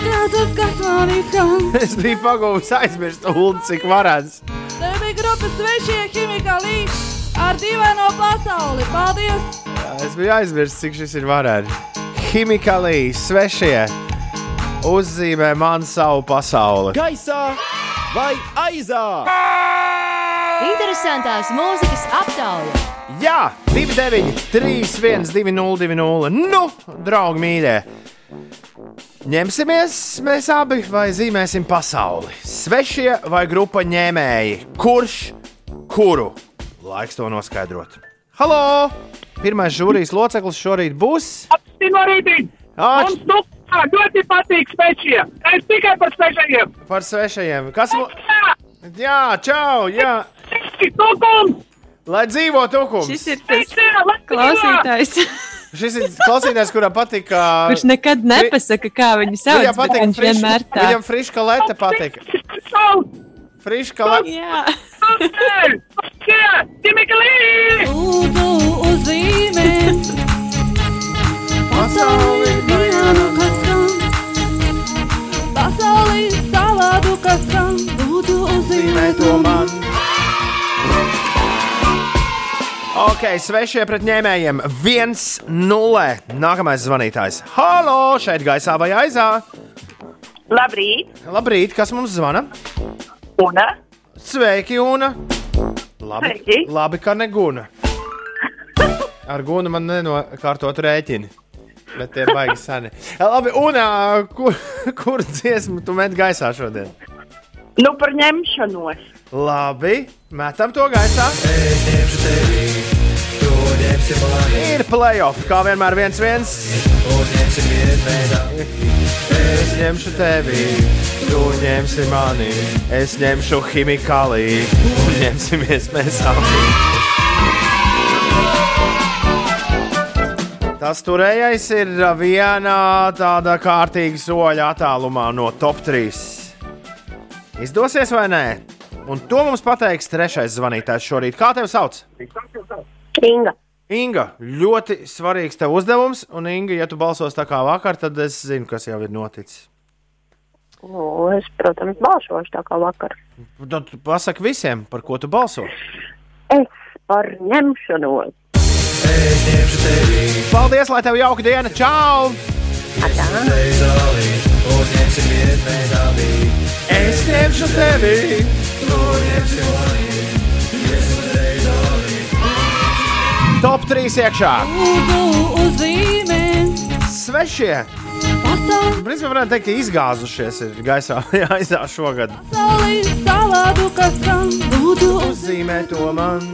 Krāsas, kas man izskan! Es biju pagūvis aizmirst ulu, cik varēts. Te bija grupas svešie ķimikālī ar dīvaino pasauli. Paldies! Jā, Es biju aizmirsis, cik šis ir varēts. Chemikālī, svešie uzzīmē man savu pasauli. Gaisā vai aizā? Interesantās mūzikas aptauja. Jā, 29, 3, 1, 2, 0, 2, 0. Nu, draugi mīļie! Ņemsimies mēs abi vai zīmēsim pasauli. Svešie vai grupa ņēmēji? Kurš kuru? Laiks to noskaidrot. Halo! Pirmais žūrijas loceklis šorīt būs. Āč! Mums nu, tā, ļoti patīk svešie! Es tikai par svešajiem! Par svešajiem. Kas mu... Jā, čau! Jā! Tukums! Lai dzīvo tukums! Šis ir tas klausītājs, Šis ir klausītājs, kuram patīk. kurš nekad nepasaka, kā viņu sauc. Viņam patīk, Viņš vienmēr tā. Viņam friška leta patīk. Friška la... Jā. Lūdzu, uzzīmē pasauli vienu, kas skan. Pasauli savādu, kas skan. Lūdzu, uzzīmē to man. Ok, svešie pret ņēmējiem 1-0. Nākamais zvanītājs. Halo, šeit gaisā vai aizā? Labrīt! Labrīt, kas mums zvana? Una. Sveiki, Una! Labi, Sveiki. labi ka ne Guna. *laughs* Ar Gunu man nenokārtot rēķini. Bet tie ir baigi seni. Labi, Una, kur, *laughs* kur dziesmu tu met gaisā šodien? Nu, par ņemšanos. Labi, metam to gaisā. Ir playoff, kā vienmēr viens viens. Es ņemšu tevi, tu ņemsi mani, es ņemšu chimikāliju, un ņemsimies mēs abi. Tas turējais ir vienā tāda kārtīga soļa attālumā no top 3. Izdosies vai nē? Un to mums pateiks trešais zvanītājs šorīt. Kā tevi sauc? Inga. Inga, ļoti svarīgs tev uzdevums, un Inga, ja tu balsos tā kā vakar, tad es zinu, kas jau ir noticis. Nu, es, protams, balsošu tā kā vakar. Tad pasaki visiem, par ko tu balso. Es par ņemšanos. Paldies, lai tev jauka diena! Čau! Es ņemšu tevi! Top 3 iekšā! Svešie! Principā varētu teikt, ka izgāzušies ir gaisā *laughs* aizā šogad. Uzzīmē to man!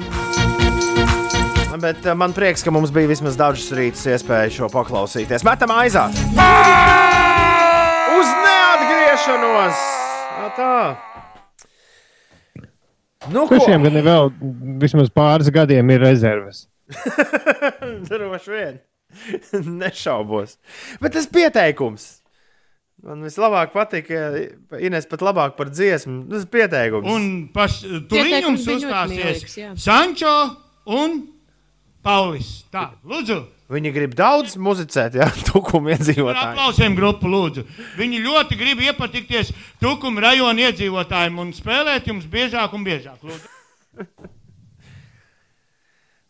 Bet eh, man prieks, ka mums bija vismaz dažas rītas iespēja šo paklausīties. Metam aizā! Uz neatgriešanos! Tā, tā. Nu, ko? Kuršiem gan ir vēl vismaz pāris gadiem ir rezerves? *laughs* Droši vien. *laughs* Nešaubos. Bet tas pieteikums. Man vislabāk patīk, ja Ines pat labāk par dziesmu. Tas ir pieteikums. Un paš, tur Pieteikums jums uzstāsies jā. Sančo un Paulis. Tā, lūdzu. Viņi grib daudz muzicēt, ja *laughs* tukuma Ar iedzīvotāji. aplausiem grupu lūdzu. Viņi ļoti grib iepatikties Tukuma rajona iedzīvotājiem un spēlēt jums biežāk un biežāk. Lūdzu. *laughs*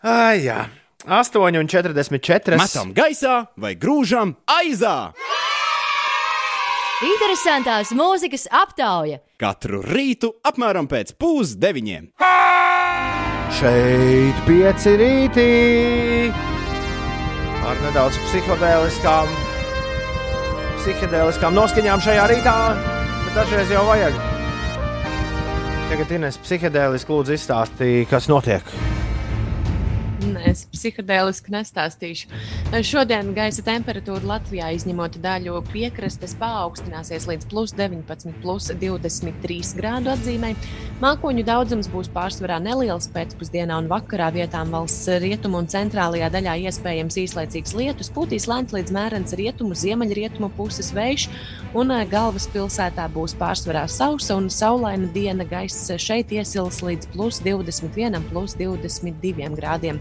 Ai, jā. 8,44. Metam gaisā vai grūžam aizā! Interesantās mūzikas aptauja. Katru rītu apmēram pēc pusdeviņiem. Šeit pieci rītī. Ar nedaudz psihodēliskām, psihodēliskām noskaņām šajā rītā. Bet dažreiz jau vajag. Tagad Ines psihodēliski lūdzu izstāstīja, kas notiek. Es psihodēliski nestāstīšu. Šodien gaisa temperatūra Latvijā, izņemot daļu piekrastes, paaugstināsies līdz plus 19, plus 23 grādu atzīmē. Mākoņu daudzums būs pārsvarā neliels pēcpusdienā un vakarā vietām valsts rietumu un centrālajā daļā iespējams īslaicīgs lietus, pūtīs lēns līdz mērens rietumu, ziemeļrietumu puses vējš, un eh, galvaspilsētā būs pārsvarā sausa un saulaina diena. Gaiss šeit iesils līdz plus 21, plus 22 grādiem.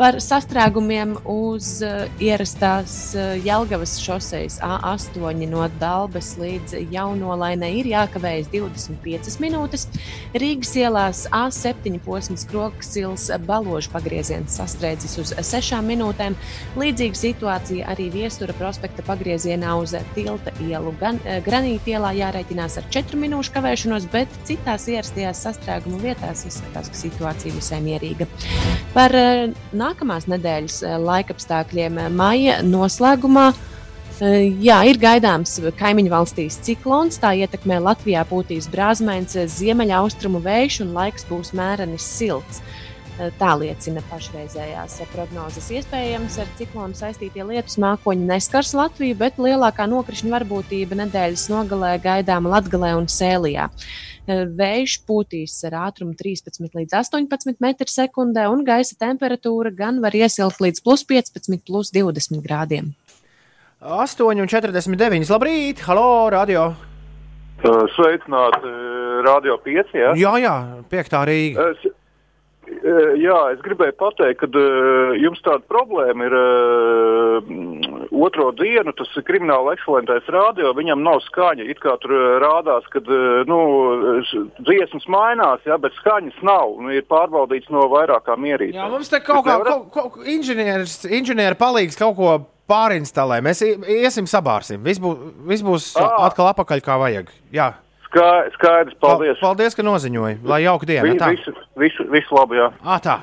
Par sastrēgumiem uz uh, ierastās uh, Jelgavas šoseis A8 no Dalbas līdz Jaunolainai ir jākavējas 25 minūtes. Rīgas ielās A7 posms Kroksils baložu pagrieziens sastrēdzis uz 6 minūtēm. Līdzīga situācija arī Viestura prospekta pagriezienā uz Tilta ielu. Gan uh, Granīta ielā jārēķinās ar 4 minūšu kavēšanos, bet citās ierastajās sastrēguma vietās izskatās, ka situācija visai mierīga. Par uh, nākamās nedēļas eh, laikapstākļiem eh, maija noslēgumā. eh, Jā, ir gaidāms kaimiņu valstīs ciklons. Tā ietekmē Latvijā būtīs brāzmēns, ziemeļaustrumu vējš un laiks būs mērenis silts. Tā liecina pašreizējās prognozes. Iespējams, ar ciklonu saistītie lietus mākoņi neskars Latviju, bet lielākā nokrišņa varbūtība nedēļas nogalē gaidāma Latvijā un Sēlijā. Eh, Vējš pūtīs ar ātrumu 13 līdz 18 m2, un gaisa temperatūra gan var iesilpt līdz plus 15, plus 20 grādiem. 8,49. Labrīt, halo, radio! Uh, Sveicināti uh, Radio 5. Ja? Jā, jā, piektā Rīga. Es, jā, es gribēju pateikt, ka jums tāda problēma ir otro dienu. Tas ir krimināla ekscelentais radio. Viņam nav skaņa. It kā tur rādās, ka nu, dziesmas mainās, ja, bet skaņas nav. Nu, ir pārbaudīts no vairākām ierīcēm. Jā, mums te kaut kā kaut, kaut, inženieris, inženieri palīgs kaut ko pārinstalē. Mēs iesim sabārsim. Viss būs, viss būs atkal apakaļ kā vajag. Jā. Ska- Skaidrs, paldies. Pa- Paldies, ka noziņoji. Lai jauka diena. Vi-. Visu, visu, visu labu, jā. Ā, tā.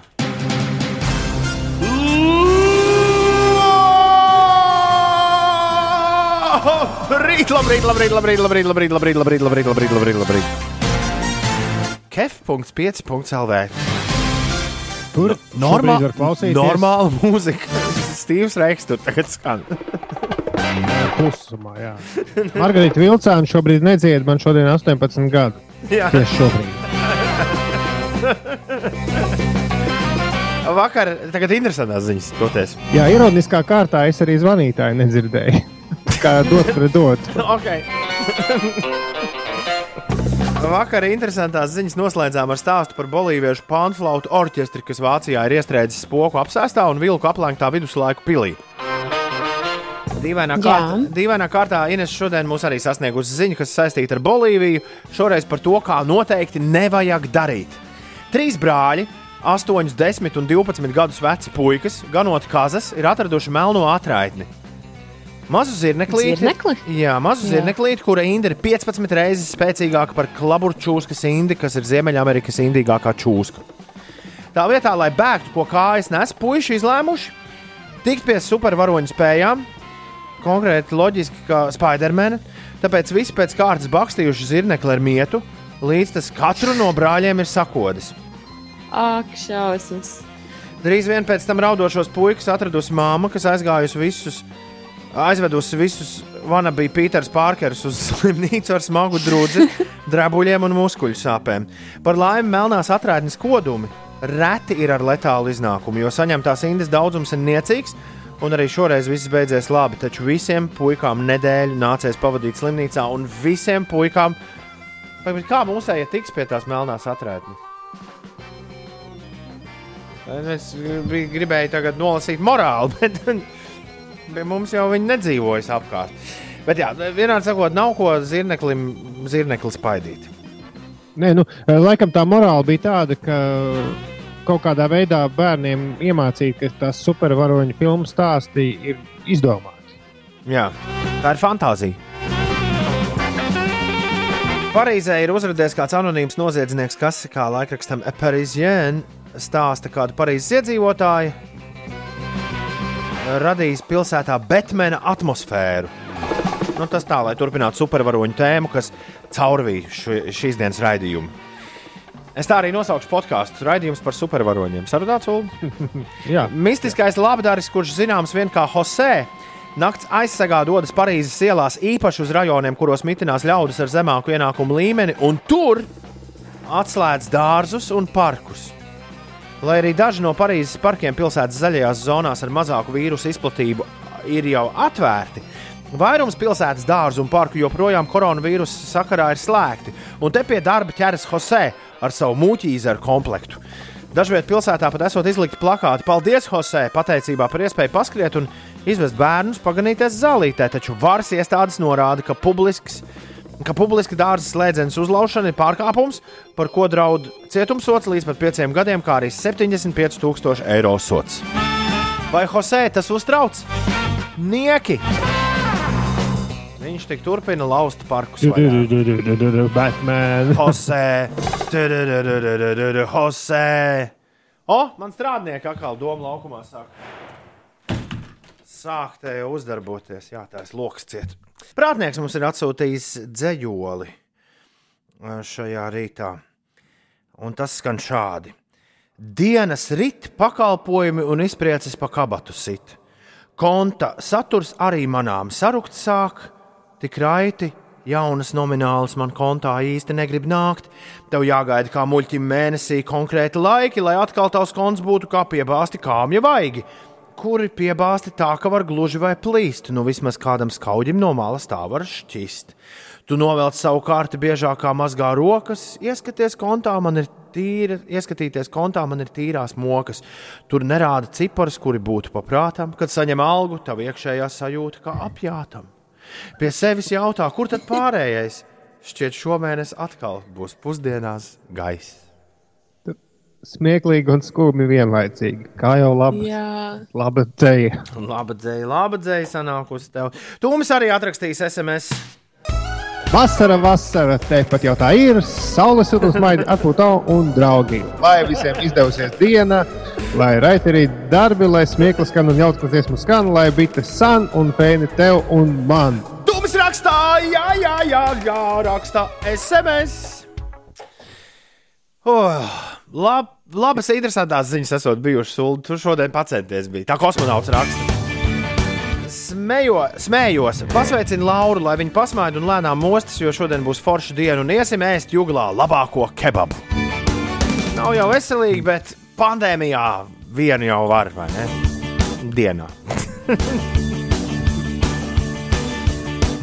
Labrīt, labrīt, labrīt, labrīt, labrīt, labrīt, labrīt, labrīt, labrīt, labrīt, labrīt, labrīt. Kef.5.lv Tur Normā, šobrīd var klausīties. normāla mūzika. Stīvs Reiks tur tagad skan. Klusumā, jā. Margarita Vilcāna šobrīd nedzied, man šodien 18 gadu. Jā. Tieši šobrīd. Vakar, tagad interesantās ziņas, toties. Jā, ironiskā kārtā es arī zvanītāju nedzirdēju. *laughs* Kā dot pret dot. *laughs* okay. Vakar interesantās ziņas noslēdzām ar stāstu par bolīviešu panflautu orķestri, kas Vācijā ir iestrēdzis spoku apsēstā un vilku aplenktā viduslaiku pilī. Dīvainā, Jā. kārt, dīvainā kārtā Ines šodien mūs arī sasniegusi ziņa, kas saistīta ar Bolīviju. Šoreiz par to, kā noteikti nevajag darīt. Trīs brāļi, 8, 10 un 12 gadus veci puikas, ganot kazas, ir atraduši melno atraitni. Mazu zirneklīti, Zirnekli? jā, mazu Jā. zirneklīti, kura indi ir 15 reizes spēcīgāka par klaburčūskas indi, kas ir Ziemeļamerikas indīgākā čūska. Tā vietā, lai bēgtu, ko kājas nes, puiši izlēmuši tikt pie supervaroņu spējām, konkrēti loģiski kā Spidermana. Tāpēc visi pēc kārtas bakstījuši zirnekli ar mietu, līdz tas katru no brāļiem ir sakodis. Ak, šausmas. Drīz vien pēc tam raudošos puikas atradusi māma, kas aizgājusi visus, aizvedusi visus Vanabija Pīters Pārkers uz *laughs* slimnīcu ar smagu drudzi, drebuļiem un muskuļu sāpēm. Par laimi melnās atrādnes kodumi reti ir ar letālu iznākumu, jo saņemtās indes daudzums ir niecīgs. Un arī šoreiz viss beidzies labi, taču visiem puikām nedēļu nācās pavadīt slimnīcā, un visiem puikām, kā mūsējie tiks pie tās melnās atrādnes? Es gribēju tagad nolasīt morāli, *laughs* bet, bet mums jau viņi nedzīvojas apkārt. Bet, jā, vienādi sakot, nav ko zirneklim, zirneklim spaidīt. Nē, nu, laikam tā morāla bija tāda, ka kaut kādā veidā bērniem iemācīt, ka tās supervaroņu filmu stāsti ir izdomāti. Jā, tā ir fantāzija. Parīzē ir uzrādījies kāds anonīms noziedznieks, kas, kā laikrakstam Parisien, stāsta kādu Parīzes iedzīvotāju, radījis pilsētā Batmana atmosfēru. Nu, tas tā, lai turpinātu supervaroņu tēmu, kas caurvīja šīs dienas raidījumu. Es tā arī nosaukšu podkāstu raidījumus par supervaroņiem. Sarunāts, Ulu? *laughs* Jā. Mistiskais labdaris, kurš zināms vien kā Jose, nakts aizsegā dodas Parīzes ielās īpaši uz rajoniem, kuros mitinās ļaudis ar zemāku ienākumu līmeni, un tur atslēdz dārzus un parkus. Lai arī daži no Parīzes parkiem pilsētas zaļajās zonās ar mazāku vīrusu izplatību ir jau atvērti, vairums pilsētas dārzu un parku joprojām koronavīrusa sakarā ir slēgti, un te pie darba ķeras Jose ar savu mūķīzaru komplektu. Dažviet pilsētā pat esot izlikti plakāti Paldies, Jose, pateicībā par iespēju paskriet un izvest bērnus paganīties zālītē, taču varas iestādes norāda, ka publisks ka publiski dārza slēdzenes uzlaušana ir pārkāpums, par ko draud cietumsots līdz pat pieciem gadiem, kā arī 75,000 eiro sots. Vai Jose tas uztrauc? Nieki! Viņš tik turpina laust parkus. Batman. Jose! Jose! O, man strādnieki atkal doma laukumā sāk. Sāk te jau uzdarboties. Jā, tā ir loks ciet. Prātnieks mums ir atsūtījis dzējoli eh, šajā rītā. Un tas skan šādi. Dienas rit, pakalpojumi un izprieces pa kabatu sit. Konta saturs arī manām sarukt sāk, tik raiti, jaunas nominālas man kontā īsti negrib nākt. Tev jāgaida kā muļķim mēnesī konkrēti laiki, lai atkal tavs konts būtu kā piebāzti kāmja vaigi. Kuri piebāzti tā, ka var gluži vai plīst, nu vismaz kādam skaudim no malas tā var šķist. Tu novelc savu kārti biežāk kā mazgā rokas, ieskaties kontā, man ir tīra, ieskatīties kontā, man ir tīrās mokas. Tur nerāda ciparus, kuri būtu paprātam, kad saņem algu, tavu iekšējā sajūta kā apjātam. Pie sevis jautā, kur tad pārējais? Šķiet, šomēnes atkal būs pusdienās gaiss. Smieklīgi un skumji vienlaicīgi. Kā jau labi. Jā. Laba dzēja. Laba dzēja, laba dzēja sanākusi tev. Tūmis arī atrakstīs SMS. Vasara, vasara, tepat jau tā ir. Saules siltums maigi atpūtā un draugi. Lai visiem izdevusies diena, lai raiterī darbi, lai smieklīgi skan un jautras dziesmu skan, lai bija san un pēni tev un man. Tūmis rakstā, jā, jā, jā, jā rakstā SMS. Oh, lab, labas, interesantas ziņas esot bijušas. Ulu. Tu šodien pacenties bija. Tā kosmonauts raksta. Smejo, smējos, pasveicinu Lauru, lai viņa pasmaida un lēnām mostas, jo šodien būs forša diena un iesim ēst jūglā labāko kebabu. Nav jau veselīgi, bet pandēmijā vienu jau var, vai ne? Dienā. *laughs*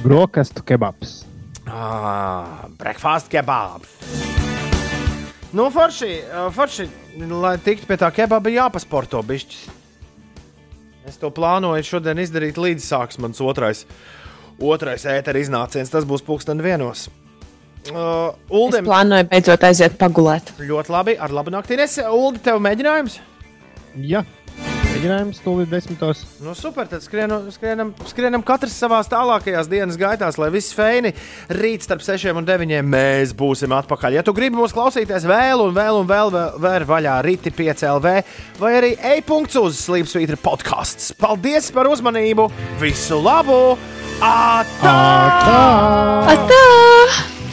Brokastu kebabs. Ah, breakfast kebabs. Nu, forši, forši, lai tiktu pie tā kebaba, jāpasporto bišķi. Es to plānoju šodien izdarīt līdz sāks mans otrais, otrais ēteris iznāciens. Tas būs pulksten vienos. Uh, Es Uldim, plānoju beidzot aiziet pagulēt. ļoti labi, ar labu nakti. Es, Uldi, tev mēģinājums? Jā, mēģinājums tūlīt desmitos. Nu, super, tad skrienam, skrienam, skrienam katrs savā tālākajās dienas gaitās, lai viss feini rīt starp 6 un 9 mēs būsim atpakaļ. Ja tu gribi mūs klausīties vēl un vēl un vēl, vēl, vēl vaļā rīti 5 LV vai arī e-punkts uz Slimsvītra podkāsts. Paldies par uzmanību! Visu labu! Atā! Atā! Atā!